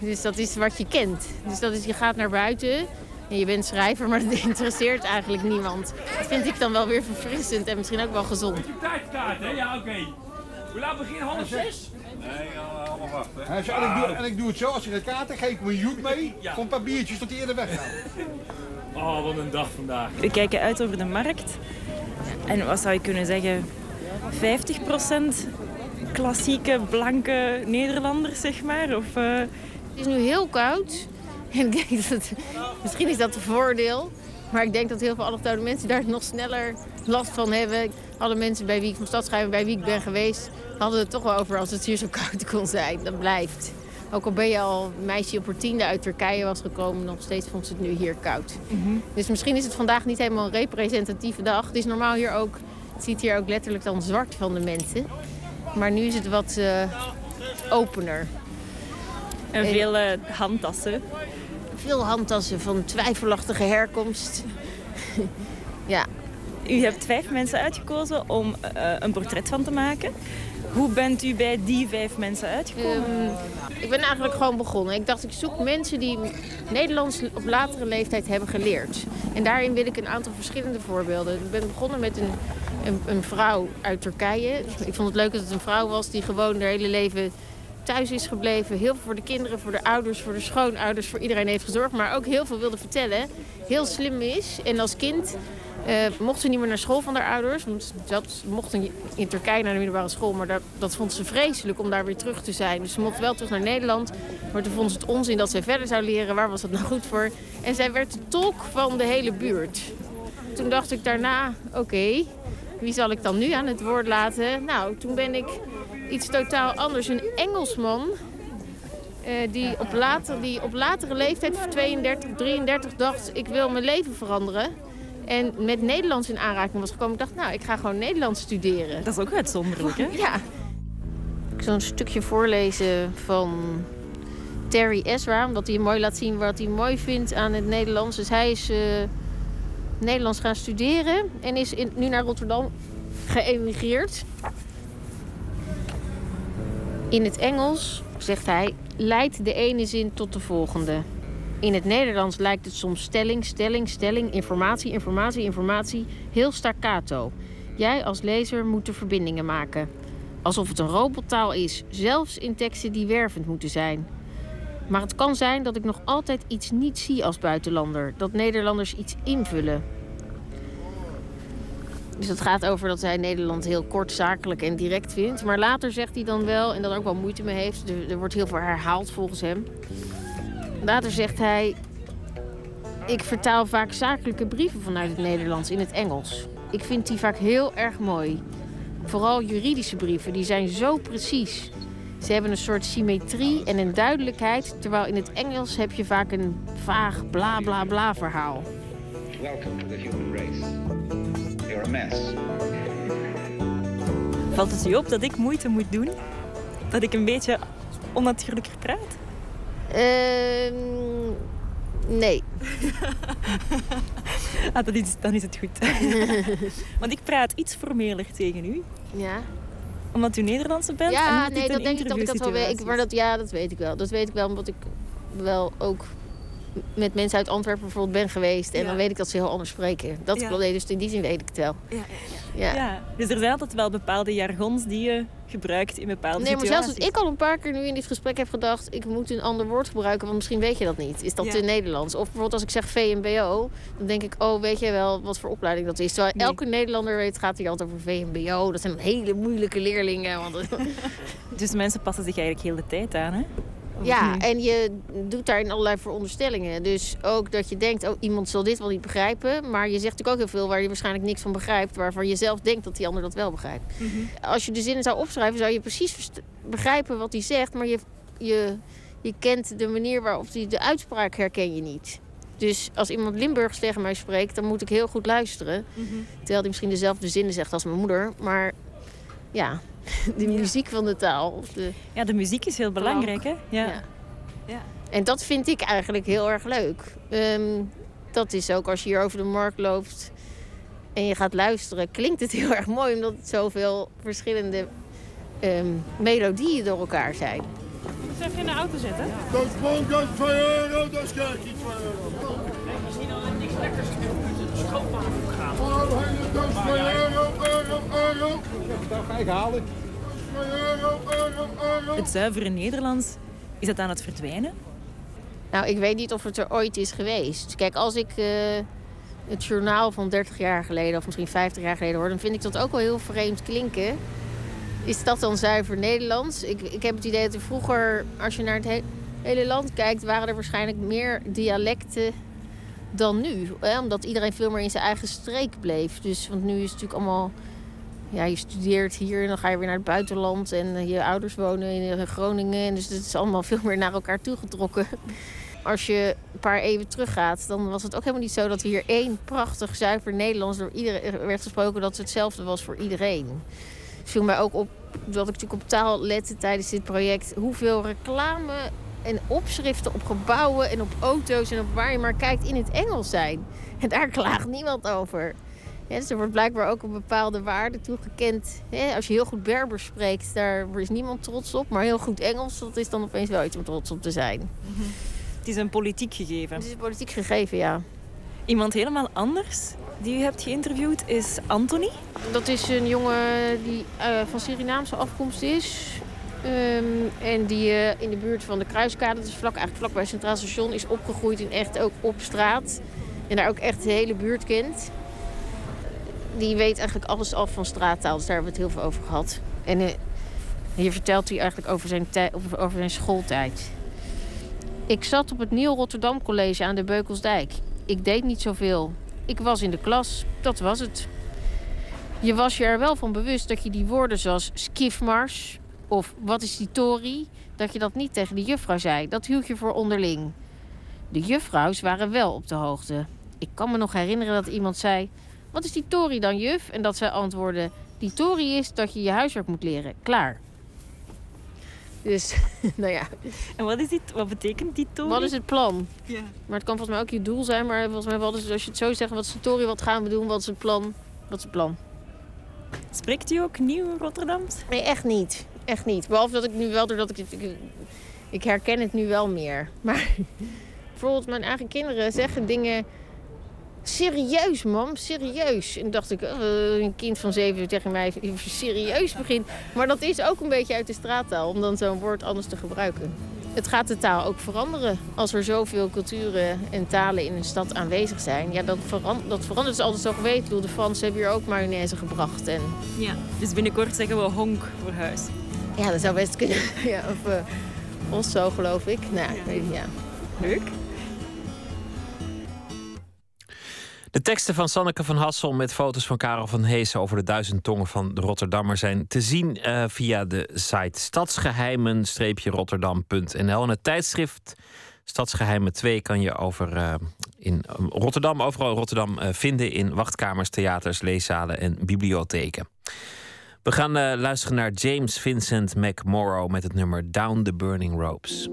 Dus dat is wat je kent. Dus dat is, je gaat naar buiten en je bent schrijver, maar dat (laughs) interesseert eigenlijk niemand. Dat vind ik dan wel weer verfrissend en misschien ook wel gezond. Tijdkaart, hè? Ja, oké. Hoe laat beginnen? Half zes? Nee, allemaal wachten. En, ik doe, en ik doe het zo, als je de kaarten geef ik me een joet mee, voor een paar biertjes tot die eerder weggaan. (laughs) Oh, wat een dag vandaag. We kijken uit over de markt. En wat zou je kunnen zeggen? 50% klassieke, blanke Nederlanders, zeg maar? Of, eh, Het is nu heel koud. (laughs) En ik denk dat het, misschien is dat een voordeel. Maar ik denk dat heel veel allochtone mensen daar nog sneller last van hebben. Alle mensen bij wie ik van stad bij wie ik ben geweest, hadden het toch wel over als het hier zo koud kon zijn. Dat blijft. Ook al ben je al een meisje op haar tiende uit Turkije was gekomen, nog steeds vond ze het nu hier koud. Dus misschien is het vandaag niet helemaal een representatieve dag. Het is normaal hier ook, het ziet hier ook letterlijk dan zwart van de mensen. Maar nu is het wat eh, opener. en veel eh, handtassen. Veel handtassen van twijfelachtige herkomst. (laughs) ja. U hebt vijf mensen uitgekozen om eh, een portret van te maken. Hoe bent u bij die vijf mensen uitgekomen? Ehm, ik ben eigenlijk gewoon begonnen. Ik dacht, ik zoek mensen die Nederlands op latere leeftijd hebben geleerd. En daarin wil ik een aantal verschillende voorbeelden. Ik ben begonnen met een, een, een vrouw uit Turkije. Ik vond het leuk dat het een vrouw was die gewoon haar hele leven thuis is gebleven. Heel veel voor de kinderen, voor de ouders, voor de schoonouders, voor iedereen heeft gezorgd. Maar ook heel veel wilde vertellen. Heel slim is. En als kind eh, mocht ze niet meer naar school van haar ouders. Want dat mocht in, Turkije naar de middelbare school. Maar dat, vond ze vreselijk om daar weer terug te zijn. Dus ze mocht wel terug naar Nederland. Maar toen vond ze het onzin dat zij verder zou leren. Waar was dat nou goed voor? En zij werd de tolk van de hele buurt. Toen dacht ik daarna, oké, wie zal ik dan nu aan het woord laten? Nou, toen ben ik iets totaal anders. Een Engelsman eh, die, op later, die op latere leeftijd, 32, 33, dacht... ik wil mijn leven veranderen. En met Nederlands in aanraking was gekomen. Ik dacht, nou, ik ga gewoon Nederlands studeren. Dat is ook uitzonderlijk, hè? (laughs) Ja. Ik zal een stukje voorlezen van Terry Ezra. Omdat hij mooi laat zien wat hij mooi vindt aan het Nederlands. Dus hij is... eh, Nederlands gaan studeren en is in, nu naar Rotterdam geëmigreerd. In het Engels, zegt hij, leidt de ene zin tot de volgende. In het Nederlands lijkt het soms stelling, stelling, stelling, informatie, informatie, informatie, heel staccato. Jij als lezer moet de verbindingen maken. Alsof het een robottaal is, zelfs in teksten die wervend moeten zijn. Maar het kan zijn dat ik nog altijd iets niet zie als buitenlander. Dat Nederlanders iets invullen. Dus het gaat over dat hij Nederland heel kort, zakelijk en direct vindt. Maar later zegt hij dan wel, en dat ook wel moeite mee heeft... er, er wordt heel veel herhaald volgens hem. Later zegt hij... Ik vertaal vaak zakelijke brieven vanuit het Nederlands in het Engels. Ik vind die vaak heel erg mooi. Vooral juridische brieven, die zijn zo precies. Ze hebben een soort symmetrie en een duidelijkheid, terwijl in het Engels heb je vaak een vaag bla bla bla verhaal. Welcome to the human race. Mess. Valt het u op dat ik moeite moet doen? Dat ik een beetje onnatuurlijker praat? Ehm nee. (laughs) ah, dan, is, dan is het goed. (laughs) Want ik praat iets formeler tegen u. Ja. Omdat u Nederlandse bent? en Ja, omdat nee, dat een denk ik dat ik dat wel weet. Ik, maar dat, ja, dat weet ik wel. Dat weet ik wel, omdat ik wel ook met mensen uit Antwerpen bijvoorbeeld ben geweest. En Ja. dan weet ik dat ze heel anders spreken. Dat Ja. klopt, dus in die zin weet ik het wel. Ja, Ja. Ja, dus er zijn altijd wel bepaalde jargons die je gebruikt in bepaalde Nee, maar situaties. zelfs dat ik al een paar keer nu in dit gesprek heb gedacht... ik moet een ander woord gebruiken, want misschien weet je dat niet. Is dat Ja. te Nederlands? Of bijvoorbeeld als ik zeg VMBO, dan denk ik... oh, weet jij wel wat voor opleiding dat is? Terwijl Nee. elke Nederlander weet, gaat hier altijd over VMBO. Dat zijn hele moeilijke leerlingen. Want (laughs) (laughs) Dus mensen passen zich eigenlijk heel de tijd aan, hè? Ja, en je doet daarin allerlei veronderstellingen. Dus ook dat je denkt, oh, iemand zal dit wel niet begrijpen. Maar je zegt natuurlijk ook heel veel waar je waarschijnlijk niks van begrijpt. Waarvan je zelf denkt dat die ander dat wel begrijpt. Mhm. Als je de zinnen zou opschrijven, zou je precies begrijpen wat hij zegt. Maar je, je, je kent de manier waarop hij de uitspraak herken je niet. Dus als iemand Limburgs tegen mij spreekt, dan moet ik heel goed luisteren. Mhm. Terwijl hij misschien dezelfde zinnen zegt als mijn moeder. Maar ja, de muziek van de taal. Of de... Ja, de muziek is heel belangrijk, hè? Ja. Ja. En dat vind ik eigenlijk heel erg leuk. Ehm, dat is ook als je hier over de markt loopt en je gaat luisteren, klinkt het heel (laughs) erg mooi omdat het zoveel verschillende ehm, melodieën door elkaar zijn. Moet even in de auto zetten? Dat is bon, dat is 2 euro, dat is kijk 2 euro. Misschien al niks lekkers. Dat is 2 euro, euro, euro. Dat ga ik halen. 2 euro, euro, euro. Het zuivere Nederlands, is dat aan het verdwijnen? Nou, ik weet niet of het er ooit is geweest. Kijk, als ik eh, het journaal van 30 jaar geleden of misschien 50 jaar geleden hoor, dan vind ik dat ook wel heel vreemd klinken. Is dat dan zuiver Nederlands? Ik, ik heb het idee dat er vroeger, als je naar het he- hele land kijkt, waren er waarschijnlijk meer dialecten dan nu. Omdat iedereen veel meer in zijn eigen streek bleef. Dus, want nu is het natuurlijk allemaal. Ja, je studeert hier en dan ga je weer naar het buitenland. En eh, je ouders wonen in Groningen. En dus het is allemaal (laughs) veel meer naar elkaar toegetrokken. Als je een paar eeuwen teruggaat, dan was het ook helemaal niet zo dat hier één prachtig zuiver Nederlands door iedereen werd gesproken dat het hetzelfde was voor iedereen. Het viel mij ook op dat ik natuurlijk op taal lette tijdens dit project. Hoeveel reclame en opschriften op gebouwen en op auto's en op waar je maar kijkt in het Engels zijn. (laughs) En daar klaagt niemand over. Ja, dus er wordt blijkbaar ook een bepaalde waarde toegekend. Als je heel goed Berbers spreekt, daar is niemand trots op. Maar heel goed Engels, dat is dan opeens wel iets om trots op te zijn. Het is een politiek gegeven. Het is een politiek gegeven, ja. Iemand helemaal anders die u hebt geïnterviewd is Anthony. Dat is een jongen die eh, van Surinaamse afkomst is. Ehm, en die eh, in de buurt van de Kruiskade, dus vlak, eigenlijk vlak bij het Centraal Station, is opgegroeid en echt ook op straat. En daar ook echt de hele buurt kent. Die weet eigenlijk alles af van straattaal, dus daar hebben we het heel veel over gehad. En eh, hier vertelt hij eigenlijk over zijn, over zijn schooltijd. Ik zat op het Nieuw Rotterdam College aan de Beukelsdijk. Ik deed niet zoveel. Ik was in de klas, dat was het. Je was je er wel van bewust dat je die woorden zoals skifmars of wat is die tory, dat je dat niet tegen de juffrouw zei. Dat hield je voor onderling. De juffrouws waren wel op de hoogte. Ik kan me nog herinneren dat iemand zei: Wat is die tory dan, juf? En dat zij antwoordde: Die tory is dat je je huiswerk moet leren. Klaar. Dus, (laughs) nou ja. En wat, is dit, wat betekent die tory? Wat is het plan? Ja. Maar het kan volgens mij ook je doel zijn. Maar volgens mij, wat is, als je het zo zegt, wat is de tory, wat gaan we doen, wat is het plan? Wat is het plan? Spreekt u ook nieuw Rotterdams? Nee, echt niet. Echt niet. Behalve dat ik nu wel, doordat ik het... Ik, ik herken het nu wel meer. Maar (laughs) bijvoorbeeld mijn eigen kinderen zeggen dingen... Serieus, mam, serieus. En dacht ik, eh, een kind van zeven tegen mij serieus begint. Maar dat is ook een beetje uit de straattaal, om dan zo'n woord anders te gebruiken. Het gaat de taal ook veranderen. Als er zoveel culturen en talen in een stad aanwezig zijn, ja, dat, veran- dat verandert. Is altijd zo geweest. Ik bedoel, de Fransen hebben hier ook mayonaise gebracht. En Ja. Dus binnenkort zeggen we honk voor huis. Ja, dat zou best kunnen. (laughs) Ja, of eh Osso, geloof ik. Nou, ja. weet ja. Leuk. De teksten van Sanneke van Hassel met foto's van Karel van Hees over de duizend tongen van de Rotterdammer zijn te zien eh, via de site stadsgeheimen-rotterdam.nl. En het tijdschrift Stadsgeheimen 2 kan je over, eh, in Rotterdam, overal in Rotterdam, eh, vinden in wachtkamers, theaters, leeszalen en bibliotheken. We gaan eh, luisteren naar James Vincent McMorrow met het nummer Down the Burning Ropes.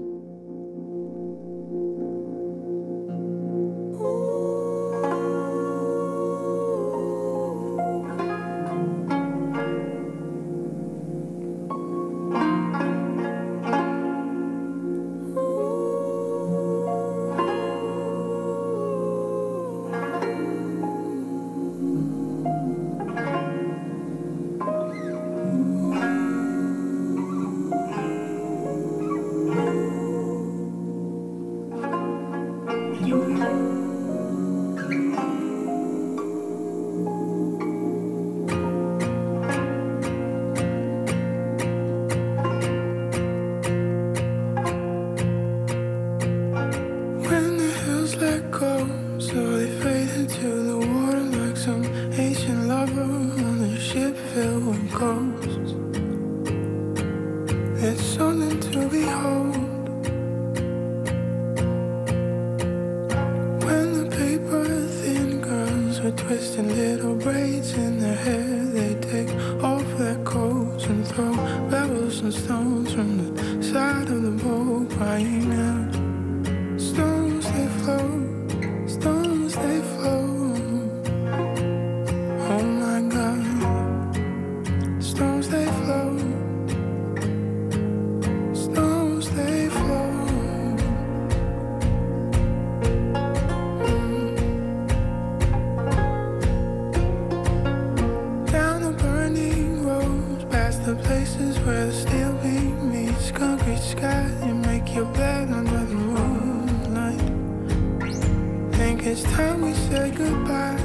It's time we say goodbye.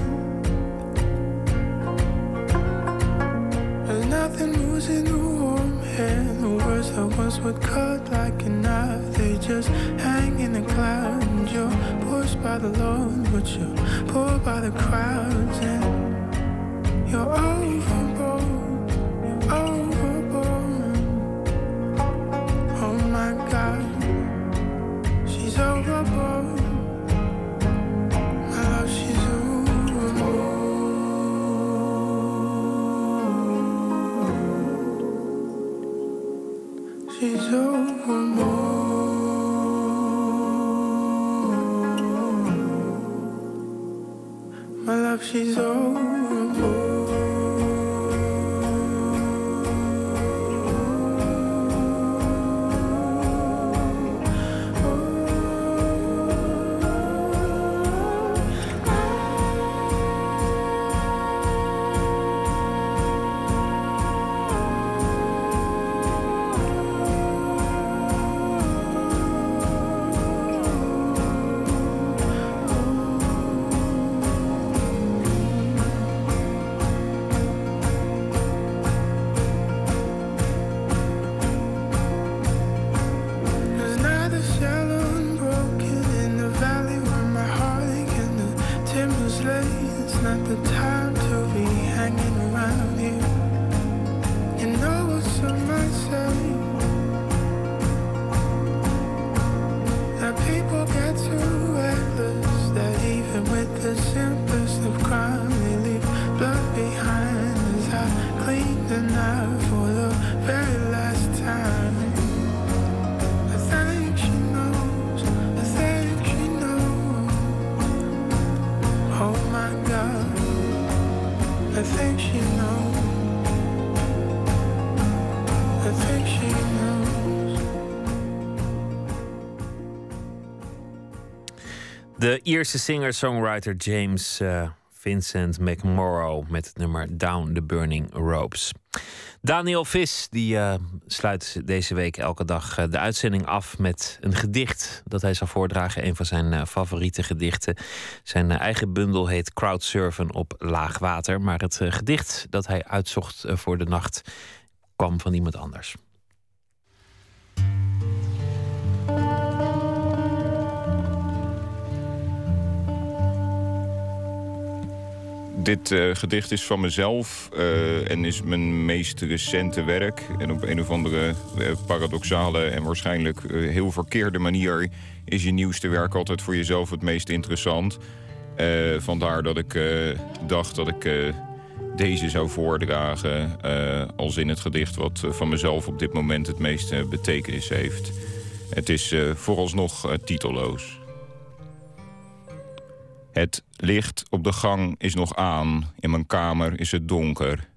There's nothing moves in the warm air. The words that once would cut like a knife, they just hang in the clouds. And you're pushed by the Lord, but you're pulled by the crowds. And you're overboard, Ierse singer-songwriter James eh, Vincent McMorrow met het nummer Down the Burning Ropes. Daniel Vis die, eh, sluit deze week elke dag eh, de uitzending af met een gedicht dat hij zal voordragen. Een van zijn favoriete gedichten. Zijn eigen bundel heet Crowdsurfen op laag water. Maar het gedicht dat hij uitzocht voor de nacht kwam van iemand anders. Dit uh, gedicht is van mezelf uh, en is mijn meest recente werk. En op een of andere uh, paradoxale en waarschijnlijk heel verkeerde manier... is je nieuwste werk altijd voor jezelf het meest interessant. vandaar dat ik dacht dat ik deze zou voordragen... als in het gedicht wat van mezelf op dit moment het meeste betekenis heeft. Het is vooralsnog titelloos. Het licht op de gang is nog aan. In mijn kamer is het donker.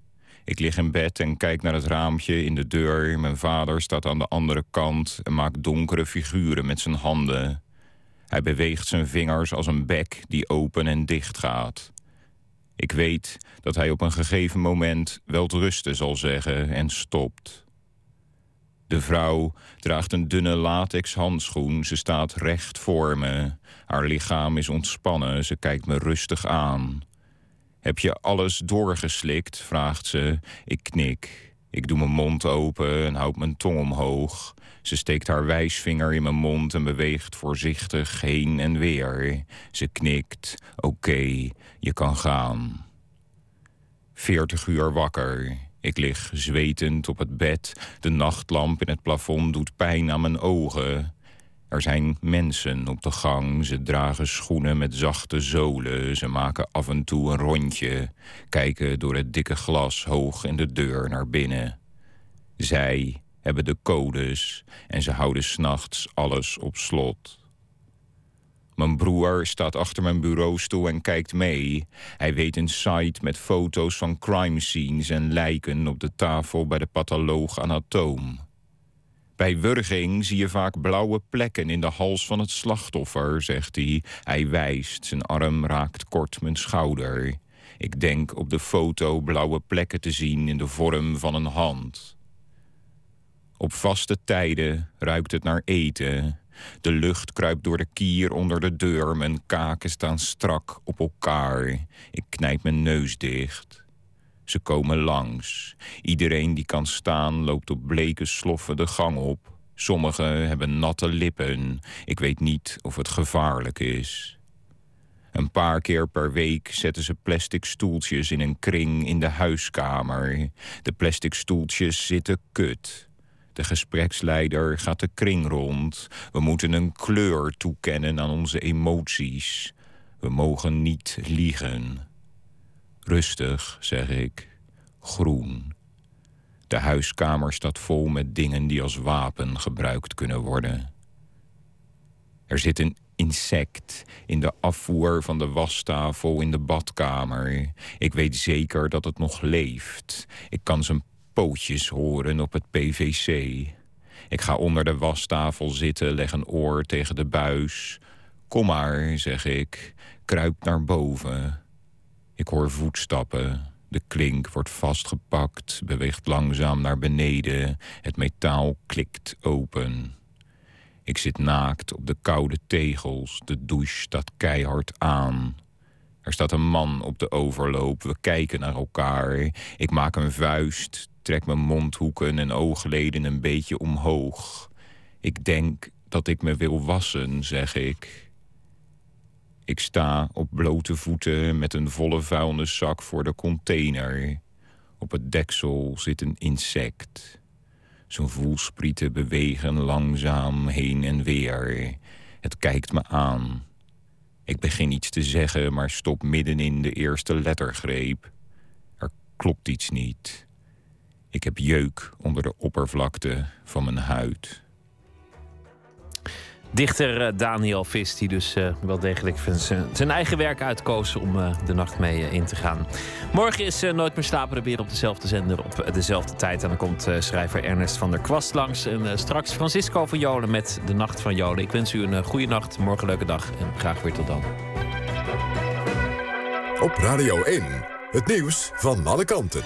Ik lig in bed en kijk naar het raampje in de deur. Mijn vader staat aan de andere kant en maakt donkere figuren met zijn handen. Hij beweegt zijn vingers als een bek die open en dicht gaat. Ik weet dat hij op een gegeven moment wel rusten zal zeggen en stopt. De vrouw draagt een dunne latex handschoen. Ze staat recht voor me. Haar lichaam is ontspannen. Ze kijkt me rustig aan. Heb je alles doorgeslikt? vraagt ze. Ik knik. Ik doe mijn mond open en houd mijn tong omhoog. Ze steekt haar wijsvinger in mijn mond en beweegt voorzichtig heen en weer. Ze knikt. Oké, je kan gaan. Veertig uur wakker. Ik lig zwetend op het bed. De nachtlamp in het plafond doet pijn aan mijn ogen. Er zijn mensen op de gang. Ze dragen schoenen met zachte zolen. Ze maken af en toe een rondje. Kijken door het dikke glas hoog in de deur naar binnen. Zij hebben de codes en ze houden s'nachts alles op slot. Mijn broer staat achter mijn bureaustoel en kijkt mee. Hij weet een site met foto's van crime scenes en lijken op de tafel bij de patholoog anatoom. Bij wurging zie je vaak blauwe plekken in de hals van het slachtoffer, zegt hij. Hij wijst, zijn arm raakt kort mijn schouder. Ik denk op de foto blauwe plekken te zien in de vorm van een hand. Op vaste tijden ruikt het naar eten. De lucht kruipt door de kier onder de deur. Mijn kaken staan strak op elkaar. Ik knijp mijn neus dicht. Ze komen langs. Iedereen die kan staan loopt op bleke sloffen de gang op. Sommigen hebben natte lippen. Ik weet niet of het gevaarlijk is. Een paar keer per week zetten ze plastic stoeltjes in een kring in de huiskamer. De plastic stoeltjes zitten kut. De gespreksleider gaat de kring rond. We moeten een kleur toekennen aan onze emoties. We mogen niet liegen. Rustig, zeg ik. Groen. De huiskamer staat vol met dingen die als wapen gebruikt kunnen worden. Er zit een insect in de afvoer van de wastafel in de badkamer. Ik weet zeker dat het nog leeft. Ik kan zijn pootjes horen op het PVC. Ik ga onder de wastafel zitten, leg een oor tegen de buis. Kom maar, zeg ik, kruip naar boven. Ik hoor voetstappen. De klink wordt vastgepakt, beweegt langzaam naar beneden. Het metaal klikt open. Ik zit naakt op de koude tegels. De douche staat keihard aan. Er staat een man op de overloop. We kijken naar elkaar. Ik maak een vuist, trek mijn mondhoeken en oogleden een beetje omhoog. Ik denk dat ik me wil wassen, zeg ik. Ik sta op blote voeten met een volle vuilniszak voor de container. Op het deksel zit een insect. Zijn voelsprieten bewegen langzaam heen en weer. Het kijkt me aan. Ik begin iets te zeggen, maar stop midden in de eerste lettergreep. Er klopt iets niet. Ik heb jeuk onder de oppervlakte van mijn huid. Dichter eh, Daniel Vis, die dus eh, wel degelijk zijn- zijn eigen werk uitkoos om eh, de nacht mee in te gaan. Morgen is eh, Nooit meer slapen er weer op dezelfde zender op dezelfde tijd. En dan komt eh, schrijver Ernest van der Kwast langs. En eh, straks Francisco van Jolen met De Nacht van Jolen. Ik wens u een goede nacht, morgen een leuke dag en graag weer tot dan. Op Radio 1, het nieuws van alle kanten.